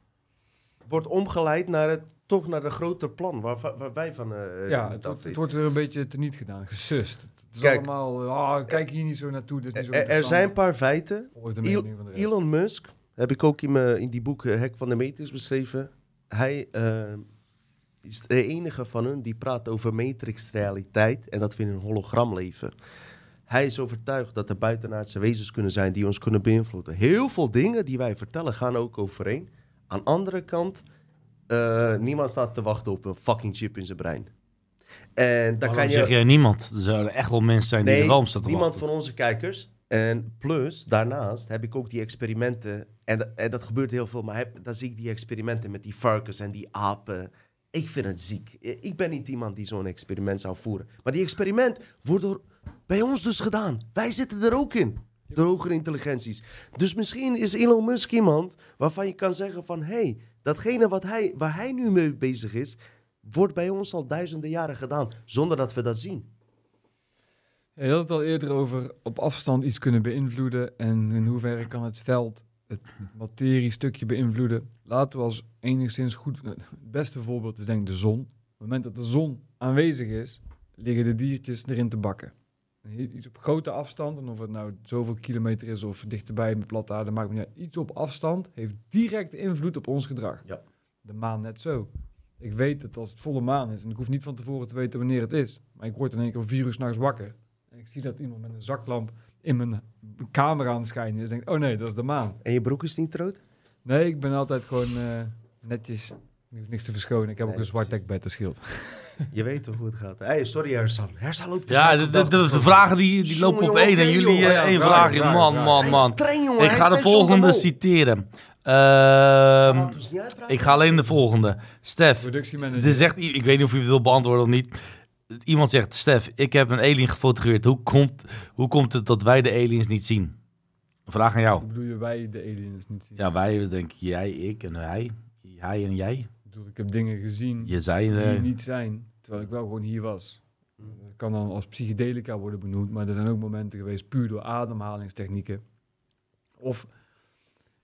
Wordt omgeleid naar het, toch naar de groter plan waar, waar wij van eh ja, het het, wordt- weer een beetje teniet gedaan, gesust. Het is Kijk. allemaal, ah, kijk hier niet zo naartoe, dit is niet zo Er, er zijn een paar feiten. Elon Musk, heb ik ook in, mijn, in die boek eh, Hek van de Matrix beschreven. Hij eh, is de enige van hun die praat over matrix-realiteit en dat we in een hologram leven. Hij is overtuigd dat er buitenaardse wezens kunnen zijn die ons kunnen beïnvloeden. Heel veel dingen die wij vertellen gaan ook overeen. Aan de andere kant, eh, niemand staat te wachten op een fucking chip in zijn brein. En dan Waarom kan je... zeg jij niemand? Er zouden echt wel mensen zijn die Nee, de raam staan te niemand wachten. van onze kijkers. En plus, daarnaast heb ik ook die experimenten. En, en dat gebeurt heel veel, maar heb, dan zie ik die experimenten met die varkens en die apen. Ik vind het ziek. Ik ben niet iemand die zo'n experiment zou voeren. Maar die experiment wordt door, bij ons dus gedaan. Wij zitten er ook in. Door hogere intelligenties. Dus misschien is Elon Musk iemand waarvan je kan zeggen van... hé, hey, datgene wat hij, waar hij nu mee bezig is... wordt bij ons al duizenden jaren gedaan. Zonder dat we dat zien. Je had het al eerder over op afstand iets kunnen beïnvloeden en in hoeverre kan het veld het materiestukje beïnvloeden. Laten we als enigszins goed... Het beste voorbeeld is denk de zon. Op het moment dat de zon aanwezig is, liggen de diertjes erin te bakken. Iets op grote afstand, en of het nou zoveel kilometer is of dichterbij met platte aarde, maakt me niet uit. Iets op afstand heeft direct invloed op ons gedrag. Ja. De maan net zo. Ik weet dat als het volle maan is, en ik hoef niet van tevoren te weten wanneer het is, maar ik word in één keer om vier uur s'nachts wakker. En ik zie dat iemand met een zaklamp in mijn kamer aan het schijnen is. denk ik, oh nee, dat is de maan. En je broek is niet rood? Nee, ik ben altijd gewoon eh, netjes. Ik hoef niks te verschonen. Ik heb Nee, ook een zwart dekbed, dat scheelt. Je weet toch hoe het gaat. Hey, sorry Hersan. Hersan loopt Ja, de, de, de, de vragen die, die lopen op één en jullie joh. eh, Ja, één vraag, Man, man, man. streng, jongen. Ik Hij ga is de volgende citeren. Ehm, ons niet uitpraten. ik ga alleen de volgende. Stef, Productiemanager. er zegt, i- ik weet niet of je het wil beantwoorden of niet. Iemand zegt, Stef, ik heb een alien gefotografeerd. Hoe komt, hoe komt het dat wij de aliens niet zien? Vraag aan jou. Hoe bedoel je wij de aliens niet zien? Ja, wij, denk ik, jij, ik en hij. Hij en jij. Ik bedoel, ik heb dingen gezien Je zei... die eh, niet zijn, terwijl ik wel gewoon hier was. Dat kan dan als psychedelica worden benoemd, maar er zijn ook momenten geweest puur door ademhalingstechnieken. Of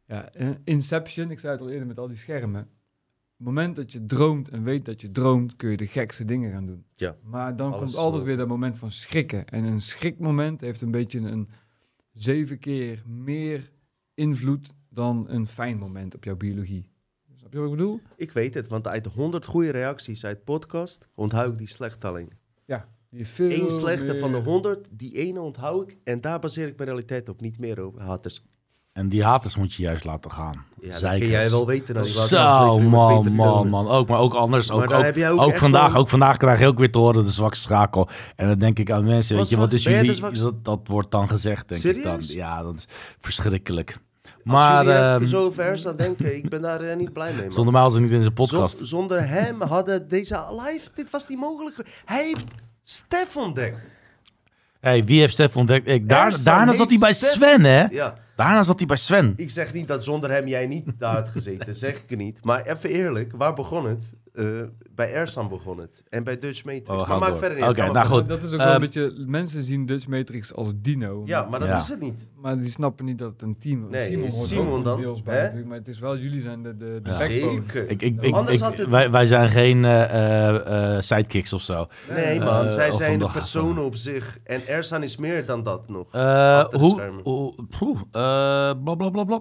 ja, eh, Inception, ik zei het al eerder met al die schermen. Op het moment dat je droomt en weet dat je droomt, kun je de gekste dingen gaan doen. Ja. Maar dan komt altijd weer dat moment van schrikken. En een schrikmoment heeft een beetje een zeven keer meer invloed dan een fijn moment op jouw biologie. Snap je wat ik bedoel? Ik weet het, want uit de 100 goede reacties uit podcast onthoud ik die slechte alleen. Die veel Eén slechte meer- van de 100, die ene onthoud ik. En daar baseer ik mijn realiteit op, niet meer over haters. En die haters moet je juist laten gaan. Ja, dat kun jij wel weten. Laatste Zo, man, man, man. Ook, maar ook anders. Ook, ook, heb jij ook ook, vandaag, ook vandaag krijg je ook weer te horen de zwakste schakel. En dan denk ik aan mensen, Wat weet je, wat is jullie... zwakste? Dat, dat wordt dan gezegd, denk ik dan. Ja, dat is verschrikkelijk. Als Maar jullie ehm, zo ver denken, ik ben daar eh, niet blij mee. Man. zonder mij was het niet in zijn podcast. Zon- zonder hem hadden deze live, dit was niet mogelijk. ge- Hij heeft Stef ontdekt. hey, wie heeft Stef ontdekt? Ik, daar, daarna zat hij bij Stef- Sven, hè? Ja, Daarna zat hij bij Sven. ik zeg niet dat zonder hem jij niet daar had gezeten, zeg ik niet. Maar even eerlijk, waar begon het? Eh, bij Ersan begon het. En bij Dutch Matrix. Oh, maar verder niet. Oké, nou goed. Dat is ook wel een Ehm, beetje... Mensen zien Dutch Matrix als dino. Ja, maar dat Ja. is het niet. Maar die snappen niet dat het een team is. Nee, Simon hoort Simon dan, deels bij hè? natuurlijk, maar het is wel, jullie zijn de, de, de Ja. backbone. Zeker. Ik, ik, ik, Anders ik- had het- wij, wij zijn geen eh, eh, sidekicks of zo. Nee man, zij zijn de personen op zich. En Ersan is meer dan dat nog. Eh, hoe, hoe, poeh, eh.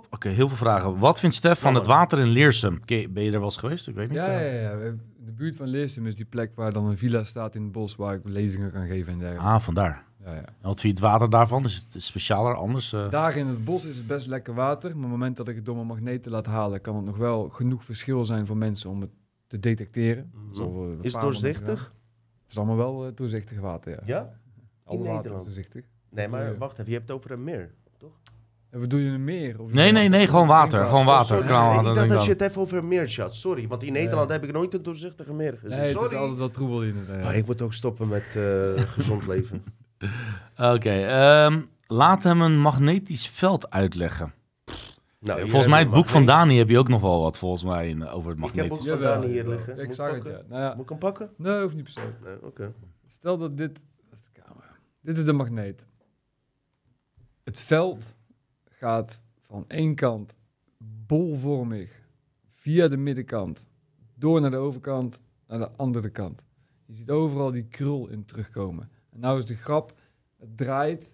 Oké, heel veel vragen. Wat vindt Stef van het water in Leersum? Oké, ben je er wel eens geweest? Ik weet niet. Ja, ja, ja. We- De buurt van Leersum is die plek waar dan een villa staat in het bos waar ik lezingen kan geven en dergelijke. Ah, vandaar. Ja, ja. En wat vind je het water daarvan? Is het specialer, anders? eh? Daar in het bos is het best lekker water, maar op het moment dat ik het door mijn magneten laat halen, kan het nog wel genoeg verschil zijn voor mensen om het te detecteren. Mhm. Eh, Is het doorzichtig? Het is allemaal wel eh, doorzichtig water, ja. Ja? Alle water Nederland? is doorzichtig. Nee, maar wacht even. Je hebt het over een meer. En bedoel je een meer? Of Nee, nee, nee, gewoon water. Gewoon Oh, water. sorry. ik denk dacht dat je het even over een meer had. Sorry, want in Nederland heb ik nooit een doorzichtige meer gezien. Nee, het is Sorry. altijd wel troebel in het. eh. Oh, ik moet ook stoppen met eh, gezond leven. Oké, ehm, laat hem een magnetisch veld uitleggen. Nou, volgens mij het boek van. Dani heb je ook nog wel wat, volgens mij, in, over het Ik heb magnetisch veld. van Dani hier liggen. Ik Moet zag ik het, ja. pakken? Nou ja, Moet ik hem pakken? nee, hoeft niet per se. Nee, oké. Stel dat dit... Dat is de camera. Dit is de magneet. Het veld gaat van één kant bolvormig via de middenkant door naar de overkant naar de andere kant. Je ziet overal die krul in terugkomen. En nou is de grap, het draait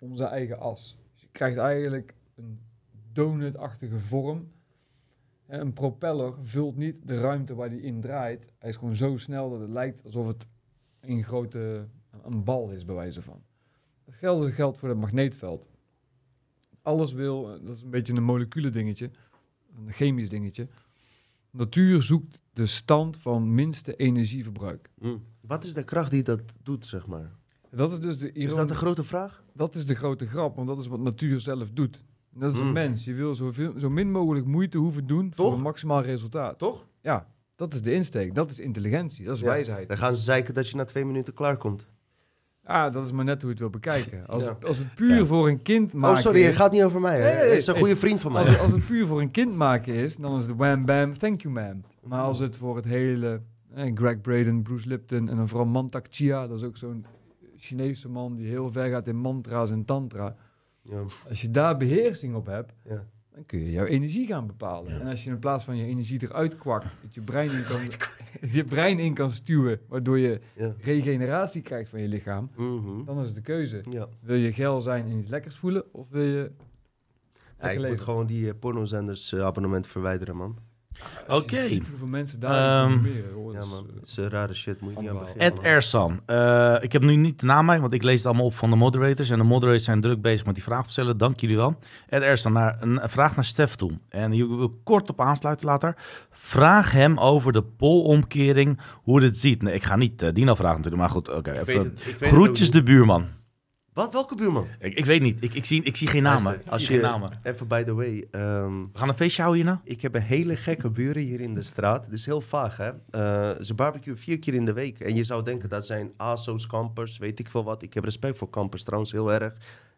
om zijn eigen as. Dus je krijgt eigenlijk een donutachtige vorm. En Een propeller vult niet de ruimte waar die in draait. Hij is gewoon zo snel dat het lijkt alsof het een grote een bal is, bij wijze van. Hetzelfde geldt voor het magneetveld. Alles wil, eh, dat is een beetje een molecule dingetje, een chemisch dingetje. Natuur zoekt de stand van minste energieverbruik. Hm. Wat is de kracht die dat doet, zeg maar? Dat is dus de Is dat de grote vraag? dat is de grote grap, want dat is wat natuur zelf doet. Dat is een Mm. mens. Je wil zoveel, zo min mogelijk moeite hoeven doen voor een maximaal resultaat. Toch? Ja, dat is de insteek. Dat is intelligentie. Dat is Ja. wijsheid. Dan gaan ze zeiken dat je na twee minuten klaar komt. Ah, dat is maar net hoe je het wil bekijken. Als, Ja. als het puur Ja. voor een kind maken Oh, sorry, het gaat niet over mij. Hè? Nee, is een goede vriend van mij. Als, als het puur voor een kind maken is, dan is het wham bam, thank you ma'am. Maar als het voor het hele, eh, Greg Braden, Bruce Lipton en dan vooral Mantak Chia, dat is ook zo'n Chinese man die heel ver gaat in mantra's en tantra. Ja, Als je daar beheersing op hebt, ja. Dan kun je jouw energie gaan bepalen. Ja. En als je in plaats van je energie eruit kwakt, dat je brein in kan, je brein in kan stuwen, waardoor je Ja. regeneratie krijgt van je lichaam, Mhm. dan is het de keuze. Ja. Wil je geil zijn en iets lekkers voelen, of wil je... Ja, ik moet gewoon die eh, pornozenders eh, abonnement verwijderen, man. Oké. Je ziet hoeveel mensen daar Ehm. Hoor. Ja, Dat is, man. eh, Dat is een rare shit, moet je niet aan beginnen. Ed. Ersan. Eh, ik heb nu niet de naam bij, want ik lees het allemaal op van de moderators. En de moderators zijn druk bezig met die vraag opstellen. Dank jullie wel. Ed Ersan, naar, een een vraag naar Stef toe. En hier wil ik kort op aansluiten later. Vraag hem over de polomkering, hoe dit ziet. Nee, ik ga niet eh, Dino vragen natuurlijk, maar goed. Oké, het- het Groetjes de buurman. Wat? Welke buurman? Ik, ik weet niet, ik, ik, zie, ik zie geen namen. Luister, als zie je, geen namen. Even by the way. ehm, We gaan een feestje houden hierna? ik heb een hele gekke buren hier in de straat. Het is heel vaag, hè. Eh, ze barbecuen vier keer in de week. En je zou denken, dat zijn ASO's, campers, weet ik veel wat. Ik heb respect voor campers trouwens, heel erg.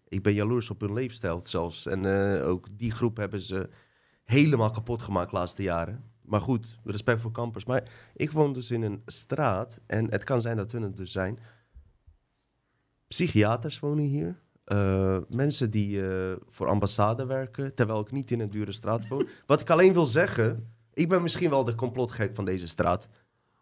Ik ben jaloers op hun leefstijl zelfs. En eh, ook die groep hebben ze helemaal kapot gemaakt de laatste jaren. Maar goed, respect voor campers. Maar ik woon dus in een straat. En het kan zijn dat hun het dus zijn. Psychiaters wonen hier. Eh, mensen die eh, voor ambassade werken, terwijl ik niet in een dure straat woon. Wat ik alleen wil zeggen, ik ben misschien wel de complotgek van deze straat.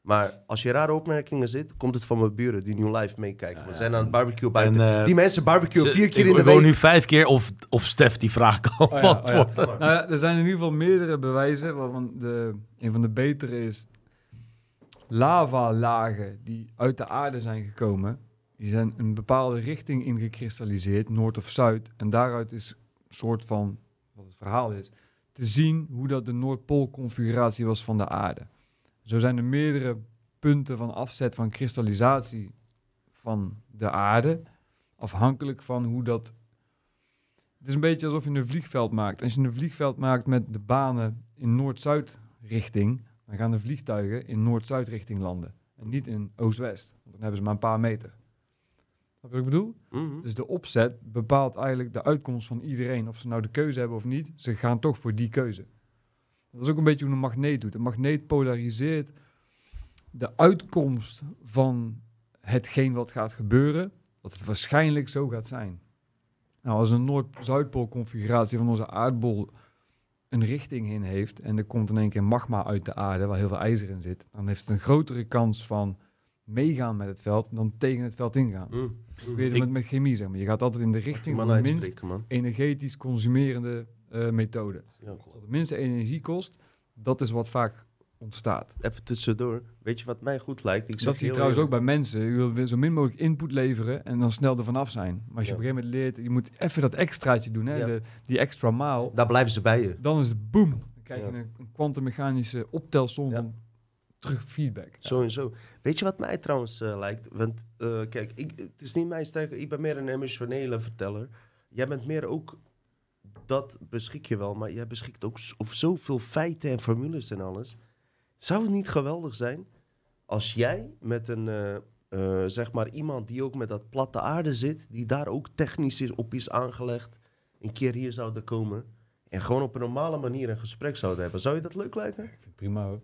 Maar als je rare opmerkingen zit, komt het van mijn buren die nu live meekijken. We zijn aan het barbecue buiten. En, eh, die mensen barbecuen Ze- vier keer ik, in de ik woon week. nu vijf keer of, of Stef die vraag kan Oh ja, oh ja. Nou ja, er zijn in ieder geval meerdere bewijzen. Waarvan de, een van de betere is lavalagen die uit de aarde zijn gekomen. Die zijn een bepaalde richting ingekristalliseerd, noord of zuid. En daaruit is een soort van, wat het verhaal is, te zien hoe dat de Noordpoolconfiguratie was van de aarde. Zo zijn er meerdere punten van afzet van kristallisatie van de aarde. Afhankelijk van hoe dat het is een beetje alsof je een vliegveld maakt. Als je een vliegveld maakt met de banen in Noord-Zuid richting, dan gaan de vliegtuigen in Noord-Zuid richting landen. En niet in Oost-West. Want dan hebben ze maar een paar meter. Snap je wat ik bedoel? Mhm. Dus de opzet bepaalt eigenlijk de uitkomst van iedereen. Of ze nou de keuze hebben of niet, ze gaan toch voor die keuze. Dat is ook een beetje hoe een magneet doet. Een magneet polariseert de uitkomst van hetgeen wat gaat gebeuren, dat het waarschijnlijk zo gaat zijn. Nou, als een Noord-Zuidpool configuratie van onze aardbol een richting in heeft en er komt in één keer magma uit de aarde waar heel veel ijzer in zit, dan heeft het een grotere kans van meegaan met het veld dan tegen het veld ingaan. Weer Ik- met, met chemie, zeg maar. Je gaat altijd in de richting van de minst energetisch consumerende eh, methode. Ja. Wat de minste energie kost, dat is wat vaak ontstaat. Even tussendoor. Weet je wat mij goed lijkt? Ik dat zie je heel trouwens ook bij mensen. Je wil zo min mogelijk input leveren en dan snel er vanaf zijn. Maar als je Ja. op een gegeven moment leert, je moet even dat extraatje doen, hè, Ja. de, die extra maal. Daar blijven ze bij je. Dan is het boom. Dan krijg je Ja. een, een kwantummechanische optelsom Ja. van terug feedback. Zo en zo. Weet je wat mij trouwens eh, lijkt? Want eh, kijk, ik, het is niet mijn sterke. Ik ben meer een emotionele verteller. Jij bent meer ook. Dat beschik je wel, maar jij beschikt ook over zoveel feiten en formules en alles. Zou het niet geweldig zijn als jij met een, eh, zeg maar, iemand die ook met dat platte aarde zit, die daar ook technisch is, op is aangelegd, een keer hier zouden komen en gewoon op een normale manier een gesprek zouden hebben? Zou je dat leuk lijken? Ik vind het prima hoor.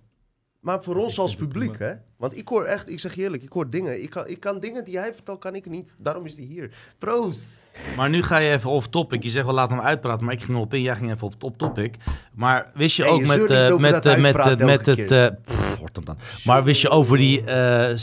Maar voor ons als publiek, hè? Want ik hoor echt, ik zeg je eerlijk, ik hoor dingen. Ik kan, ik kan dingen die hij vertelt, kan ik niet. Daarom is hij hier. Proost! Maar nu ga je even off topic. Je zegt wel laat hem uitpraten, maar ik ging erop in. Jij ging even op top topic. Maar wist je ook je met, eh, met, eh, met, het- met het. eh, pff, dan. Maar wist je over die. eh,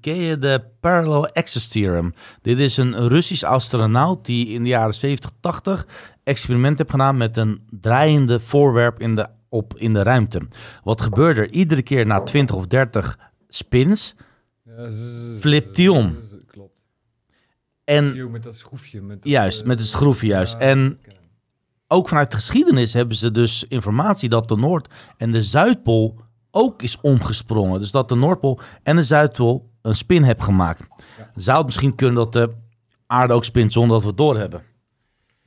ken je de Parallel Access Theorem? Dit is een Russisch astronaut die in de jaren 70, 80 experiment heeft gedaan met een draaiende voorwerp in de, op, in de ruimte. Wat gebeurde er? Iedere keer na 20 of 30 spins. Ja, Flipt die om. Klopt. En Zie je ook met dat schroefje. Met dat, Juist, eh, met het schroefje juist. ja, En ook vanuit de geschiedenis hebben ze dus informatie dat de Noord- en de Zuidpool ook is omgesprongen. Dus dat de Noordpool en de Zuidpool een spin hebben gemaakt. Ja. Zou het misschien kunnen dat de aarde ook spint zonder dat we het doorhebben?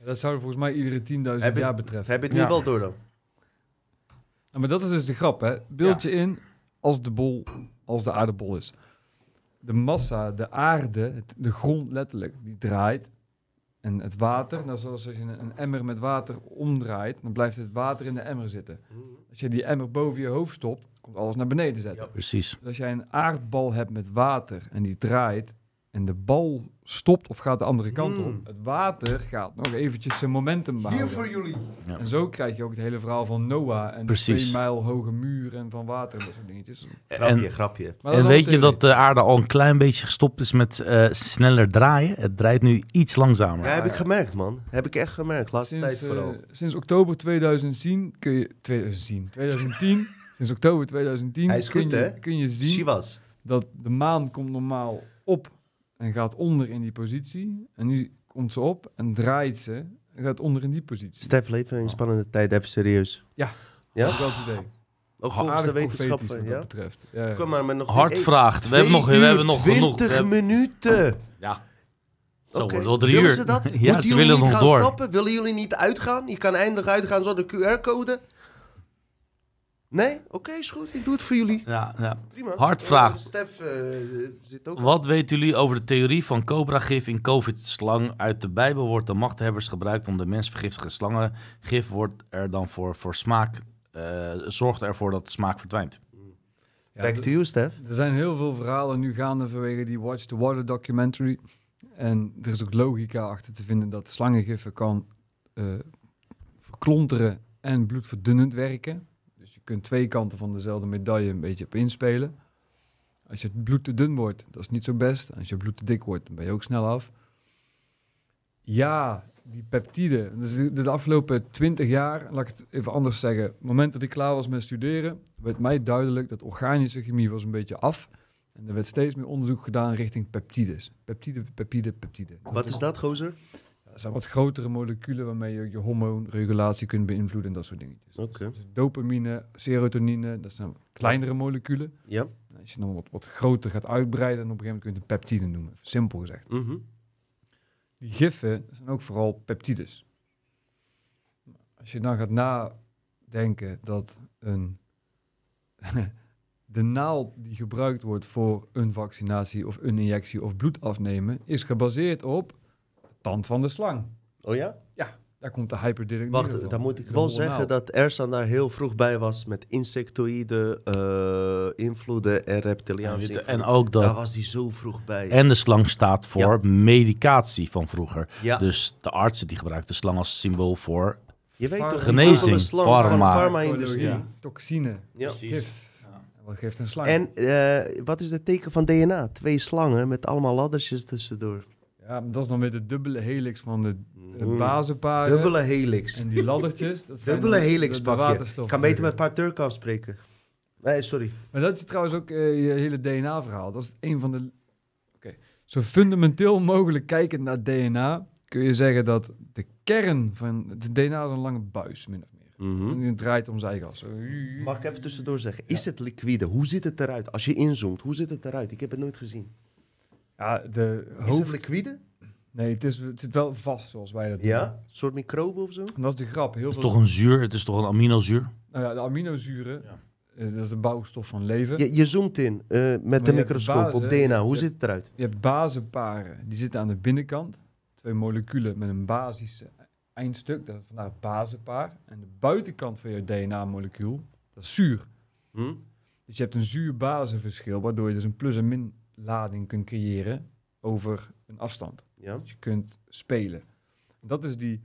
Dat zou volgens mij iedere 10.000 Heb je- jaar betreffen. Heb je het nu Ja. wel door dan? Ja, maar dat is dus de grap, hè. Beeld je in als de bol, als de aardebol is. De massa, de aarde, het- de grond letterlijk, die draait. En het water, nou zoals als je een, een emmer met water omdraait, dan blijft het water in de emmer zitten. Als je die emmer boven je hoofd stopt, komt alles naar beneden zetten. Ja. Precies. Dus als jij een aardbal hebt met water en die draait, en de bal stopt of gaat de andere kant Mm. op, het water gaat nog eventjes zijn momentum behouden. jullie. Ja. En zo krijg je ook het hele verhaal van Noah en de Precies. twee mijl hoge muur en van water en dat soort dingetjes. Grapje, En, grapje. En weet je dat de aarde al een klein beetje gestopt is met eh, sneller draaien? Het draait nu iets langzamer. Ja, heb ik gemerkt, man. Heb ik echt gemerkt. Laatste sinds, tijd vooral. eh, sinds oktober 2010 kun je 2010, 2010 sinds oktober 2010 Hij is kun, goed, je, hè? kun je zien dat de maan komt normaal op en gaat onder in die positie. En nu komt ze op en draait ze en gaat onder in die positie. Stef, leven in een spannende tijd. Even serieus. Ja. Ja? Dat idee. Ook volgens de Aardig wetenschap. profetisch wat Ja? dat betreft. Ja. Kom maar met nog Hard vraagt. We hebben nog, we hebben nog genoeg. We 20 hebben- minuten. ja, zo wordt wel drie Willen uur. ze dat? ja, Moeten ze jullie willen niet nog gaan door. stappen? Willen jullie niet uitgaan? Je kan eindig uitgaan zonder QR-code. Nee? Oké, is goed. Ik doe het voor jullie. Ja, ja. Prima. Hard Ja, vraag. Stef eh, zit ook. Wat weten jullie over de theorie van cobra-gif in COVID-slang? Uit de Bijbel wordt de machthebbers gebruikt om de mens vergiftige slangen. Gif wordt er dan voor, voor smaak, eh, zorgt ervoor dat de smaak verdwijnt. Ja, Back to you, Stef. Er zijn heel veel verhalen nu gaande vanwege die Watch the Water documentary. En er is ook logica achter te vinden dat slangengiffen kan eh, verklonteren en bloedverdunnend werken. Kunt twee kanten van dezelfde medaille een beetje op inspelen. Als je bloed te dun wordt, dat is niet zo best. Als je bloed te dik wordt, dan ben je ook snel af. Ja, die peptiden. Dus de, de afgelopen twintig jaar, laat ik het even anders zeggen. Op het moment dat ik klaar was met studeren, werd mij duidelijk dat organische chemie was een beetje af. En er werd steeds meer onderzoek gedaan richting peptides. Peptide, peptide, peptide. Wat is dat, gozer? Dat zijn wat grotere moleculen waarmee je je hormoonregulatie kunt beïnvloeden en dat soort dingetjes. Oké. Dus dopamine, serotonine, dat zijn kleinere moleculen. Ja. En Als je dan wat, wat groter gaat uitbreiden, dan op een gegeven moment kun je het peptide noemen. Simpel gezegd. Mhm. Die giffen zijn ook vooral peptides. Als je dan gaat nadenken dat een de naald die gebruikt wordt voor een vaccinatie of een injectie of bloed afnemen, is gebaseerd op tand van de slang. Oh ja? Daar komt de hyperdynamiek Wacht, dan moet ik wel zeggen dat Ersan daar heel vroeg bij was met insectoïde eh, invloeden en reptiliaanse En, ook Daar dat. was hij zo vroeg bij. En de slang staat voor medicatie van vroeger. ja, Dus de artsen die gebruiken de slang als symbool voor. je weet toch, Genezing, slang van de pharma. farma-industrie. Ja. Toxine, Ja. gif. Wat geeft een slang? En eh, wat is het teken van DNA? Twee slangen met allemaal laddertjes tussendoor. Ja, maar dat is dan weer de dubbele helix van de, de Mm. bazenparen. Dubbele helix. En die laddertjes, dat zijn Dubbele helix de- de pak je. waterstof- Ik kan beter met een paar Turken afspreken. Nee, sorry. Maar dat is trouwens ook eh, je hele DNA-verhaal. Dat is een van de... Oké, zo fundamenteel mogelijk kijkend naar DNA... kun je zeggen dat de kern van... Het DNA is een lange buis, min of meer. Mhm. En die draait om zijn eigen as. Mag ik even tussendoor zeggen? Is het liquide? Hoe ziet het eruit? Als je inzoomt, hoe ziet het eruit? Ik heb het nooit gezien. Ja, de Is het liquide? Nee, het, is, het zit wel vast, zoals wij dat Ja? noemen. Een soort microbe of zo? En dat is de grap. Heel Het is veel... toch een zuur, het is toch een aminozuur? Nou ja, de aminozuren, Ja. eh, dat is de bouwstof van leven. Je, je zoomt in eh, met de microscoop op DNA. Hoe je- ziet het eruit? Je hebt bazenparen, die zitten aan de binnenkant. Twee moleculen met een basis eindstuk, dat is vandaar het bazenpaar. En de buitenkant van je DNA-molecuul, dat is zuur. Hm? Dus je hebt een zuur-bazenverschil, waardoor je dus een plus- en min-lading kunt creëren over een afstand. Ja. Dus je kunt spelen. Dat is die,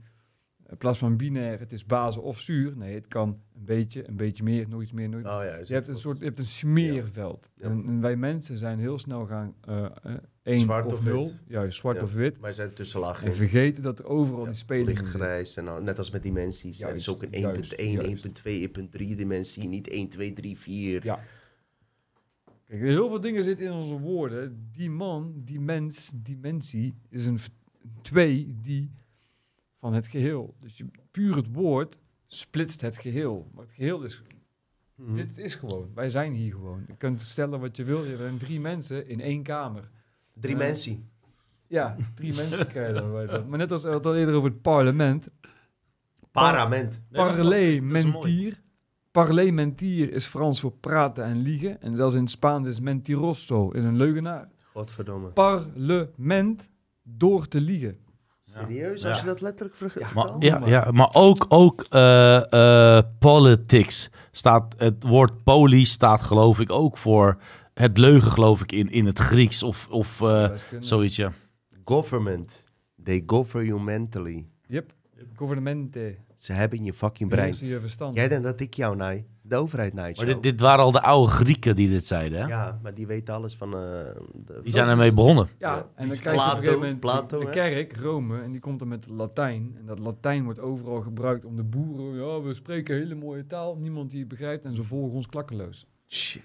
in plaats van binair, het is bazen of zuur. Nee, het kan een beetje, een beetje meer, nog iets meer, nog Oh ja. je hebt een soort, je hebt een smeerveld. Ja. En, en wij mensen zijn heel snel gaan eh eh, één Zwart of of nul, wit. juist zwart Ja. of wit. Wij zijn tussenlagen. En vergeten dat er overal die spelingen Licht zitten. grijs. En al- net als met dimensies. Ja, het is ook een juist, 1.1, juist. 1.2, 1.3 dimensie. Niet 1, 2, 3, 4. Ja. Kijk, heel veel dingen zitten in onze woorden. Die man, die mens, dimensie is een twee die van het geheel. Dus je, puur het woord splitst het geheel. Maar het geheel is Mhm. Dit is gewoon. Wij zijn hier gewoon. Je kunt stellen wat je wil. Je bent drie mensen in één kamer. Dimensie. Ja, drie mensen krijgen dat. Maar net als we hadden eerder over het parlement. Parament. Parlementier. Parlementier is Frans voor praten en liegen. En zelfs in het Spaans is mentiroso, is een leugenaar. Godverdomme. Parlement door te liegen. Serieus? Ja. Als je dat letterlijk ver- Maar, vertaalt? ja, ja, maar ook, ook eh, eh, politics staat, het woord poli staat geloof ik ook voor het leugen, geloof ik, in, in het Grieks of, of eh, Best kunnen. zoiets. Ja. Government. They govern you mentally. Yep. Gouvernementen. Ze hebben je fucking brein. Je verstand. Jij denkt dat ik jou naai. De overheid naait Maar jou. dit, dit waren al de oude Grieken die dit zeiden. Hè? Ja, maar die weten alles van... eh, de, Die zijn ermee begonnen. Ja, Ja, en dan krijg je op een Plato- gegeven moment Plato, de kerk, Rome, en die komt dan met Latijn. En dat Latijn wordt overal gebruikt om de boeren... Ja, we spreken hele mooie taal, niemand die het begrijpt en ze volgen ons klakkeloos. Shit.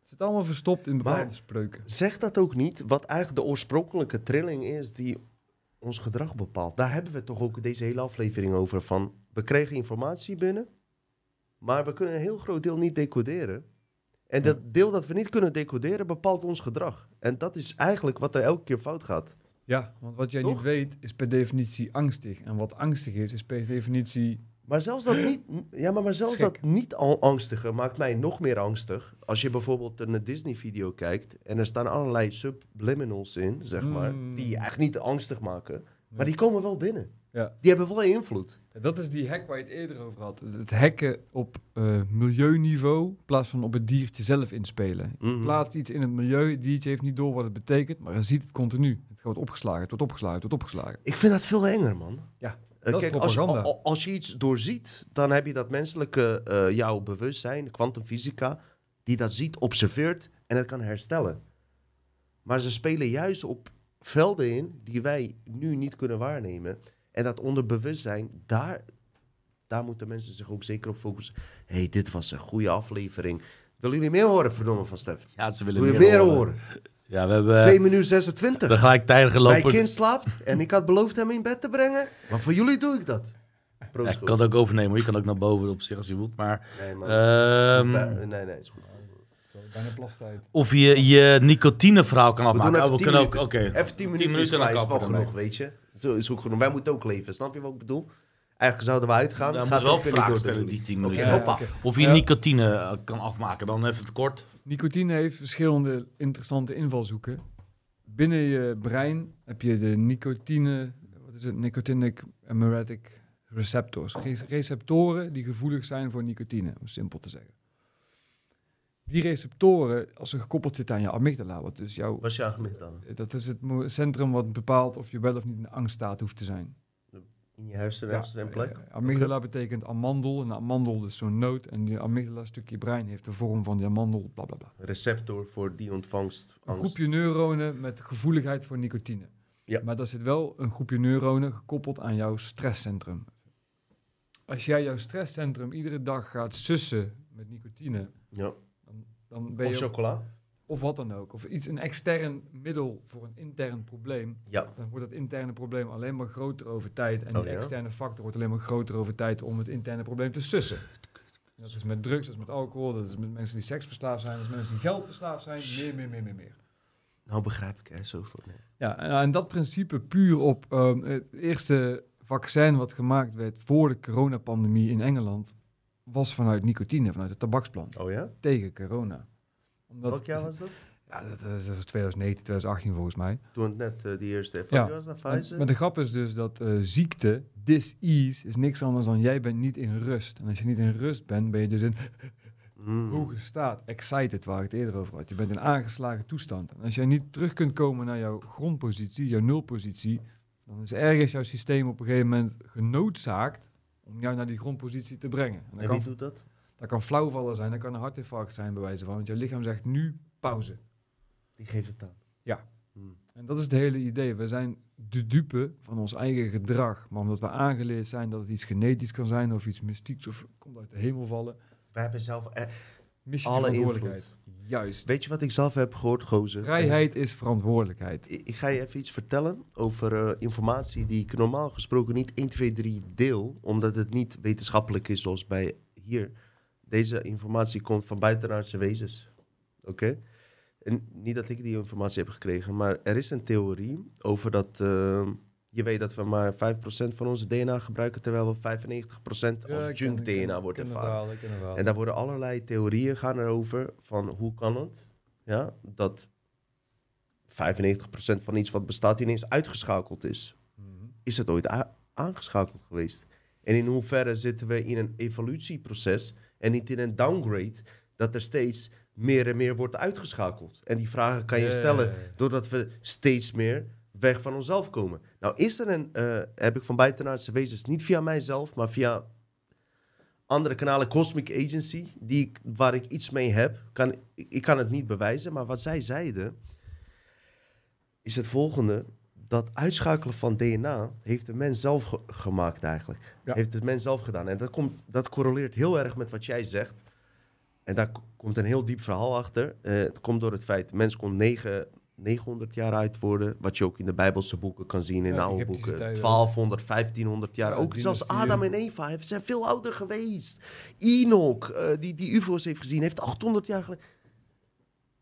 Het zit allemaal verstopt in bepaalde Maar- spreuken. Zeg dat ook niet, wat eigenlijk de oorspronkelijke trilling is die ons gedrag bepaalt. Daar hebben we toch ook deze hele aflevering over van... We kregen informatie binnen, maar we kunnen een heel groot deel niet decoderen. En dat deel dat we niet kunnen decoderen bepaalt ons gedrag. En dat is eigenlijk wat er elke keer fout gaat. Ja, want wat jij Toch? niet weet is per definitie angstig. En wat angstig is, is per definitie... Maar zelfs dat niet, ja, maar, maar zelfs dat niet al angstige maakt mij nog meer angstig. Als je bijvoorbeeld een Disney-video kijkt en er staan allerlei subliminals in, zeg maar, Mm. die je eigenlijk niet angstig maken, maar die komen wel binnen. Ja. Die hebben wel invloed. Dat is die hack waar je het eerder over had. Het hacken op eh, milieuniveau in plaats van op het diertje zelf inspelen. Je plaatst iets in het milieu, het diertje heeft niet door wat het betekent, maar hij ziet het continu. Het wordt opgeslagen, het wordt opgeslagen, het wordt opgeslagen. Ik vind dat veel enger, man. Ja, dat is kijk, als je, als iets doorziet, dan heb je dat menselijke, eh, jouw bewustzijn, kwantumfysica, die dat ziet, observeert en het kan herstellen. Maar ze spelen juist op velden in die wij nu niet kunnen waarnemen. En dat onderbewustzijn, daar, daar moeten mensen zich ook zeker op focussen. Hé, hey, dit was een goede aflevering. Willen jullie meer horen, verdomme van Stef? Ja, ze willen Wil je meer, meer horen. horen? Ja, we hebben 2 minuten 26. de gelijktijdige Mijn lopen. kind slaapt en ik had beloofd hem in bed te brengen. Maar voor jullie doe ik dat. Ja, ik kan het ook overnemen, hoor. je kan ook naar boven op zich als je wilt. Maar Nee, man. ehm, nee, nee, is goed. Zo, bijna plastijd. of je je nicotine-verhaal kan We doen afmaken. even Oh, we 10 kunnen ook. Even 10 minuten, minuten is, maar, wel ik genoeg, afmaken. weet je. Zo is ook genoeg. Wij moeten ook leven, snap je wat ik bedoel? Eigenlijk zouden we uitgaan. Dan we wel vragen stellen, die 10 Oké, minuten. Of je Ja. nicotine eh, kan afmaken, dan even het kort. Nicotine heeft verschillende interessante invalshoeken. Binnen je brein heb je de nicotine, wat is het, nicotinic emeretic receptors. Re- Receptoren die gevoelig zijn voor nicotine, om simpel te zeggen. Die receptoren, als ze gekoppeld zitten aan je amygdala, wat dus jouw, Was je aangemeld dan? dat is het centrum wat bepaalt of je wel of niet in een angststaat hoeft te zijn. In je hersenen een plek? amygdala betekent amandel. En de amandel is zo'n noot. En die amygdala stukje brein heeft de vorm van die amandel, bla bla bla. Receptor voor die ontvangst. Een angst. groepje neuronen met gevoeligheid voor nicotine. Ja. Maar daar zit wel een groepje neuronen gekoppeld aan jouw stresscentrum. Als jij jouw stresscentrum iedere dag gaat sussen met nicotine, Ja. dan, dan ben Of je... chocola? Of wat dan ook. Of iets, een extern middel voor een intern probleem. Ja. Dan wordt dat interne probleem alleen maar groter over tijd. En Oh, die ja? externe factor wordt alleen maar groter over tijd om het interne probleem te sussen. En dat is met drugs, dat is met alcohol, dat is met mensen die seksverslaafd zijn, dat is met mensen die geldverslaafd zijn. Meer, meer, meer, meer, meer. Nou begrijp ik er zoveel. Nee. Ja, en, en dat principe puur op ehm, het eerste vaccin wat gemaakt werd voor de coronapandemie in Engeland, was vanuit nicotine, vanuit de tabaksplant, Oh ja? tegen corona. Omdat, Welk jaar was dat? Ja, dat is, was 2019, 2018 volgens mij. Toen het net eh, die eerste... Ja. Ja. was dat En- Pfizer? Maar de grap is dus dat eh, ziekte, dis-ease, is niks anders dan jij bent niet in rust. En als je niet in rust bent, ben je dus in Mm. hoge staat, excited, waar ik het eerder over had. Je bent in aangeslagen toestand. En als jij niet terug kunt komen naar jouw grondpositie, jouw nulpositie, dan is ergens jouw systeem op een gegeven moment genoodzaakt om jou naar die grondpositie te brengen. En En wie kan, doet dat? Dat kan flauwvallen zijn, dat kan een hartinfarct zijn bij wijze van, want jouw lichaam zegt nu pauze. Die geeft het aan. Ja. Mm. En dat is het hele idee. We zijn de dupe van ons eigen gedrag. Maar omdat we aangeleerd zijn dat het iets genetisch kan zijn of iets mystieks of komt uit de hemel vallen, Wij hebben zelf eh, je alle verantwoordelijkheid. invloed. Juist. Weet je wat ik zelf heb gehoord, gozer? Vrijheid is verantwoordelijkheid. Ik, ik ga je even iets vertellen over eh, informatie die ik normaal gesproken niet 1, 2, 3 deel, omdat het niet wetenschappelijk is zoals bij hier. Deze informatie komt van buitenaardse wezens. Oké? En niet dat ik die informatie heb gekregen, maar er is een theorie over dat eh, je weet dat we maar 5% van onze DNA gebruiken, terwijl we 95% als junk DNA wordt ervaren. En daar worden allerlei theorieën gaan erover van hoe kan het ja, dat 95% van iets wat bestaat ineens uitgeschakeld is. Mhm. Is het ooit a- aangeschakeld geweest? En in hoeverre zitten we in een evolutieproces en niet in een downgrade, dat er steeds meer en meer wordt uitgeschakeld. En die vragen kan je stellen doordat we steeds meer weg van onszelf komen. Nou, is er een, eh, heb ik van buitenaardse wezens, niet via mijzelf, maar via andere kanalen, Cosmic Agency, die, waar ik iets mee heb. Kan, ik kan het niet bewijzen, maar wat zij zeiden, is het volgende. Dat uitschakelen van DNA heeft de mens zelf ge- gemaakt eigenlijk. Ja. Heeft de mens zelf gedaan. En dat, komt, dat correleert heel erg met wat jij zegt. En daar komt een heel diep verhaal achter. Eh, het komt door het feit, mens kon negen, 900 jaar uit worden. Wat je ook in de Bijbelse boeken kan zien, in Ja, oude boeken. Egyptische tijden. 1200, 1500 jaar. Ja, ook zelfs. Adam en Eva zijn veel ouder geweest. Enoch, eh, die, die UFO's heeft gezien, heeft 800 jaar geleden.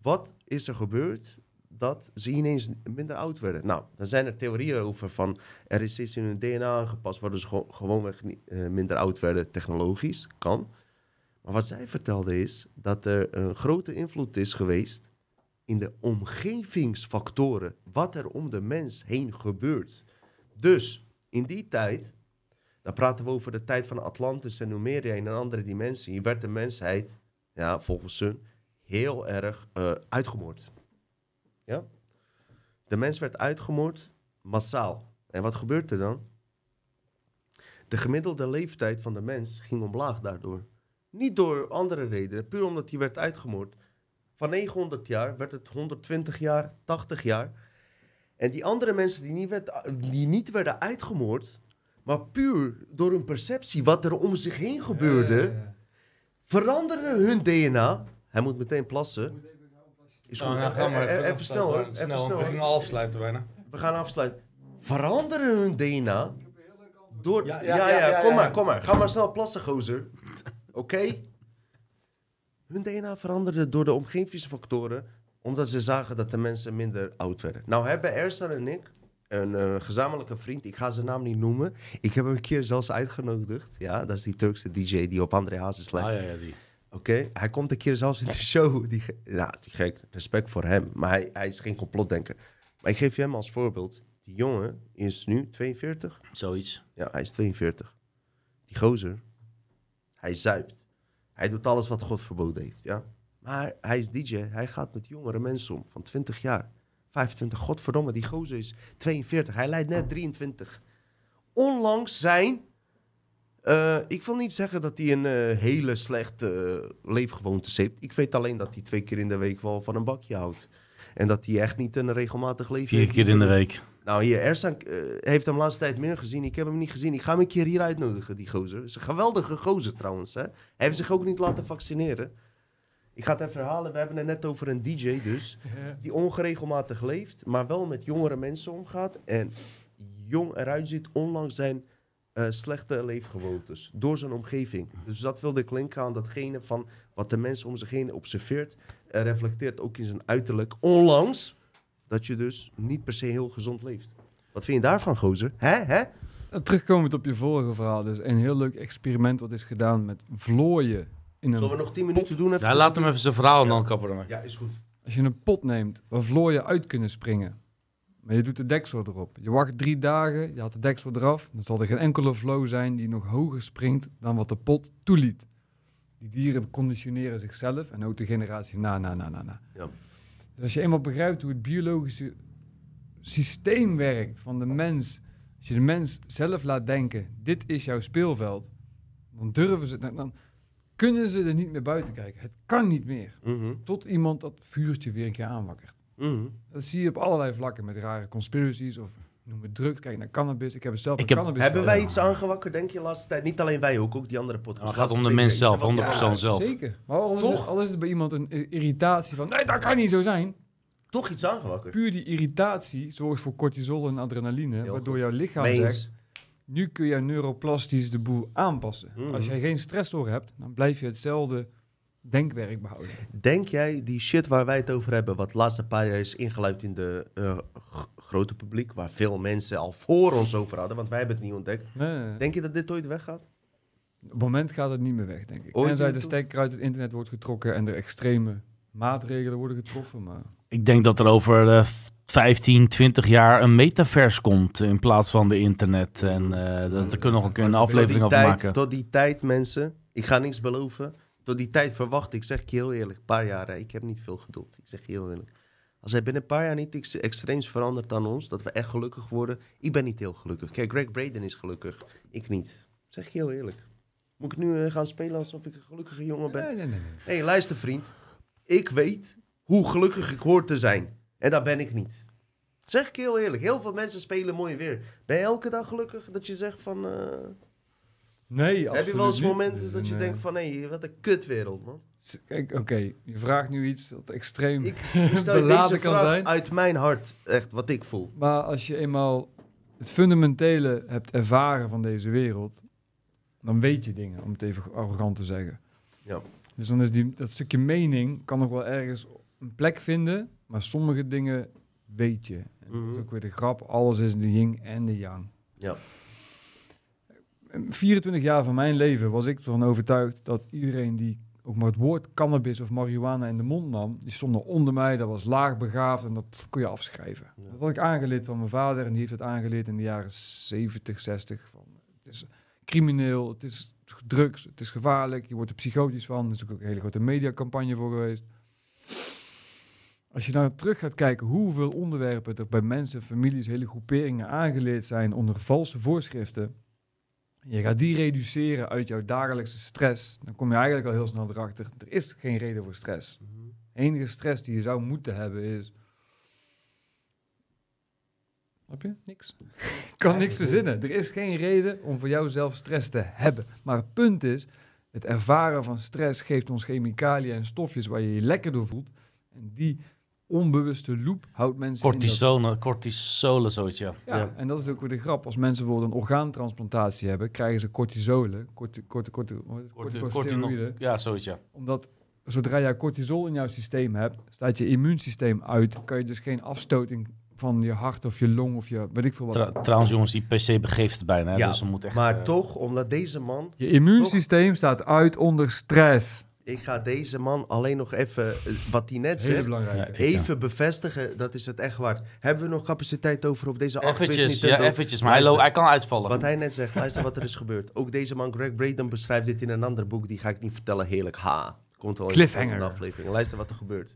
Wat is er gebeurd dat ze ineens minder oud werden? Nou, dan zijn er theorieën over van... er is iets in hun DNA aangepast... waardoor ze gewoon, gewoonweg eh, minder oud werden technologisch. Kan. Maar wat zij vertelde is dat er een grote invloed is geweest... in de omgevingsfactoren. Wat er om de mens heen gebeurt. Dus in die tijd... Dan praten we over de tijd van Atlantis en Numeria in een andere dimensie. Werd de mensheid, ja, volgens hun, heel erg eh, uitgemoord. Ja? De mens werd uitgemoord, massaal. En wat gebeurt er dan? De gemiddelde leeftijd van de mens ging omlaag daardoor. Niet door andere redenen, puur omdat hij werd uitgemoord. Van 900 jaar werd het 120 jaar, 80 jaar. En die andere mensen die niet, werd, die niet werden uitgemoord, maar puur door hun perceptie, wat er om zich heen gebeurde, Ja, ja, ja. veranderde hun DNA. Hij moet meteen plassen. Is goed. Oh, nou, Eh, eh, even, even snel hoor. Even Snel, snel. we al afsluiten bijna. We gaan afsluiten. Veranderen hun DNA. Door... Ja, Ja, ja, kom maar, kom maar. Ga maar snel plassen, gozer. Oké? Hun DNA veranderde door de omgevingsfactoren, omdat ze zagen dat de mensen minder oud werden. Nou hebben Ersan en ik een eh, gezamenlijke vriend, ik ga zijn naam niet noemen. Ik heb hem een keer zelfs uitgenodigd. Ja, dat is die Turkse DJ die op André Hazes lijkt. Ah ja, ja, die. Oké, hij komt een keer zelfs in de show. Die, ja, die gek, respect voor hem. Maar hij, hij is geen complotdenker. Maar ik geef je hem als voorbeeld. Die jongen is nu 42. Zoiets. Ja, hij is 42. Die gozer, hij zuipt. Hij doet alles wat God verboden heeft, ja. Maar hij is DJ. Hij gaat met jongere mensen om van 20 jaar. 25, godverdomme, die gozer is 42. Hij lijkt net 23. Onlangs zijn... eh, ik wil niet zeggen dat hij een eh, hele slechte uh, leefgewoontes heeft. Ik weet alleen dat hij twee keer in de week wel van een bakje houdt. En dat hij echt niet een regelmatig leven Vier heeft. keer in de week. Nou, hier, Ersan eh, heeft hem de laatste tijd meer gezien. Ik heb hem niet gezien. Ik ga hem een keer hier uitnodigen, die gozer. is een geweldige gozer trouwens. Hè? Hij heeft zich ook niet laten vaccineren. Ik ga het even herhalen. We hebben het net over een DJ dus. Die ongeregelmatig leeft, maar wel met jongere mensen omgaat. En jong eruit ziet, ondanks zijn eh, slechte leefgewoontes. Door zijn omgeving. Dus dat wilde ik linken aan datgene van wat de mensen om zich heen observeert. En reflecteert ook in zijn uiterlijk. Onlangs dat je dus niet per se heel gezond leeft. Wat vind je daarvan, gozer? Hè? Hè? En Terugkomend op je vorige verhaal, dus een heel leuk experiment wat is gedaan met vlooien in een Zullen we nog 10 minuten doen? Even Ja, laat hem even zijn verhaal en dan kappen we. Ja, is goed. Als je een pot neemt waar vlooien uit kunnen springen, maar je doet de deksel erop. Je wacht drie dagen, je haalt de deksel eraf, dan zal er geen enkele vlooi zijn die nog hoger springt dan wat de pot toeliet. Die dieren conditioneren zichzelf en ook de generatie na, na, na, na, na. Ja. Dus als je eenmaal begrijpt hoe het biologische systeem werkt van de mens, als je de mens zelf laat denken, dit is jouw speelveld, dan durven ze, dan, dan kunnen ze er niet meer buiten kijken. Het kan niet meer. Mhm, Tot iemand dat vuurtje weer een keer aanwakkert. Mhm. Dat zie je op allerlei vlakken met rare conspiracies of noem het drugs. Kijk naar cannabis. Ik heb het zelf Ik heb- cannabis Hebben wij iets aangewakkerd, denk je, de laatste tijd? Niet alleen wij, ook, ook die andere podcasts. Het gaat om de mens zelf, Wat- 100% zelf. Zeker. Maar al is, het, Toch? al is het bij iemand een irritatie van... Nee, dat kan niet zo zijn. Toch iets aangewakkerd. Puur die irritatie zorgt voor cortisol en adrenaline. Heel waardoor goed. jouw lichaam Meens. zegt... Nu kun je neuroplastisch de boel aanpassen. Mhm. Als jij geen stressor hebt, dan blijf je hetzelfde denkwerk behouden. Denk jij die shit waar wij het over hebben, wat de laatste paar jaar is ingeluid in de eh, grote publiek, waar veel mensen al voor ons over hadden, want wij hebben het niet ontdekt. Nee, nee. Denk je dat dit ooit weggaat? Op het moment gaat het niet meer weg, denk ik. Ooit Tenzij de de stekker uit het internet wordt getrokken en er extreme maatregelen worden getroffen. Maar Ik denk dat er over eh, 15, 20 jaar een metaverse komt in plaats van de internet. En eh, dat, daar kunnen we nog een keer een aflevering over maken. tot die tijd, mensen, ik ga niks beloven. Tot die tijd verwacht ik, zeg ik je heel eerlijk, een paar jaar, hè, ik heb niet veel geduld. Ik zeg je heel eerlijk. Als hij binnen een paar jaar niet iets extreems verandert aan ons, dat we echt gelukkig worden, ik ben niet heel gelukkig. Kijk, Greg Braden is gelukkig, ik niet. Zeg je heel eerlijk. Moet ik nu eh, gaan spelen alsof ik een gelukkige jongen ben? Nee, nee, nee. nee. Hé, hey, luister vriend. Ik weet hoe gelukkig ik hoor te zijn. En dat ben ik niet. Zeg ik je heel eerlijk. Heel veel mensen spelen mooi weer. Ben je elke dag gelukkig dat je zegt van... eh, Nee, heb je wel eens niet. momenten is dat je denkt eh, van... Hé, hey, wat een kutwereld, man. oké, je vraagt nu iets dat extreem Ik beladen deze kan vraag zijn. uit mijn hart. Echt, wat ik voel. Maar als je eenmaal het fundamentele hebt ervaren van deze wereld, dan weet je dingen, om het even arrogant te zeggen. Ja. Dus dan is die, dat stukje mening kan nog wel ergens een plek vinden, maar sommige dingen weet je. En dat is Mhm. ook weer de grap, alles is de yin en de yang. Ja. 24 jaar van mijn leven was ik ervan overtuigd dat iedereen die ook maar het woord cannabis of marihuana in de mond nam, die stonden onder mij, dat was laagbegaafd en dat kon je afschrijven. Ja. Dat had ik aangeleerd van mijn vader en die heeft het aangeleerd in de jaren 70, 60. Van, het is crimineel, het is drugs, het is gevaarlijk, je wordt er psychotisch van. Er is ook een hele grote mediacampagne voor geweest. Als je nou terug gaat kijken hoeveel onderwerpen er bij mensen, families, hele groeperingen aangeleerd zijn onder valse voorschriften. Je gaat die reduceren uit jouw dagelijkse stress. Dan kom je eigenlijk al heel snel erachter. Er is geen reden voor stress. De enige stress die je zou moeten hebben is. Snap je? Niks. Ik kan niks verzinnen. Er is geen reden om voor jou zelf stress te hebben. Maar het punt is, het ervaren van stress geeft ons chemicaliën en stofjes waar je je lekker door voelt. En die onbewuste loop houdt mensen in dat Cortisone, cortisole, zoiets, ja. ja, Ja. en dat is ook weer de grap. Als mensen bijvoorbeeld een orgaantransplantatie hebben, krijgen ze cortisolen, heet het? Corti- corticosteroïden. Ja, zoiets, ja. Omdat zodra jij cortisol in jouw systeem hebt, staat je immuunsysteem uit. Kan je dus geen afstoting van je hart of je long of je weet ik veel wat. Tra- trouwens, jongens, die PC begeeft het bijna. Hè? Ja, dus we moeten echt, Maar eh, toch, omdat deze man... je immuunsysteem staat uit onder stress. Ik ga deze man alleen nog even, eh, wat hij net zegt... Ja, Even bevestigen, dat is het echt waard. Hebben we nog capaciteit over op deze 8 Eventjes, ja, eventjes. Maar hij, Luister. lo- hij kan uitvallen. Wat hij net zegt, luister wat er is gebeurd. Ook deze man, Greg Braden, beschrijft dit in een ander boek. Die ga ik niet vertellen. Heerlijk, ha. Komt wel in de aflevering. Luister wat er gebeurt.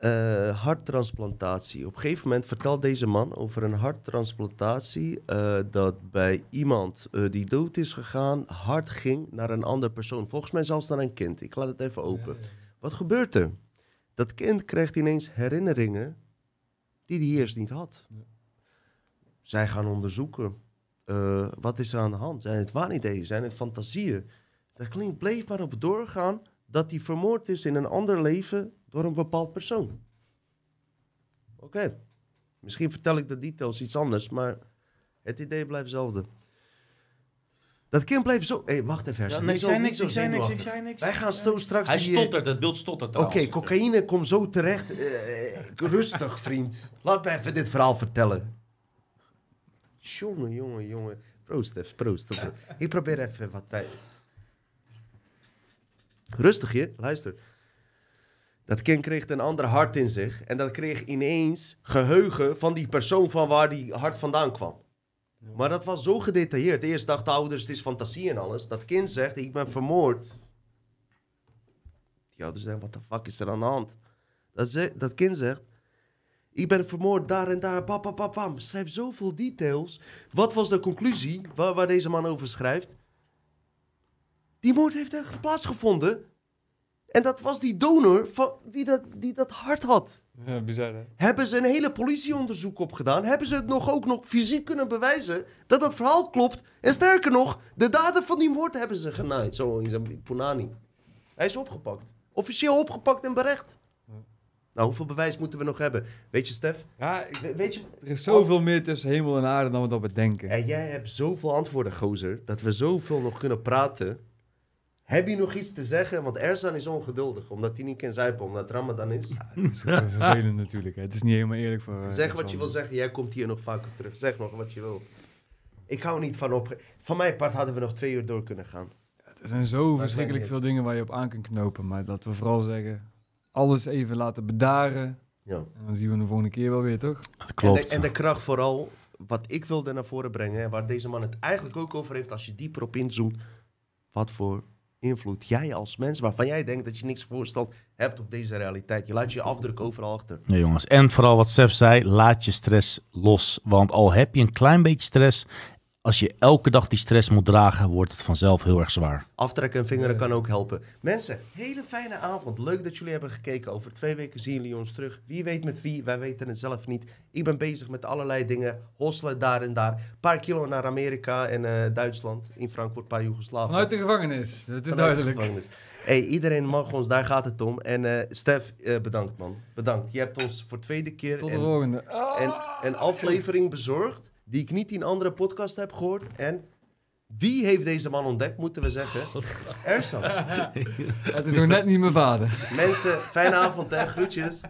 Eh, harttransplantatie. Op een gegeven moment vertelt deze man over een harttransplantatie. eh, dat bij iemand eh, die dood is gegaan, hart ging naar een andere persoon. Volgens mij zelfs naar een kind. Ik laat het even open. Wat gebeurt er? Dat kind krijgt ineens herinneringen die hij eerst niet had. Ja. Zij gaan onderzoeken. wat is er aan de hand? Zijn het waanideeën? Zijn het fantasieën? Dat klinkt bleef maar op doorgaan dat hij vermoord is in een ander leven door een bepaald persoon. Oké. Misschien vertel ik de details iets anders, maar het idee blijft hetzelfde. Dat kind bleef zo... Hé, wacht even. Ja, nee, ik zo- zei niks, zo ik zei niks, ik zei niks. Wij gaan zo straks... Hij die, stottert, het beeld stottert Oké, cocaïne komt zo terecht. Eh, rustig, vriend. Laat me even dit verhaal vertellen. Jongen, jongen, jongen. Proost, Stef, proost. Ik probeer even wat wij... Rustig, je. Luister. Dat kind kreeg een ander hart in zich. En dat kreeg ineens geheugen van die persoon van waar die hart vandaan kwam. Maar dat was zo gedetailleerd. Eerst dachten de ouders, het is fantasie en alles. Dat kind zegt, ik ben vermoord. Die ouders zeggen, wat de fuck is er aan de hand? Dat, ze, dat kind zegt, ik ben vermoord daar en daar, pam, pam, pam, pam. Schrijft zoveel details. Wat was de conclusie waar, waar deze man over schrijft? Die moord heeft echt plaatsgevonden. En dat was die donor van wie dat, die dat hart had. Ja, bizar hè? Hebben ze een hele politieonderzoek op gedaan? Hebben ze het nog ook nog fysiek kunnen bewijzen dat dat verhaal klopt? En sterker nog, de dader van die moord hebben ze genaaid. Zo in zijn Punani. Hij is opgepakt. Officieel opgepakt en berecht. Ja. Nou, hoeveel bewijs moeten we nog hebben? Weet je, Stef? Ja, ik- We- weet je? er is zoveel meer tussen hemel en aarde dan we dat bedenken. En jij hebt zoveel antwoorden, gozer, dat we zoveel nog kunnen praten. Heb je nog iets te zeggen? Want Erzan is ongeduldig, omdat hij niet kan zuipen, omdat het Ramadan is. Het is vervelend natuurlijk. Hè. Het is niet helemaal eerlijk voor... eh, Zeg wat je wil zeggen. Jij komt hier nog vaker terug. Zeg nog wat je wil. Ik hou niet van op. Van mijn part hadden we nog twee uur door kunnen gaan. Er zijn zo verschrikkelijk veel dingen waar je op aan kunt knopen. Maar dat we vooral zeggen, alles even laten bedaren. Ja. En dan zien we de volgende keer wel weer, toch? Dat En, klopt. de, en de kracht vooral, wat ik wilde naar voren brengen, en waar deze man het eigenlijk ook over heeft, als je dieper op inzoomt. Wat voor invloed jij als mens, waarvan jij denkt dat je niks voorstelt, hebt op deze realiteit. Je laat je afdruk overal achter. Ja, jongens. En vooral wat Stef zei, laat je stress los. Want al heb je een klein beetje stress, als je elke dag die stress moet dragen, wordt het vanzelf heel erg zwaar. Aftrekken en vingeren kan ook helpen. Mensen, hele fijne avond. Leuk dat jullie hebben gekeken. Over twee weken zien jullie ons terug. Wie weet met wie, wij weten het zelf niet. Ik ben bezig met allerlei dingen. Hosselen daar en daar. Een paar kilo naar Amerika en eh, Duitsland. In Frankfurt, een paar Joegoslaven. Vanuit de gevangenis, dat is Vanuit duidelijk. gevangenis. Hey, iedereen mag ons, daar gaat het om. En eh Stef, eh, bedankt man. Bedankt. Je hebt ons voor de tweede keer Tot de een, volgende. een, een aflevering bezorgd die ik niet in andere podcast heb gehoord. En wie heeft deze man ontdekt, moeten we zeggen? Ersan. Het is nog net niet mijn vader. Mensen, fijne avond hè. Groetjes.